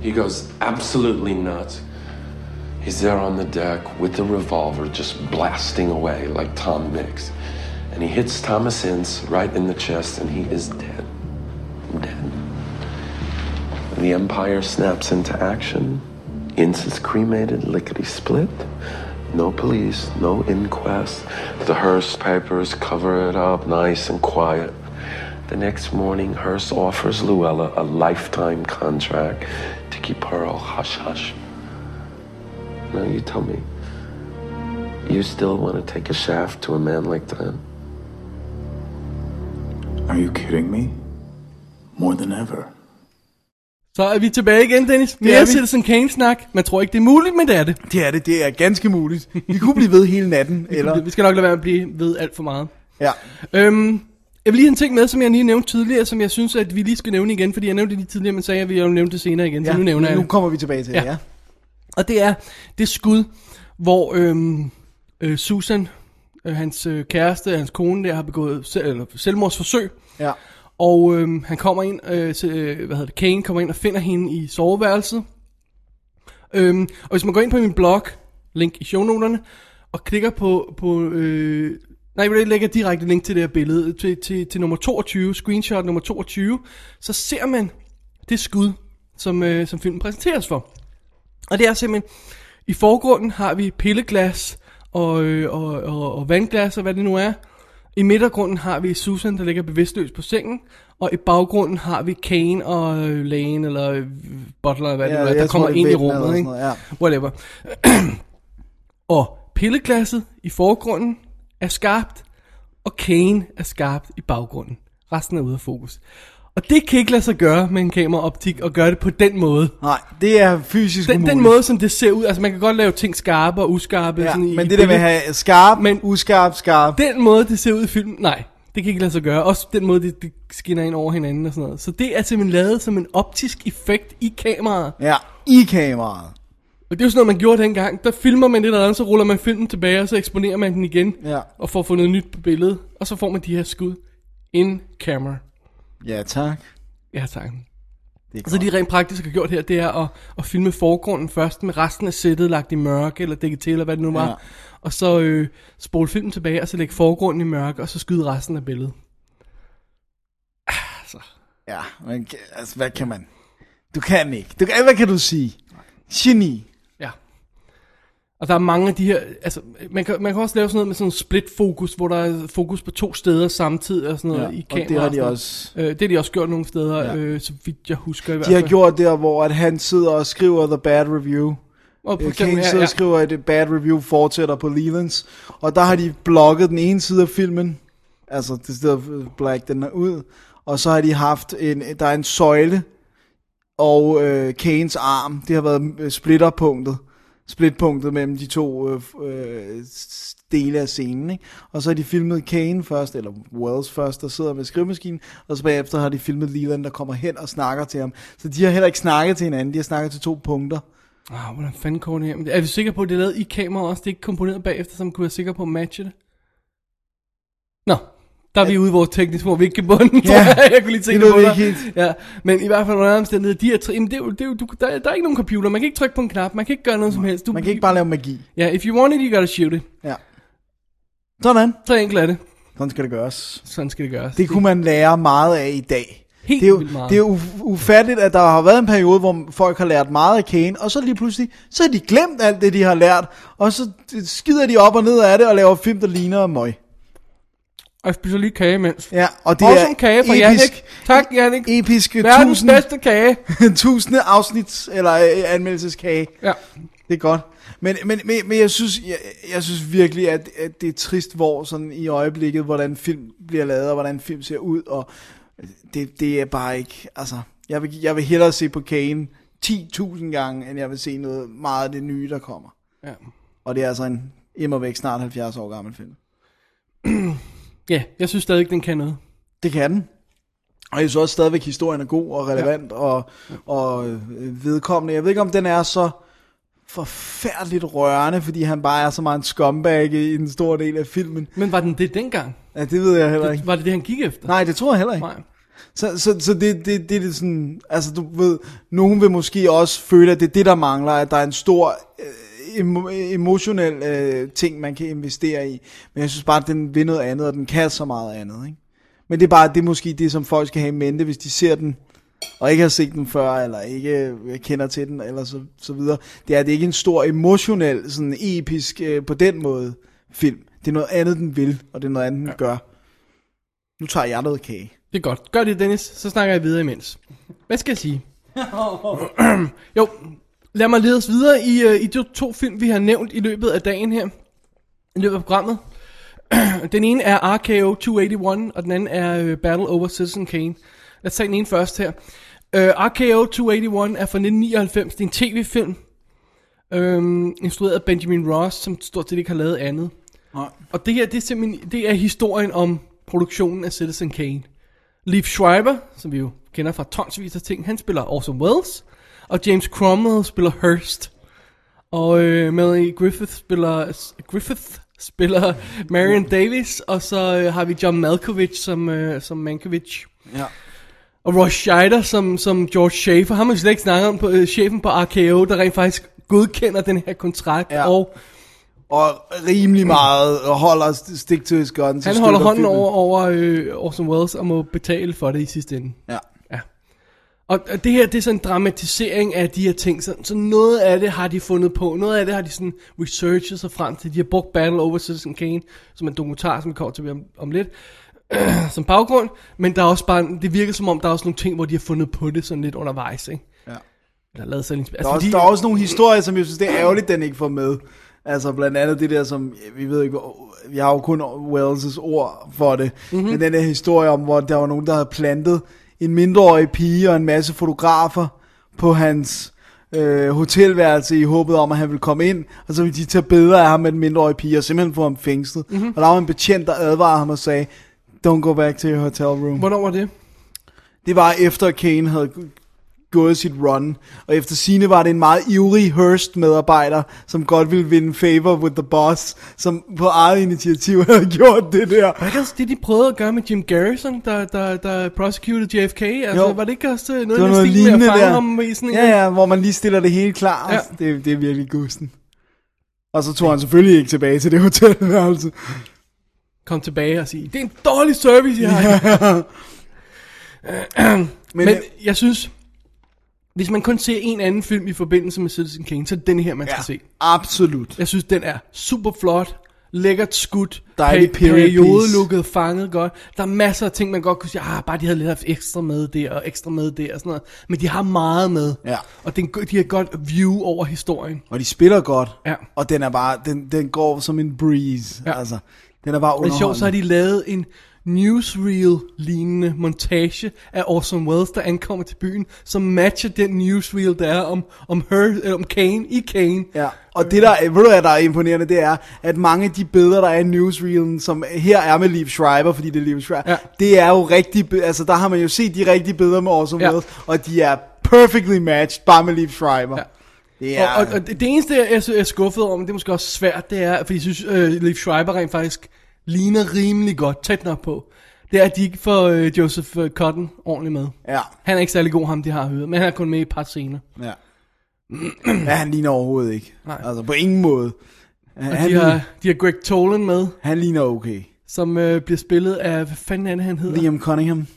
He goes absolutely nuts. He's there on the deck with a revolver just blasting away like Tom Mix. And he hits Thomas Ince right in the chest and he is. Dead. The Empire snaps into action. Ince is cremated, lickety split. No police, no inquest. The Hearst papers cover it up nice and quiet. The next morning, Hearst offers Luella a lifetime contract to keep her all hush hush. Now you tell me, you still want to take a shaft to a man like that? Are you kidding me? More than ever. Så er vi tilbage igen, Dennis. Mere er vi. Citizen Kane-snak. Man tror ikke, det er muligt, men det er det. Det er det, det er ganske muligt. Vi kunne blive ved hele natten, eller... Vi skal nok lade være med at blive ved alt for meget. Ja. Øhm, jeg vil lige have en ting med, som jeg lige nævnte tidligere, som jeg synes, at vi lige skal nævne igen, fordi jeg nævnte det lige tidligere, men sagde, at vi ville nævne det senere igen, så nu nævner jeg nu det. kommer vi tilbage til det, Ja. ja. Og det er det skud, hvor øhm, øh, Susan, Øh, hans øh, kæreste, hans kone der, har begået selv, eller selvmordsforsøg. Ja. Og øh, han kommer ind, øh, til, øh, hvad hedder det, Kane kommer ind og finder hende i soveværelset. Øhm, og hvis man går ind på min blog, link i shownoterne, og klikker på, på øh, nej, jeg lægger direkte link til det her billede, til, til, til nummer 22, screenshot nummer 22, så ser man det skud, som, øh, som filmen præsenteres for. Og det er simpelthen, i forgrunden har vi pilleglas og, øh, og, og, og vandglas og hvad det nu er. I midtergrunden har vi Susan, der ligger bevidstløs på sengen. Og i baggrunden har vi Kane og øh, Lane, eller øh, Butler, eller hvad Ja, det nu er, der kommer er ind i rummet. Ikke? noget, ja. Whatever. og pilleglasset i forgrunden er skarpt, og Kane er skarpt i baggrunden. Resten er ude af fokus. Og det kan ikke lade sig gøre med en kameraoptik, og gøre det på den måde. Nej, det er fysisk Den, umuligt. den måde, som det ser ud, altså man kan godt lave ting skarpe og uskarpe. Ja, sådan i, men i det der med at have skarp, Men- uskarp, skarp. Den måde, det ser ud i filmen, nej, det kan ikke lade sig gøre. Også den måde, det, det skinner ind over hinanden og sådan noget. Så det er simpelthen lavet som en optisk effekt i kameraet. Ja, i kameraet. Og det er jo sådan noget, man gjorde dengang. Der filmer man det der, så ruller man filmen tilbage, og så eksponerer man den igen. Ja. Og får fundet nyt på billedet. Og så får man de her skud in camera. Ja, tak. Ja, tak. Det er Så det de rent praktisk har gjort her, det er at, at filme forgrunden først, med resten af sættet lagt i mørke, eller dækket til, eller hvad det nu var. Ja. Og så øh, spole filmen tilbage, og så lægge forgrunden i mørke, og så skyde resten af billedet. Ja, men altså, hvad kan man? Du kan ikke. Du kan, hvad kan du sige? Geni. Og der er mange af de her, altså, man kan, man kan også lave sådan noget med sådan en split fokus, hvor der er fokus på to steder samtidig og sådan noget Ja, i og kameraet. det har de også. Øh, det har de også gjort nogle steder, Ja. øh, så vidt jeg husker i hvert De har fald. gjort der, hvor at han sidder og skriver The Bad Review. Og Øh, eksempel, Kane sidder ja. og skriver, at The Bad Review fortsætter på Lelands. Og der har de blokket den ene side af filmen. Altså, det stedet black den er ud. Og så har de haft en, der er en søjle og øh, Kanes arm. Det har været øh, splitterpunktet. Splitpunktet mellem de to øh, øh, dele af scenen. Ikke? Og så har de filmet Kane først, eller Wells først, der sidder med skrivemaskinen. Og så bagefter har de filmet Leland, der kommer hen og snakker til ham. Så de har heller ikke snakket til hinanden, de har snakket til to punkter. Ah, hvordan fanden koordinerer man? Er vi sikre på, at det er lavet i kamera også? Det er ikke komponeret bagefter, så man kunne være sikker på at matche det? Nå, der er vi ude i vores teknisk, hvor vi ikke kan bunde, Ja, jeg. kunne lige tænke det ved på dig. Ja, men i hvert fald under omstændigheder, de tre, jamen det er jo, det er jo, du, der, der, er ikke nogen computer, man kan ikke trykke på en knap, man kan ikke gøre noget som helst. Du, Man kan ikke bare lave magi. Ja, if you want it, you gotta shoot it. Ja. Sådan. Så enkelt er det. Sådan skal det gøres. Sådan skal det gøres. Det kunne man lære meget af i dag. Helt det er jo, meget. det er jo uf- ufatteligt, at der har været en periode, hvor folk har lært meget af Kane, og så lige pludselig, så har de glemt alt det, de har lært, og så skider de op og ned af det, og laver film, der ligner møg. Og jeg spiser lige kage imens. Ja, og det Også er en kage fra episk, Jannik. Tak, Jannik. Episke Verdens tusind, bedste kage. tusinde afsnits, eller øh, anmeldelseskage. Ja. Det er godt. Men, men, men, men jeg, synes, jeg, jeg synes virkelig, at, at det er trist, hvor sådan i øjeblikket, hvordan film bliver lavet, og hvordan film ser ud, og det, det er bare ikke, altså, jeg vil, jeg vil hellere se på Kane 10.000 gange, end jeg vil se noget meget af det nye, der kommer. Ja. Og det er altså en immer væk snart 70 år gammel film. Ja, jeg synes stadig, den kan noget. Det kan den. Og jeg synes også stadigvæk, historien er god og relevant ja. og, og øh, vedkommende. Jeg ved ikke, om den er så forfærdeligt rørende, fordi han bare er så meget en scumbag i en stor del af filmen. Men var den det dengang? Ja, det ved jeg heller ikke. Var det det, han gik efter? Nej, det tror jeg heller ikke. Nej. Så, så, så det, det, det er sådan, altså du ved, nogen vil måske også føle, at det er det, der mangler, at der er en stor øh, emo, emotionel øh, ting, man kan investere i. Men jeg synes bare, at den vil noget andet, og den kan så meget andet. Ikke? Men det er bare, det er måske det, som folk skal have i mente, hvis de ser den, og ikke har set den før, eller ikke øh, kender til den, eller så, så videre. Det er, det ikke er en stor emotionel, sådan episk, øh, på den måde, film. Det er noget andet, den vil, og det er noget andet, den ja. gør. Nu tager jeg noget kage. Det er godt. Gør det, Dennis. Så snakker jeg videre imens. Hvad skal jeg sige? jo, lad mig lede os videre i, uh, i de to film, vi har nævnt i løbet af dagen her. I løbet af programmet. den ene er RKO 281, og den anden er uh, Battle Over Citizen Kane. Lad os tage den ene først her. Uh, RKO 281 er fra 1999. Det er en tv-film. Um, instrueret af Benjamin Ross, som stort set ikke har lavet andet. Nej. Og det her, det er simpelthen, det er historien om produktionen af Citizen Kane. Leif Schreiber, som vi jo kender fra tonsvis af ting, han spiller Orson Welles, og James Cromwell spiller Hearst. Og øh, Melanie Griffith spiller, Griffith spiller Marion Davis, og så øh, har vi John Malkovich som, øh, som Mankovich. Ja. Og Ross Scheider som, som George Schaefer. Ham har vi slet ikke snakket om på øh, chefen på RKO, der rent faktisk godkender den her kontrakt. Ja. Og Og rimelig meget og holder stik til his guns. han holder hånden filmen. over, over øh, Orson Welles og må betale for det i sidste ende. Ja. Og og det her, det er sådan en dramatisering af de her ting. Så, så noget af det har de fundet på. Noget af det har de sådan researchet sig frem til. De har brugt Battle Over Citizen Kane, som er en dokumentar, som vi kommer til om, om lidt, som baggrund. Men der er også bare, det virker som om, der er også nogle ting, hvor de har fundet på det sådan lidt undervejs, ikke? Ja. Eller lavet sig lidt... Der, er også, der er også nogle historier, som jeg synes, det er ærgerligt, den ikke får med. Altså blandt andet det der, som vi ved ikke, vi har jo kun Wells' ord for det. Mhm. Mm-hmm. Men den der historie om, hvor der var nogen, der havde plantet en mindreårig pige og en masse fotografer på hans øh, hotelværelse i håbet om, at han ville komme ind, og så ville de tage billeder af ham med den mindreårige pige og simpelthen få ham fængslet. Mhm. Mm-hmm. Og der var en betjent, der advarede ham og sagde, don't go back to your hotel room. Hvornår var det? Det var efter Kane havde gået sit run, og efter sine var det en meget ivrig Hearst-medarbejder, som godt ville vinde favor with the boss, som på eget initiativ havde gjort det der. Var det også det, de prøvede at gøre med Jim Garrison, der, der, der prosecuted JFK? Altså, Jo. var det ikke også øh, Det noget var af noget med at fange der. ham i sådan en... Ja, ja, hvor man lige stiller det hele klar. Ja. Ja. Det, det er virkelig gusten. Og så tog han selvfølgelig ikke tilbage til det hotelværelse. Kom tilbage og sige, det er en dårlig service, jeg har. Men, Men Men jeg synes, hvis man kun ser en anden film i forbindelse med Citizen Kane, så er det den her, man skal se. absolut. Jeg synes, den er super flot, lækkert skudt, Dejlig pe- period periodelukket, fanget godt. Der er masser af ting, man godt kunne sige, ah, bare de havde lidt haft ekstra med der, og ekstra med der, og sådan noget. Men de har meget med. Ja. Og den, de har et godt view over historien. Og de spiller godt. Ja. Og den er bare, den, den går som en breeze. Ja. Ja. Altså, den er bare Og det er sjovt, så har de lavet en newsreel-lignende montage af Orson Welles, der ankommer til byen, som matcher den newsreel, der er om, om, her, eller om Kane i Kane. Ja, og det der, ved du hvad der er imponerende, det er, at mange af de billeder, der er i newsreelen, som her er med Liv Schreiber, fordi det er Liv Schreiber, Ja. det er jo rigtig, altså der har man jo set de rigtige billeder med Orson Ja. Welles, og de er perfectly matched, bare med Liv Schreiber. Ja. Ja. Og, og, og det det eneste, jeg, jeg er skuffet over, men det er måske også svært, det er, fordi jeg synes, øh, Liv Schreiber rent faktisk ligner rimelig godt, tæt nok på. Det er, at de ikke får øh, Joseph øh, Cotton ordentligt med. ja, Han er ikke særlig god, ham de har hørt, men han er kun med i et par scener. ja. ja, han ligner overhovedet ikke. Nej. Altså på ingen måde. Han, Og han, de har, de har Greg Tolan med, han ligner okay. som øh, bliver spillet af, hvad fanden er det, han hedder? Liam Cunningham.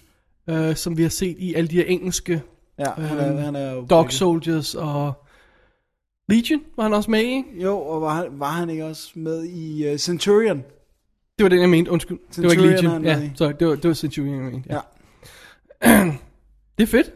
øh, som vi har set i alle de her engelske Ja, han er, Øhm, han er jo Dog Soldiers og Legion var han også med i. Jo, og var han, var han ikke også med i uh, Centurion? Det var den, jeg mente. Undskyld. det var ikke Centurion Legion. Ja, sorry, det var, det var Centurion, jeg mente. Ja. Ja. Det er fedt.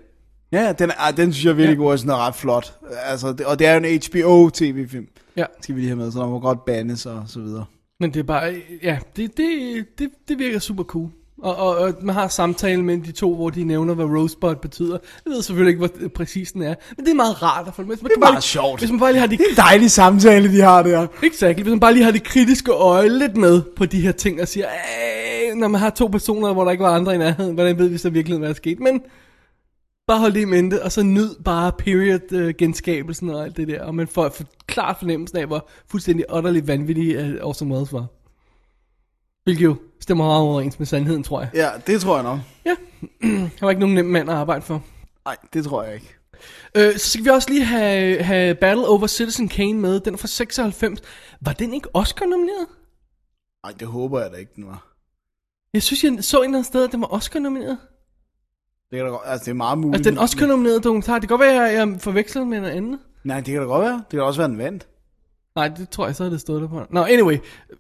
Ja, den, er, den synes jeg virkelig Ja. god, og sådan er ret flot. Altså, det, og det er jo en HBO-tv-film, Ja. skal vi lige have med, så der må godt bandes og så videre. Men det er bare, ja, det, det, det, det virker super cool. Og, og, og man har samtale med de to, hvor de nævner, hvad Rosebud betyder. Jeg ved selvfølgelig ikke, hvor præcis den er, men det er meget rart at følge med. Man Det er bare meget lige- sjovt. Hvis man bare lige har de, Det er en dejlig samtale, de har der. exactly, hvis man bare lige har det kritiske øje lidt med på de her ting, og siger, "Ej, når man har to personer, hvor der ikke var andre i nærheden, hvordan ved vi så virkelig, hvad der er sket? Men bare hold det i mente, og så nyd bare period-genskabelsen og alt det der, og man får, får klart fornemmelsen af, hvor fuldstændig utterly vanvittig uh, Orson Welles var. Hvilket jo stemmer meget overens med sandheden, tror jeg. Ja, det tror jeg nok. Ja, han var ikke nogen nem mand at arbejde for. Nej, det tror jeg ikke. Øh, så skal vi også lige have, have Battle Over Citizen Kane med. Den er fra 96. Var den ikke Oscar-nomineret? Nej, det håber jeg da ikke, den var. Jeg synes, jeg så et eller andet sted, at den var Oscar-nomineret. Det kan da godt, altså det er meget muligt. Altså, den Oscar-nominerede dokumentar. Det kan godt være, at jeg forveksler med noget andet. Nej, det kan da godt være. Det kan også være, den vandt. Nej, det tror jeg, så havde det stået der på. Nå, anyway.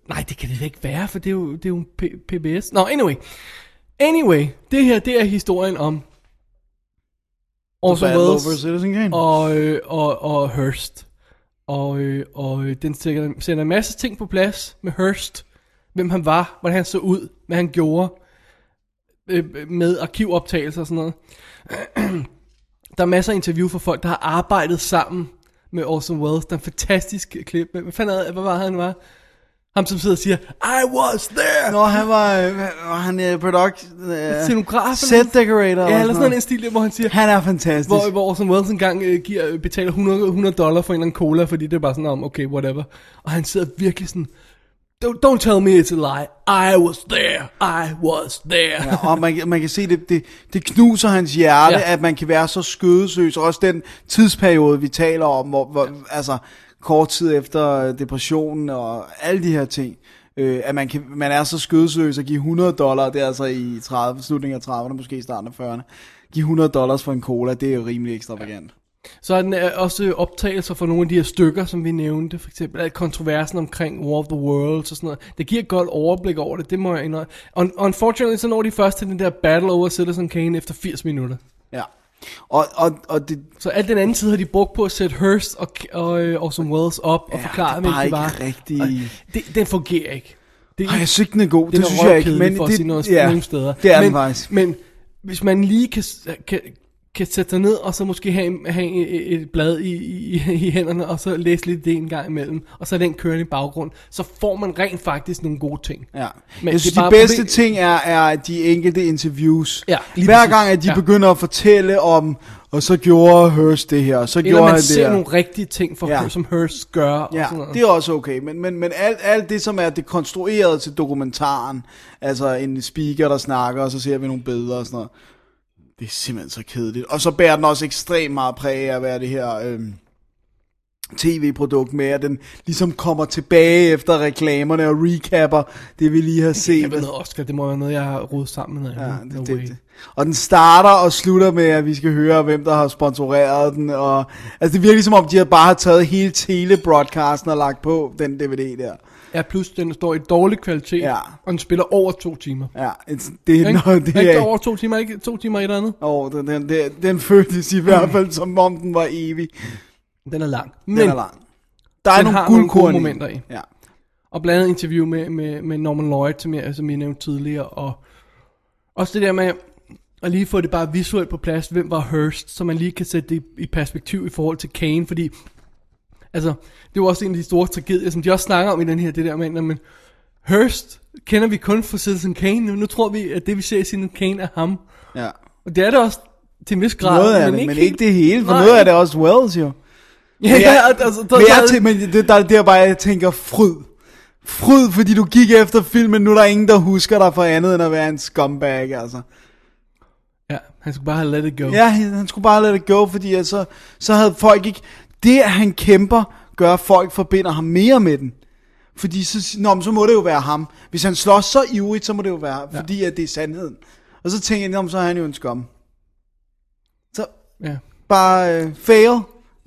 Nej, det kan det da ikke være, for det er jo, det er jo en P- PBS. Nå, anyway. Anyway, det her, det er historien om Orson Welles Citizen Kane. og, øh, og, og Hearst. Og, øh, og øh, den sætter, sætter en masse ting på plads med Hearst. Hvem han var, hvordan han så ud, hvad han gjorde. Øh, med arkivoptagelser og sådan noget. Der er masser af interview for folk, der har arbejdet sammen med Orson Welles. Der er en fantastisk klip. Hvad fanden hvad var han var? Ham som sidder og siger, I was there! Nå, han var, øh, var han uh, product, uh, Scenograf, set decorator. Ja, eller sådan en stil, hvor han siger, Han er fantastisk. hvor, hvor Orson Welles engang øh, giver, betaler 100, 100 dollar for en eller anden cola, fordi det er bare sådan om, okay, whatever. Og han sidder virkelig sådan, don't, don't tell me it's a lie. I was there. I was there. Ja, og man, man kan se, det, det, det knuser hans hjerte, Ja. ja. at man kan være så skødesløs. Også den tidsperiode, vi taler om, hvor, hvor altså kort tid efter depressionen og alle de her ting. Øh, at man, kan, man er så skødesløs at give 100 dollar, det er altså i 30, slutningen af 30'erne, måske i starten af 40'erne. Give 100 dollars for en cola, det er jo rimelig ekstravagant. Så er den er også optagelser for nogle af de her stykker, som vi nævnte, for eksempel at kontroversen omkring War of the Worlds og sådan noget. Det giver et godt overblik over det, det må jeg indrømme. Un- unfortunately, så når de først til den der battle over Citizen Kane efter 80 minutter. Ja. Og, og, og det, Så al den anden tid har de brugt på at sætte Hearst og, og uh, Orson Welles op og Ja, forklare, det er bare ikke var. rigtig- Og det, den fungerer ikke. Det, Ej, jeg synes ikke, den er god. det er synes jeg ikke. røvkedelig for at det, sige noget ja, steder. Det er men, faktisk. Men hvis man lige kan, kan, kan sætte sig ned, og så måske have, have et, blad i, i, i hænderne, og så læse lidt det en gang imellem, og så den kørende i baggrund, så får man rent faktisk nogle gode ting. Ja. Men jeg synes, de bedste problem- ting er, er de enkelte interviews. Ja, lige Hver præcis. gang, at de Ja. begynder at fortælle om, og så gjorde Hearst det her, og så Eller gjorde man han det ser her. nogle rigtige ting, for, ja. som Hearst gør, og Ja, sådan noget. det er også okay, men, men, men alt, alt det, som er det konstruerede til dokumentaren, altså en speaker, der snakker, og så ser vi nogle billeder og sådan noget, det er simpelthen så kedeligt. Og så bærer den også ekstremt meget præg af at være det her øhm, tv-produkt med, at den ligesom kommer tilbage efter reklamerne og recapper det, vi lige har Det set. være noget Oscar, det må være noget, jeg har rodet sammen med. Ja, no det, way. det, det. Og den starter og slutter med, at vi skal høre, hvem der har sponsoreret den. Og, altså det virker som om, de har bare har taget hele telebroadcasten og lagt på den DVD der. Ja, plus den står i dårlig kvalitet, Ja. og den spiller over to timer. Ja, it's, det er Ikke? det ikke er... over to timer, ikke to timer et eller andet. Oh, den, den, den, den føltes i hvert fald, som om den var evig. Den er lang. Den Men, er lang. Der er den nogle har nogle gode i. momenter i. Ja. Og blandt andet interview med, med, med Norman Lloyd, som jeg, som jeg nævnte tidligere, og også det der med at lige få det bare visuelt på plads, hvem var Hearst, så man lige kan sætte det i perspektiv i forhold til Kane, fordi, altså, det var også en af de store tragedier, som de også snakker om i den her, det der med, men Hearst kender vi kun fra Citizen Kane, nu, nu tror vi, at det vi ser i Citizen Kane er ham, ja. og det er det også til en vis grad, Noget af det, men ikke det hele, for Nej. noget af det er også Wells jo. Ja, Men jeg- ja, altså, der, Men, jeg, der, men det, der, der er bare, jeg tænker, fryd. Fryd, fordi du gik efter filmen, nu er der ingen, der husker dig for andet, end at være en scumbag, altså. ja, han skulle bare have let it go. Ja, han skulle bare lade det gå, fordi at så, så havde folk ikke... Det, at han kæmper, gør, at folk forbinder ham mere med den. Fordi så, nå, men så må det jo være ham. Hvis han slås så ivrigt, så må det jo være, ja. fordi at det er sandheden. Og så tænker jeg, men så er han jo en skum. Så ja. bare øh, fail.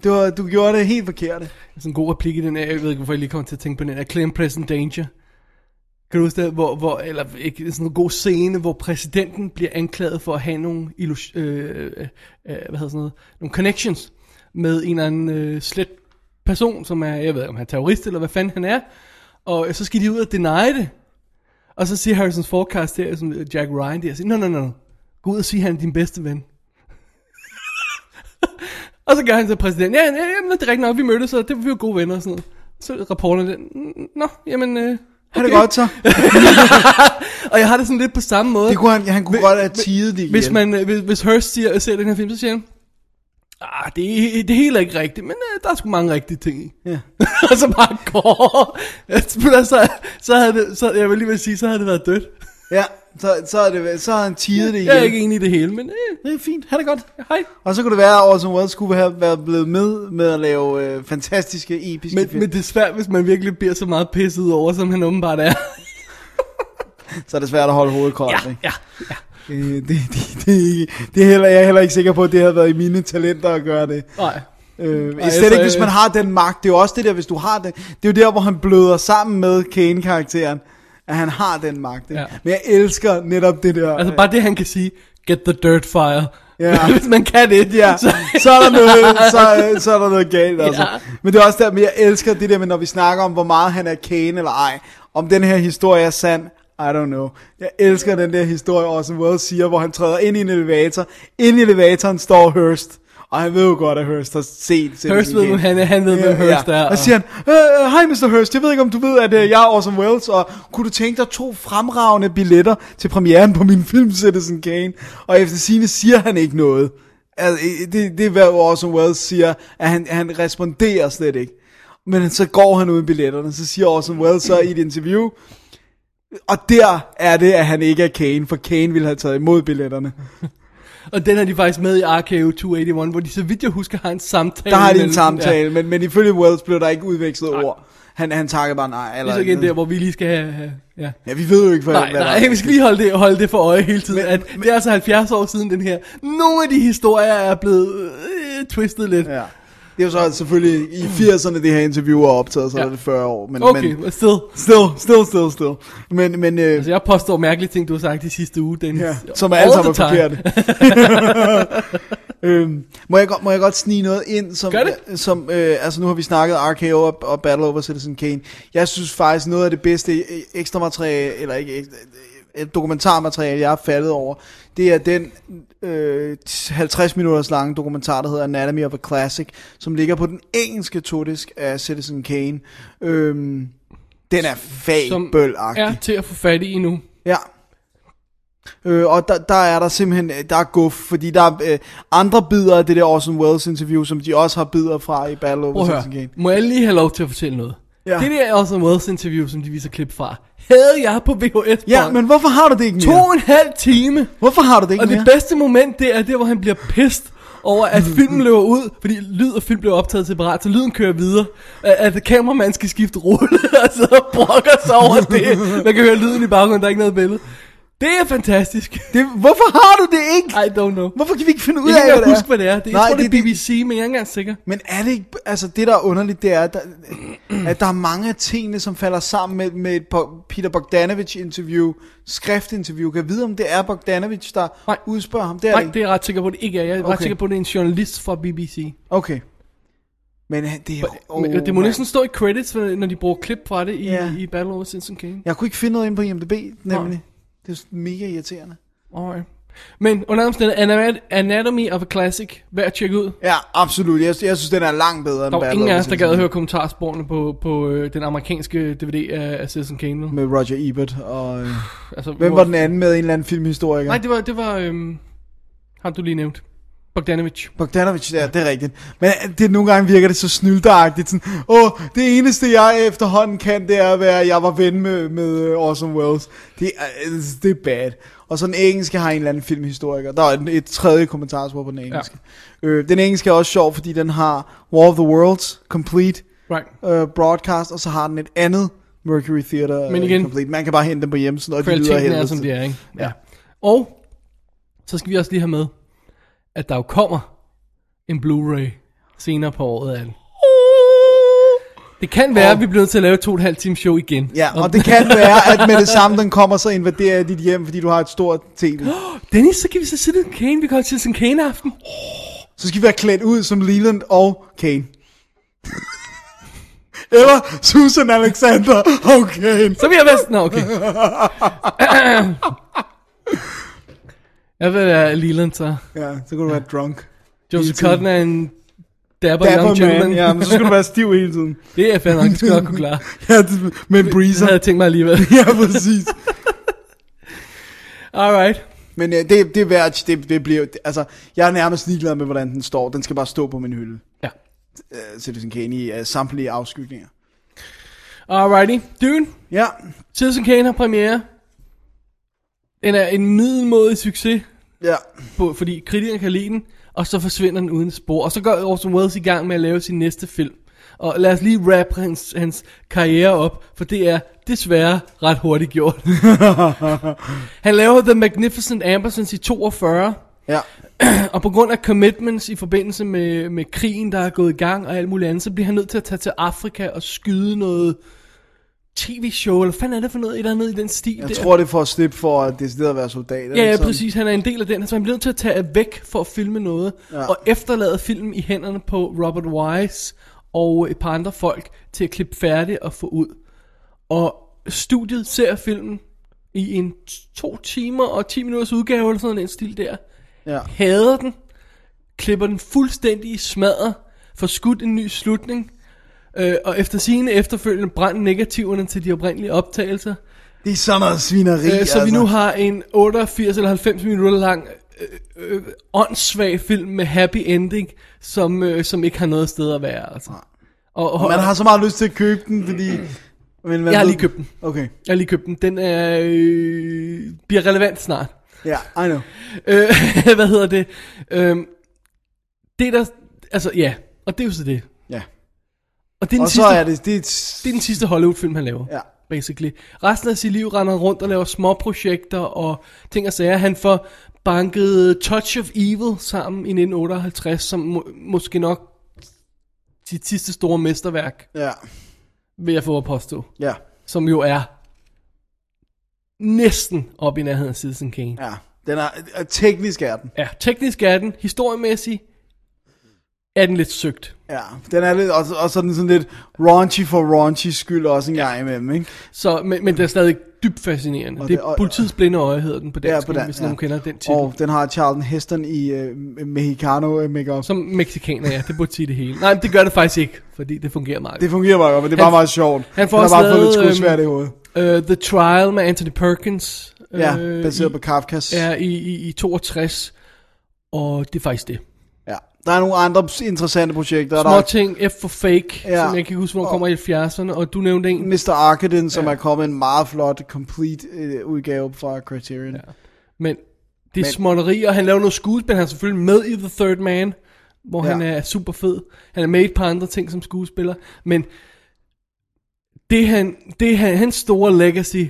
Det var, du gjorde det helt forkert. Sådan en god replik i den her, jeg ved ikke, hvorfor jeg lige kommer til at tænke på den her, Claim Present Danger. Kan du huske det, hvor, hvor, eller ikke, sådan en god scene, hvor præsidenten bliver anklaget for at have nogle, øh, øh, øh, hvad hedder sådan noget, nogle connections med en eller anden øh, slet person, som er, jeg ved ikke, om han er terrorist, eller hvad fanden han er, og så skal de ud og deny det. Og så siger Harrison Forecast der, som Jack Ryan der, siger, no, no, no, gå ud og sige, han er din bedste ven. Og så gør han til præsident, ja, ja, jamen, det er rigtigt nok, vi mødtes, og det var vi jo gode venner og sådan noget. Så rapporterne den, nå, jamen, øh, Ha' det godt så. og jeg har det sådan lidt på samme måde. Det kunne han, han kunne Hvis- godt have tidet det igen. Hvis, man, øh, hvis, hvis Hearst siger, ser den her film, så siger han, ah, det, er- det er heller ikke rigtigt, men øh, der er sgu mange rigtige ting i. Ja. og så bare går. så, så havde det, så, jeg vil lige vil sige, så havde det været dødt. Ja, så, så, er det, så har han tidet det igen. Jeg er ikke enig i det hele, men øh, Det er fint, ha' det godt. hej. Og så kunne det være, at Orson Welles skulle have været blevet med med at lave øh, fantastiske, episke Men, film. men det er svært, hvis man virkelig bliver så meget pisset over, som han åbenbart er. Så er det svært at holde hovedet koldt. ja, ikke? ja, ja. Øh, det, det, det, det er heller, jeg er heller ikke sikker på, at det har været i mine talenter at gøre det. Nej. Øh, Ej, slet altså, ikke, hvis øh, man har den magt. Det er jo også det der, hvis du har det. Det er jo der, hvor han bløder sammen med Kane-karakteren. At han har den magt. Ikke? Ja. Men jeg elsker netop det der. Altså bare det, han kan sige, get the dirt fire. Ja. hvis man kan det, Ja, så, så er der noget, så, så er der noget galt, altså. Ja. Men det er også der, men jeg elsker det der med, når vi snakker om, hvor meget han er Kane eller ej. Om den her historie er sand, I don't know. Jeg elsker den der historie, Orson Welles siger, hvor han træder ind i en elevator. Ind i elevatoren står Hearst. Og han ved jo godt, at Hearst har set Hearst ved, hvem han er, han ved, hvem Hearst er. Og så siger han, øh, hej Mr. Hearst, jeg ved ikke, om du ved, at øh, jeg er Orson Welles, og kunne du tænke dig to fremragende billetter til premieren på min film Citizen Kane? Og efter sine siger han ikke noget. Altså, øh, det, det er, hvad Orson Welles siger, at han, han responderer slet ikke. Men så går han ud med billetterne, så siger Orson Welles så i et interview, og der er det, at han ikke er Kane, for Kane ville have taget imod billetterne. Og den er de faktisk med i RKO 281, hvor de så vidt jeg husker har en samtale. Der har de en samtale, Ja. men, men ifølge Welles blev der ikke udvekslet ord. Han, han takker bare nej. Det er Eller, så igen der, hvor vi lige skal have... have ja. Ja, vi ved jo ikke, hvad, Nej, hvad der nej, er. vi skal lige holde det, holde det for øje hele tiden, men, at det er altså 70 år siden den her. Nogle af de historier er blevet øh, twistet lidt. Ja. Det er jo så selvfølgelig i 80'erne, det her interview er optaget, så Ja. er det 40 år. Men, Okay, men, still. still, still, still, still. Men, men øh, Altså, jeg påstår mærkelige ting, du har sagt de sidste uge, Dennis. ja, som er alle All sammen er forkerte. øhm, må, jeg godt, må jeg godt snige noget ind, som, Gør det. som øh, altså nu har vi snakket RKO og, og Battle Over Citizen Kane. Jeg synes faktisk noget af det bedste øh, ekstra materiale, eller ikke ekstra, dokumentarmateriale, jeg har faldet over, det er den øh, 50 minutters lange dokumentar, der hedder Anatomy of a Classic, som ligger på den engelske todisk af Citizen Kane. Øhm, den er Som fabelagtig. er til at få fat i nu. Ja. Øh, og der, der er der simpelthen, øh, der er guf, fordi der er øh, andre bidder af det der Orson Welles interview, som de også har bidder fra i Battle Over. Citizen Kane. Må jeg lige have lov til at fortælle noget? Ja. Det der er også en Wells interview, som de viser klip fra. Havde jeg på VHS Ja, men hvorfor har du det ikke To mere? og en halv time. Hvorfor har du det ikke Og mere? det bedste moment, det er der, hvor han bliver pissed over, at filmen løber ud, fordi lyd og film bliver optaget separat, så lyden kører videre. At, at kameramanden skal skifte rulle, og så brokker sig over det. Man kan høre lyden i baggrunden, der er ikke noget billede. Det er fantastisk. det, hvorfor har du det ikke? I don't know. Hvorfor kan vi ikke finde ud Jeg af, hvad det er? huske, hvad det er. Det, jeg Nej, tror, det er det- BBC, men jeg er ikke engang sikker. Men er det ikke, altså det der er underligt, det er, at der, at der er mange af tingene, som falder sammen med, med et Peter Bogdanovich interview, skriftinterview. Kan jeg vide, om det er Bogdanovich, der Nej. udspørger ham? Det er Nej, det det er jeg ret sikker på, det ikke er. Jeg er ret Okay. sikker på, at det er en journalist fra BBC. Okay. Men han- det er... Oh, men det må næsten stå i credits, når de bruger klip fra det i, Ja. i Battle Over Citizen Kane. Jeg kunne ikke finde noget inde på IMDb, nemlig. Det er mega irriterende. Alright. Men under omstændigheden, Anat- Anatomy of a Classic, værd at tjekke ud. Ja, absolut. Jeg, jeg synes, den er langt bedre end Der var ingen af os, der gad at høre kommentarsporene på, på øh, den amerikanske DVD af, Citizen Kane. Med Roger Ebert og... Øh, Altså, hvem var den anden med? En eller anden filmhistoriker? Nej, det var, det var øhm, ham du lige nævnte. Bogdanovich. Bogdanovich, ja, det er rigtigt. Men det nogle gange virker det så snylderagtigt. Sådan, Åh, det eneste jeg efterhånden kan, det er at være, at jeg var ven med, med øh, Orson Welles. Det er, øh, det er bad. Og så den engelske har en eller anden filmhistoriker. Der er et, et tredje kommentarspor på den engelske. Ja. Øh, den engelske er også sjov, fordi den har War of the Worlds Complete Right. øh, broadcast, og så har den et andet Mercury Theater Men øh, igen- Complete. Man kan bare hente dem på hjemmesiden, og de lyder Kvaliteten er, som det er, ikke? Ja. Og så skal vi også lige have med, at der jo kommer en Blu-ray senere på året den. Det kan være, Og- at vi bliver nødt til at lave to og et halvt times show igen. Ja, og det kan være, at med det samme, den kommer, så invaderer dit hjem, fordi du har et stort tv. Dennis, så kan vi så Citizen Kane. Vi kan holde Citizen Kane aften. Så skal vi være klædt ud som Leland og Kane. Eller Susan Alexander og Kane. Så vil jeg være... Nå, okay. jeg vil være Leland, så. Ja, så kan du være drunk. Joseph. Cotton er en dapper, Dapper young man, ja, men så skal du være stiv hele tiden. Det er fandme nok, det skal nok kunne klare. Ja, det- med en Det breezer. havde jeg tænkt mig alligevel. Ja, præcis. Alright. Men uh, det, det er værd, det, det bliver, det, altså, jeg er nærmest ligeglad med, hvordan den står. Den skal bare stå på min hylde. Ja. Uh, Citizen Kane i uh, samtlige afskygninger. Alrighty. Dude, Ja, Citizen Kane har premiere. Den er en middelmådig succes, ja. på, fordi kritikerne kan lide den, og så forsvinder den uden spor. Og så går Orson Welles i gang med at lave sin næste film. Og lad os lige wrap hans, hans karriere op, for det er desværre ret hurtigt gjort. Han laver The Magnificent Ambersons i 42, Ja, og på grund af commitments i forbindelse med, med krigen, der er gået i gang og alt muligt andet, så bliver han nødt til at tage til Afrika og skyde noget tv-show, eller fanden er det for noget, et eller andet i den stil jeg der. tror, det er for at slippe for at decideret at være soldat. Ja, ja, præcis. Han er en del af den. Så han bliver nødt til at tage væk for at filme noget. Ja. Og efterlade filmen i hænderne på Robert Wise og et par andre folk til at klippe færdig og få ud. Og studiet ser filmen i en to timer og 10 minutters udgave, eller sådan den stil der. Ja. Hader den. Klipper den fuldstændig i smadret. Får skudt en ny slutning. Øh, og efter sine efterfølgende brændte negativerne til de oprindelige optagelser. Det er sådan noget svineri, Øh, så vi altså. nu har en 88 eller 90 minutter lang øh, øh, åndssvag film med happy ending, som, øh, som ikke har noget sted at være. Altså. Og, og, Man har så meget lyst til at købe den, fordi... Men man jeg har lige købt den. Okay, Jeg har lige købt den. Den er, øh, bliver relevant snart. ja, I know. Øh, hvad hedder det? Øh, det er der... Altså, ja. Og det er jo så det. Ja. Og det er den, Og så sidste, er det... Det er, det er den sidste Hollywood-film, han laver. Ja. Basically. Resten af sit liv render han rundt og laver små projekter og ting og sager. Han får banket Touch of Evil sammen i 1958, som må, måske nok sit sidste store mesterværk, Ja, vil jeg få at påstå. ja, Som jo er næsten op i nærheden af Citizen Kane. ja. Den er, teknisk er den. Ja, teknisk er den, historiemæssigt er den lidt søgt. Ja, den er lidt, og, og så den sådan lidt raunchy for raunchy skyld også en gang imellem, ikke? Så, men, men det er stadig dybt fascinerende. Og det det- er politiets blinde øje, hedder den på Ja, dansk, på den, hvis ja. nogen kender den titel. Og den har Charlton Heston i uh, Mexicano uh, makeup. Som mexikaner, ja, det burde sige det hele. Nej, men det gør det faktisk ikke, fordi det fungerer meget. Det fungerer bare godt, men det er bare Han- meget sjovt. han får har også bare fået lidt lavet, skudsvært i øhm, hovedet. Uh, The Trial med Anthony Perkins. Ja, øh, baseret i, på Kafkas. Ja, i, i, i 62. Og det er faktisk det. Ja. Der er nogle andre interessante projekter. Der Små er ting, F for Fake, Ja. som jeg kan huske, hvornår kommer i 70'erne. Og du nævnte en. Mr. Arkadin, som er kommet en meget flot, complete uh, udgave fra Criterion. Ja. Men det er Men- småtteri, og han laver noget skuespil. Han er selvfølgelig med i The Third Man, hvor Ja. han er super fed. Han er med i et par andre ting som skuespiller. Men det, han, det han, hans store legacy,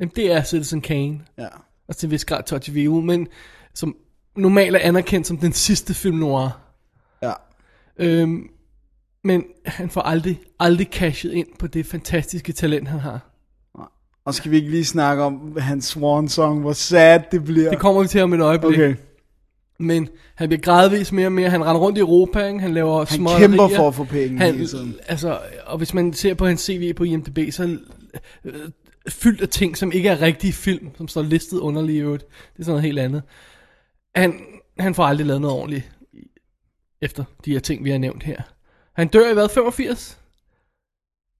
jamen, det er Citizen Kane. ja. Og til en vis grad Touch of Evil, men som normalt er anerkendt som den sidste film noir. Øhm, men han får aldrig, aldrig cashet ind på det fantastiske talent, han har. Og skal vi ikke lige snakke om hans swan song, hvor sad det bliver? Det kommer vi til om et øjeblik. Okay. Men han bliver gradvist mere og mere. Han render rundt i Europa, ikke? han laver Han småtterier. kæmper for at få penge han, hele tiden. Altså, og hvis man ser på hans CV på IMDb, så øh, fyldt af ting, som ikke er rigtige film, som står listet underligt i øvrigt. Det er sådan noget helt andet. Han, han får aldrig lavet noget ordentligt efter de her ting, vi har nævnt her. Han dør i hvad, 85?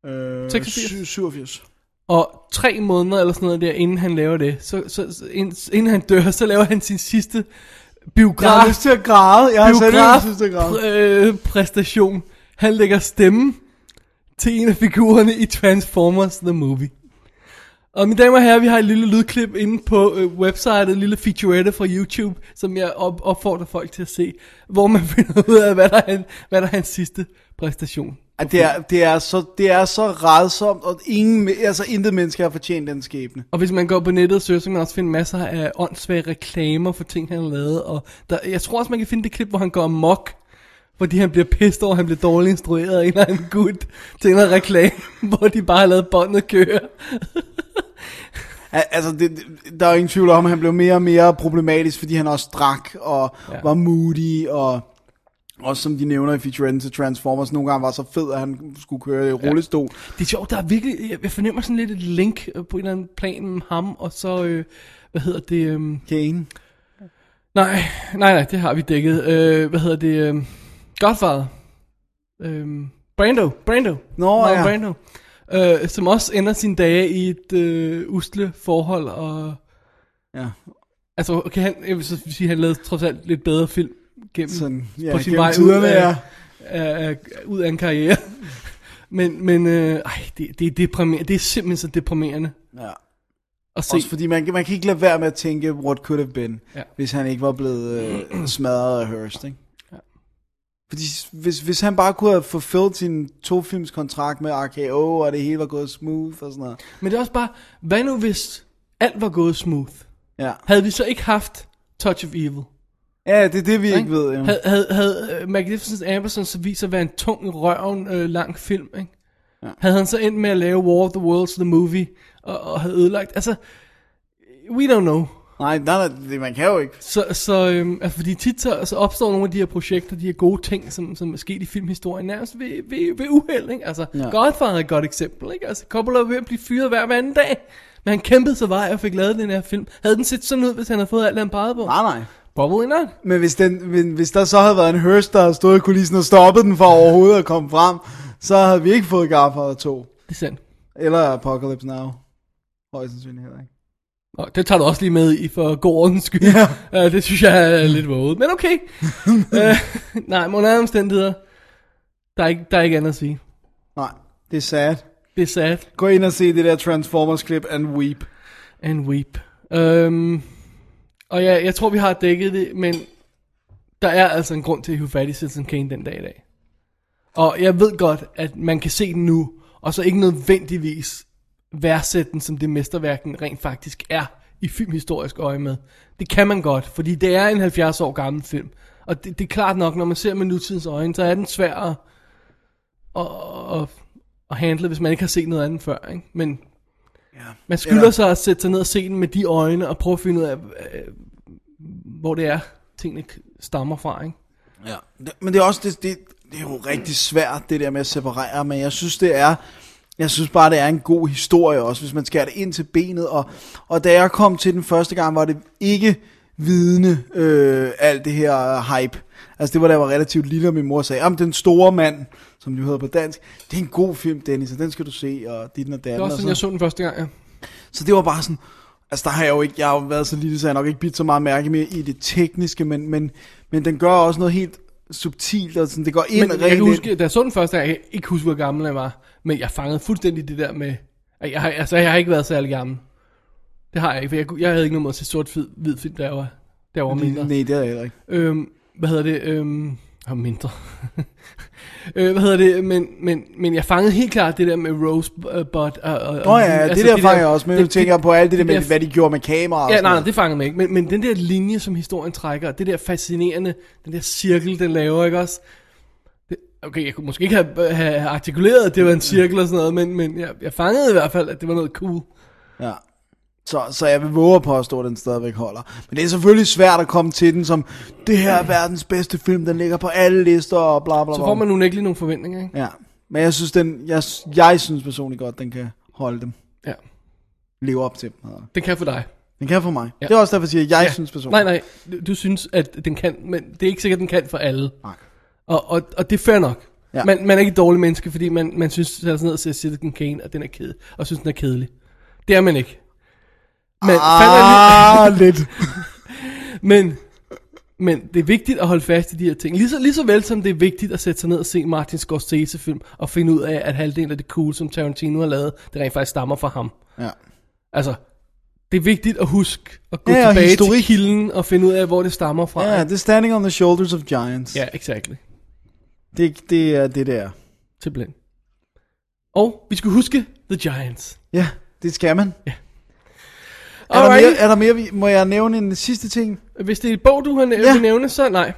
Øh, 86? sy- 87. Og tre måneder eller sådan noget der, inden han laver det, så, så, så inden, han dør, så laver han sin sidste Jeg biograf, har lyst til at græde. Jeg har biograf lyst til at græde. præ- øh, præstation. Han lægger stemme til en af figurerne i Transformers The Movie. Og mine damer og herrer, vi har et lille lydklip inde på øh, websitet, en lille featurette fra YouTube, som jeg op- opfordrer folk til at se, hvor man finder ud af, hvad der er, hvad der er hans sidste præstation. At det, er, det, er så, det er så redsomt, og ingen, altså intet menneske har fortjent den skæbne. Og hvis man går på nettet og søger, så kan man også finde masser af åndssvage reklamer for ting, han har lavet. Og der, jeg tror også, man kan finde det klip, hvor han går amok, fordi han bliver pissed over, at han bliver dårligt instrueret af en eller anden gut til en reklame, hvor de bare har lavet båndet køre. Al- Altså, det, der er ingen tvivl om, at han blev mere og mere problematisk, fordi han også drak og Ja. ja. var moody, og også som de nævner i featuretten til Transformers, nogle gange var så fed, at han skulle køre i rullestol. Det er sjovt, der er virkelig, jeg- jeg fornemmer sådan lidt et link øh, på en eller anden plan med ham, og så, øh, hvad hedder det, øh, Kane. nej, nej, nej, det har vi dækket. Øh, hvad hedder det, øh, Godfather. Øh, Brando, Brando. Nå, Marlon ja. Brando. Øh, som også ender sine dage i et øh, usle forhold, og Ja. altså, okay, han, jeg vil så sige, at han lavede trods alt lidt bedre film gennem, Sådan, ja, på sin gennem vej ud tiderne, af, ja. af, af, ud af en karriere. men, men, øh, ej, det, det, er deprimerende. det er simpelthen så deprimerende ja. at se. Også fordi man, man kan ikke lade være med at tænke, what could have been, Ja. hvis han ikke var blevet øh, smadret af Hearst, ikke? Fordi hvis, hvis han bare kunne have fulfilled sin tofilms kontrakt med RKO, og det hele var gået smooth og sådan noget. Men det er også bare, hvad nu hvis alt var gået smooth? Ja, Havde vi så ikke haft Touch of Evil? ja det er det, vi ikke ved. Ja. Havde, havde, havde uh, Magnificent Amberson så vist at være en tung, røven, uh, lang film, ikke? Ja. Havde han så endt med at lave War of the Worlds, the movie, og, og havde ødelagt, altså, we don't know. Nej, nej, nej, det, man kan jo ikke. Så, så øhm, altså, fordi tit så, så opstår nogle af de her projekter, de her gode ting, som, som er sket i filmhistorien, nærmest ved, ved, ved uheld, ikke? Altså, ja. Ja. Godfather er et godt eksempel, ikke? Altså, Coppola var ved at blive fyret hver, hver anden dag, men han kæmpede sig vej og fik lavet den her film. Havde den set sådan ud, hvis han havde fået alt, han pegede på? Nej, nej. Probably not. Men hvis, den, men hvis der så havde været en Hearst, der havde stået i kulissen og stoppet den for overhovedet at komme frem, så havde vi ikke fået Godfather 2. Det er sandt. Eller Apocalypse Now. Højst sandsynligt heller ikke. Og det tager du også lige med i for god ordens skyld. Ja. Uh, det synes jeg er lidt våget, men okay. uh, nej, men under andre omstændigheder, der er, ikke, der er ikke andet at sige. Nej, det er sad. Det er sad. Gå ind og se det der Transformers-klip and weep. And weep. Øhm, og ja, jeg tror, vi har dækket det, men der er altså en grund til at hive fat i Citizen Kane den dag i dag. Og jeg ved godt, at man kan se den nu, og så ikke nødvendigvis værdsætte den som det mesterværk, den rent faktisk er i filmhistorisk øje med. Det kan man godt, fordi det er en 70 år gammel film. Og det, det er klart nok, når man ser med nutidens øjne, så er den svær at, at, at, at handle, hvis man ikke har set noget andet før. Ikke? Men Ja. man skylder Eller- sig at sætte sig ned og se den med de øjne, og prøve at finde ud af, øh, hvor det er, tingene stammer fra. Ikke? Ja. Men det er også, det, det, det er jo rigtig svært, det der med at separere, men jeg synes, det er, jeg synes bare, det er en god historie også, hvis man skærer det ind til benet, og, og da jeg kom til den første gang, var det ikke vidne, øh, alt det her hype. Altså det var da jeg var relativt lille, og min mor sagde, om den store mand, som det hedder på dansk, det er en god film, Dennis, og den skal du se, og dit og Det datten. var også og sådan, jeg så den første gang, ja. så det var bare sådan, altså der har jeg jo ikke, jeg har jo været så lille, så jeg har nok ikke bidt så meget mærke med i det tekniske, men, men, men den gør også noget helt subtilt, og sådan, det går ind Men rent jeg kan huske, da jeg så den første jeg kan ikke huske, hvor gammel jeg var, men jeg fangede fuldstændig det der med, at jeg, har, altså jeg har ikke været særlig gammel. Det har jeg ikke, for jeg, jeg havde ikke noget mod at se sort-hvid hvid film, da jeg var, da jeg var mindre. Nej, det er jeg heller ikke. Øhm, hvad hedder det? Øhm, og mindre. øh, hvad hedder det? Men, men, men jeg fangede helt klart det der med Rosebud. Og, og, og, Åh oh, ja, altså, det der fanger jeg også, men nu tænker jeg på alt det der med, der- hvad de gjorde med kamera og Ja, nej, nej, det fangede mig ikke. Men, men den der linje, som historien trækker, det der fascinerende, den der cirkel, den laver, ikke også? Det, okay, jeg kunne måske ikke have, have artikuleret, at det var en cirkel og sådan noget, men, men jeg, jeg fangede i hvert fald, at det var noget cool. Ja. Så, så jeg vil våge at påstå, at den stadigvæk holder. Men det er selvfølgelig svært at komme til den som, det her er verdens bedste film, den ligger på alle lister og bla bla bla. Så får man unægteligt nogle forventninger, ikke? Ja, men jeg synes, den, jeg, jeg synes personligt godt, den kan holde dem. Ja. Leve op til dem. Det kan for dig. Den kan for mig. Ja. Det er også derfor, jeg siger, at jeg Ja. synes personligt. Nej, nej, du, synes, at den kan, men det er ikke sikkert, at den kan for alle. Nej. Og, og, og det er fair nok. Ja. Man, man er ikke et dårligt menneske, fordi man, man synes, at sådan og ser Citizen Kane, og den er ked, og synes, den er kedelig. Det er man ikke. Men, Ah, lidt. men, men det er vigtigt at holde fast i de her ting. Lige så, lige så vel som det er vigtigt at sætte sig ned og se Martin Scorsese film, og finde ud af, at halvdelen af det cool, som Tarantino har lavet, det rent faktisk stammer fra ham. Ja. Altså, det er vigtigt at huske at gå Ja, tilbage historik. til kilden, og finde ud af, hvor det stammer fra. Ja, det er standing on the shoulders of giants. ja exactly. Det, det er det der. Simpelthen. Og vi skal huske The Giants. Ja, det skal man. Er der, mere, er der mere, vi- må jeg nævne en sidste ting? Hvis det er et bog, du har næ- Ja. nævne, så nej.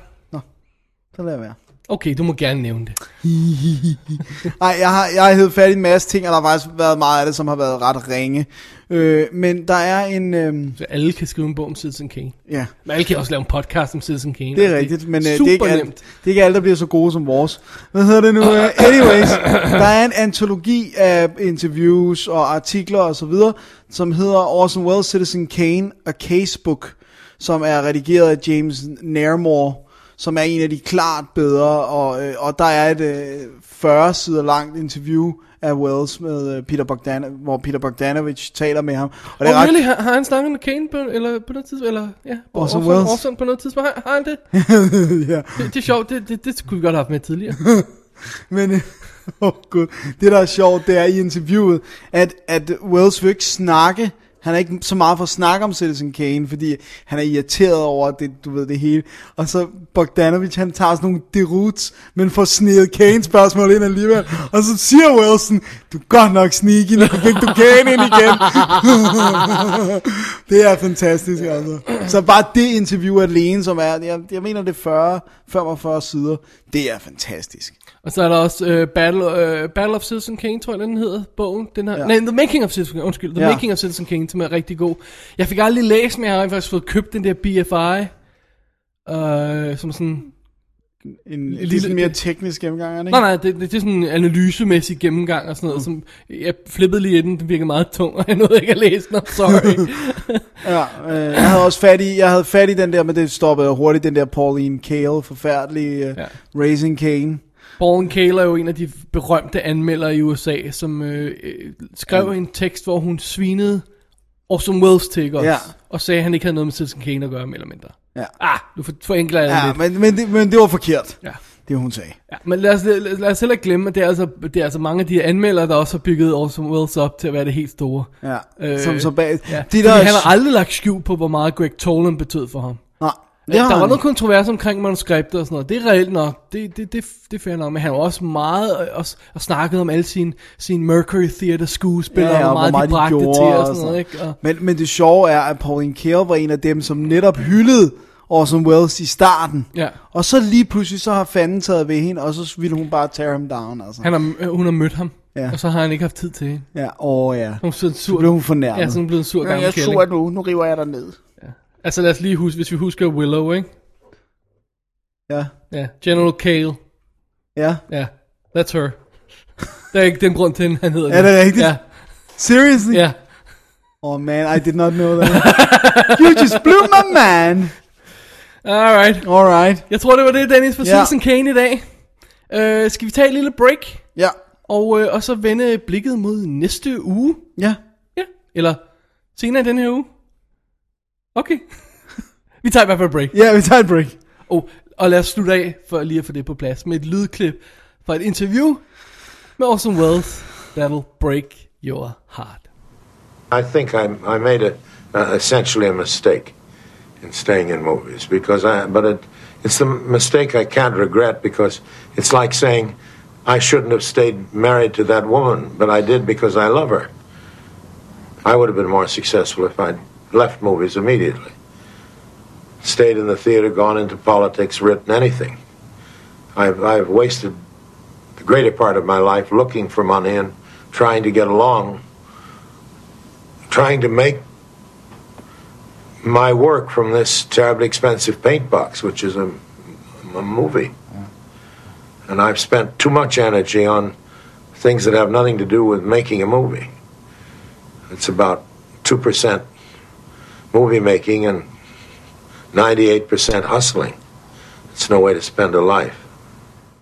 Så lad jeg være. Okay, du må gerne nævne det. Nej, jeg har, jeg har hævet fat i en masse ting, og der har faktisk været meget af det, som har været ret ringe. Øh, men der er en... Øh, Så alle kan skrive en bog om Citizen Kane. ja, Men alle kan også lave en podcast om Citizen Kane. det er og rigtigt, men øh, det, er ikke alt, det er ikke alle, der bliver så gode som vores. Hvad hedder det nu? Øh, anyways, der er en antologi af interviews og artikler og så videre, som hedder Orson Welles Citizen Kane, A Casebook, som er redigeret af James Nairmore, som er en af de klart bedre, og, øh, og der er et øh, 40 sider langt interview af Wells med øh, Peter Bogdan, hvor Peter Bogdanovich taler med ham. Og Og oh, really? Har, har han snakket med Kane på, eller på noget tidspunkt? Eller, ja, Orson Orson- Welles. Orson på noget tidspunkt. Har, har han det? ja. det? Det er sjovt. Det, det, det skulle vi godt have haft med tidligere. Men, øh, åh gud, det der er sjovt, det er i interviewet, at, at Wells vil ikke snakke, han er ikke så meget for at snakke om Citizen Kane, fordi han er irriteret over det, du ved, det hele. Og så Bogdanovich, han tager sådan nogle deruts, men får snedet Kane spørgsmål ind alligevel. Og så siger Wilson, du er godt nok sneaky, nu fik du Kane ind igen. det er fantastisk, altså. Så bare det interview alene, som er, jeg, jeg mener det er 40, 45 sider, det er fantastisk. Og så er der også uh, Battle, uh, Battle of Citizen Kane, tror jeg, den hedder, bogen. Den har, ja. Nej, The Making of Citizen Kane, undskyld. The Ja. Making of Citizen Kane, som er rigtig god. Jeg fik aldrig læst, men jeg har faktisk fået købt den der BFI. Uh, som sådan... En, en Lille- sådan mere teknisk gennemgang, er det ikke? Nej, nej, det, det, det er sådan en analysemæssig gennemgang og sådan noget, som jeg flippede lige i den, den virkede meget tung, og jeg nåede ikke at læse den, sorry. Ja, øh, jeg havde også fat i, jeg havde fat i den der, men det stoppede hurtigt, den der Pauline Kael, forfærdelige øh, Ja. ja. Raising Kane. Paul Kaler er jo en af de berømte anmeldere i USA, som øh, øh, skrev en tekst, hvor hun svinede Orson Welles til, også? Ja. Og sagde, at han ikke havde noget med Citizen Kane at gøre, mere eller mindre. Ja. Ah, du for, forenkler jeg Ja, lidt. men, men, det, men det var forkert. Ja. det hun sagde. Ja, men lad os, lad, lad os heller ikke glemme, at det er, altså, det er altså mange af de anmeldere, der også har bygget Orson Welles op til at være det helt store. Ja, Øh, som så bag... Ja, de de der, han har aldrig lagt skjul på, hvor meget Greg Tolan betød for ham. Ja, der var noget kontrovers omkring manuskriptet og sådan noget. Det er reelt nok. Det, det, det, det er fair nok. Men han var også meget øh, også, og snakket om alle sine, sine Mercury Theater skuespillere, Ja, ja, og hvor meget, de bragte til og sådan noget. Ikke? Og, Men, men det sjove er, at Pauline Kael var en af dem, som netop hyldede Orson Welles i starten. Ja. Og så lige pludselig, så har fanden taget ved hende, og så ville hun bare tear ham down, altså. han har, øh, hun har mødt ham, Ja. og så har han ikke haft tid til hende. Ja, åh ja. Hun sådan en Så sur, blev hun fornærmet. ja, sådan blevet en sur Ja, gammel jeg er sur nu, nu river jeg dig ned. Altså lad os lige huske, hvis vi husker Willow, ikke? Ja, Ja, General Kale. ja. Ja, that's her. Der er ikke den grund til, at han hedder Er det rigtigt? Ja, Seriously? ja. Oh man, I did not know that. you just blew my man. Alright. Alright. Jeg tror, det var det, Dennis, for Ja. Citizen Kane i dag. Uh, skal vi tage et lille break? Ja. Og, uh, og så vende blikket mod næste uge? Ja. Ja. Eller senere i den her uge? Okay. vi tager i hvert fald et break. Ja, vi tager et break. Oh, og lad os slutte af, for lige at få det på plads, med et lydklip fra et interview med Orson Welles, that'll break your heart. I think I, I made a, uh, essentially a mistake in staying in movies because I, but it, it's the mistake I can't regret because it's like saying I shouldn't have stayed married to that woman, but I did because I love her. I would have been more successful if I'd left movies immediately, stayed in the theater, gone into politics, written anything. I've, I've wasted the greater part of my life looking for money and trying to get along trying to make my work from this terribly expensive paint box, which is a, a movie. And I've spent too much energy on things that have nothing to do with making a movie. It's about 2% movie making and 98% hustling. It's no way to spend a life.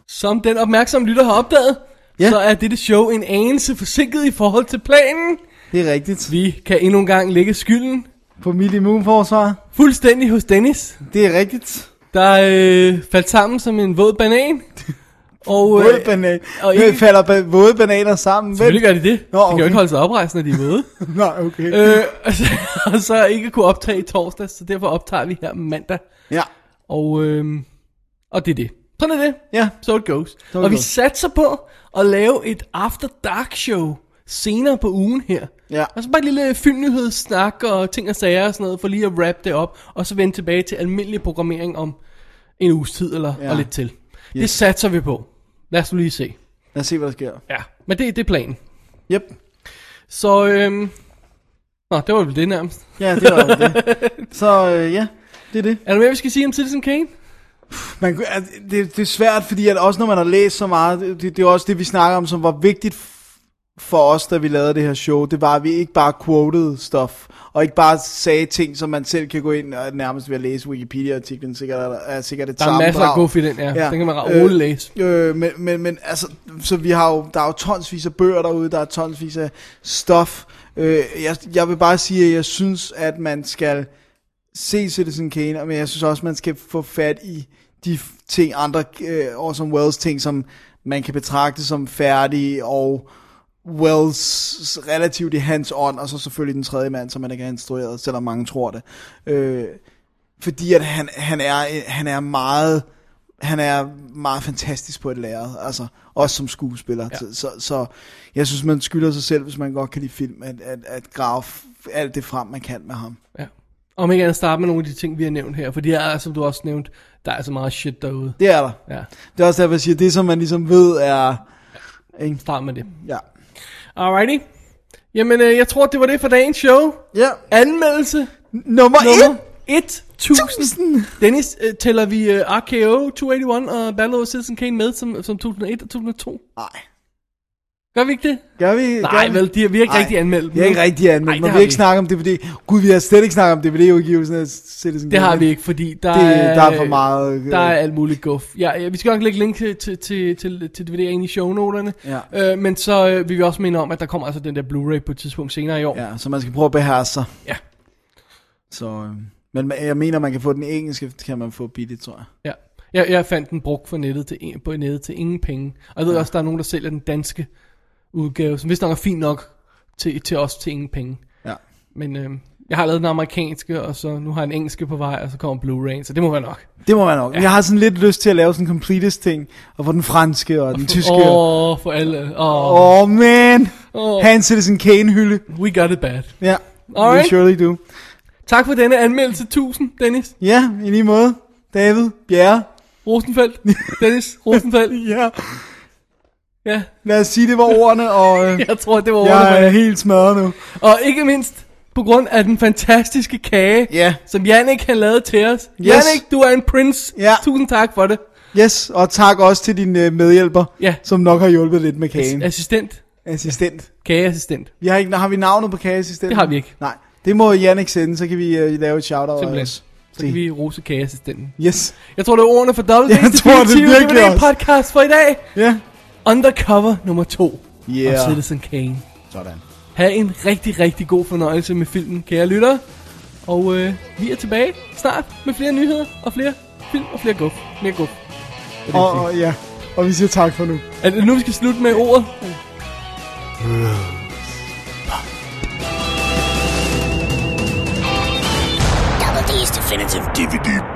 Som den opmærksomme lytter har opdaget, Ja. så er dette show en anelse forsinket i forhold til planen. Det er rigtigt. Vi kan endnu en gang lægge skylden På mit immunforsvar. fuldstændig hos Dennis, Det er rigtigt. der øh, faldt sammen som en våd banan. Og, Våde banan. og ikke- falder ba- våde bananer sammen. Selvfølgelig gør de det. Nå, De kan jo okay. ikke holde sig oprejst, når de er våde. Nej, okay. øh, og, så, og så ikke kunne optage i torsdag, så derfor optager vi her mandag. Ja. Og, øh, og det er det. Sådan er det. Ja. So it goes. it og vi goes. satser på at lave et After Dark show senere på ugen her. Ja. Og så bare et lille filmnyhedssnak og ting og sager og sådan noget, for lige at wrap det op, og så vende tilbage til almindelig programmering om en uges tid eller Ja. og lidt til. Yes. Det satser vi på. Lad os nu lige se. Lad os se, hvad der sker. Ja, men det, det er planen. Yep. Så, øhm... Nå, det var vel det nærmest. Ja, det var det. Så øh, ja, det er det. Er der mere, vi skal sige om Citizen Kane? Man, det, det er svært, fordi at også når man har læst så meget, det, det er også det, vi snakker om, som var vigtigt for os, da vi lavede det her show. Det var, at vi ikke bare quoted stuff, og ikke bare sagde ting, som man selv kan gå ind og nærmest ved at læse Wikipedia-artiklen, sikkert er, er sikkert et Der er masser af goof i den, ja. Den kan man roligt læse. Øh, men, men, men altså, så vi har jo, der er jo tonsvis af bøger derude, der er tonsvis af stof. Øh, jeg, jeg vil bare sige, at jeg synes, at man skal se Citizen Kane, men jeg synes også, man skal få fat i de ting, andre øh, Orson Welles ting, som man kan betragte som færdige, og Wells relativt i hans ånd, og så selvfølgelig den tredje mand, som man ikke har instrueret, selvom mange tror det. Øh, fordi at han, han, er, han er meget han er meget fantastisk på et lærred, altså også som skuespiller. Ja. Så, så, så jeg synes, man skylder sig selv, hvis man godt kan lide film, at, at, at grave alt det frem, man kan med ham. Ja. Om ikke andet starte med nogle af de ting, vi har nævnt her, for de er, som du også nævnt, der er så meget shit derude. Det er der. Ja, Det er også derfor, jeg siger, det som man ligesom ved er... Ikke? start med det. Ja. Alrighty. Jamen, øh, jeg tror, det var det for dagens show. Ja. Anmeldelse Nummer, nummer 1! 1000. Dennis, øh, tæller vi øh, RKO 281 og Battle of Citizen Kane med som, som 2001 og 2002? Nej. Gør vi ikke det? Gør vi? Nej, gør vel, de har, vi har ikke Nej, rigtig anmeldt dem. Vi har ikke rigtig anmeldt, har vi har ikke snakket om DVD. Gud, vi har slet ikke snakket om DVD-udgivelsen af Citizen Det har vi ikke, fordi der, Det- er, der er for meget, øh, Der er alt muligt guf. Ja, ja, vi skal nok lægge link til, til, til, til, til DVD'er ind i shownoterne. Ja. Øh, men så øh, vil vi også minde om, at der kommer altså den der Blu-ray på et tidspunkt senere i år. Ja, så man skal prøve at beherske sig. Ja. Så, øh, men jeg mener, man kan få den engelske, kan man få billigt, tror jeg. ja. Jeg, jeg fandt den brugt for nettet til, på nettet til ingen penge. Og jeg ved også, der er nogen, der sælger den danske udgave, som vist nok er fint nok til, til os til ingen penge. Ja. Men øh, jeg har lavet den amerikanske, og så nu har jeg en engelske på vej, og så kommer Blu-ray, så det må være nok. Det må man nok. Ja. Jeg har sådan lidt lyst til at lave sådan en completest ting, og få den franske og den tyske. Åh, oh, for alle. Åh, oh, oh, man. Åh. Han Citizen Kane hylde. we got it bad. Ja, Alright. we surely do. Tak for denne anmeldelse. Tusind, Dennis. Ja, i lige måde. David, Bjerre. Rosenfeldt. Dennis Rosenfeldt. Ja, Ja, lad os sige, det var ordene, og øh, jeg tror, det var ordene jeg er helt smadret nu. Og ikke mindst på grund af den fantastiske kage, Ja. som Jannik har lavet til os. Yes. Jannik, du er en prince. Ja. Tusind tak for det. Yes, og tak også til din øh, medhjælper, Ja. som nok har hjulpet lidt med kagen. Assistent. Assistent. Kageassistent. Vi har, ikke, har vi navnet på kageassistenten? Det har vi ikke. Nej, det må Jannik sende, så kan vi øh, lave et shout-out. Simpelthen. også. Så kan vi rose kageassistenten. Yes. Jeg tror, det er ordene for Double Jeg Days tror det Definitive virkelig DVD også. podcast for i dag. Ja. Undercover nummer 2 Yeah. of Citizen Kane. Sådan. Ha' en rigtig, rigtig god fornøjelse med filmen, kære lyttere. Og øh, vi er tilbage snart med flere nyheder og flere film og flere guf. Mere guf. Og, og, ja, og vi siger tak for nu. Er det nu, vi skal slutte med ordet? Double D's Definitive DVD.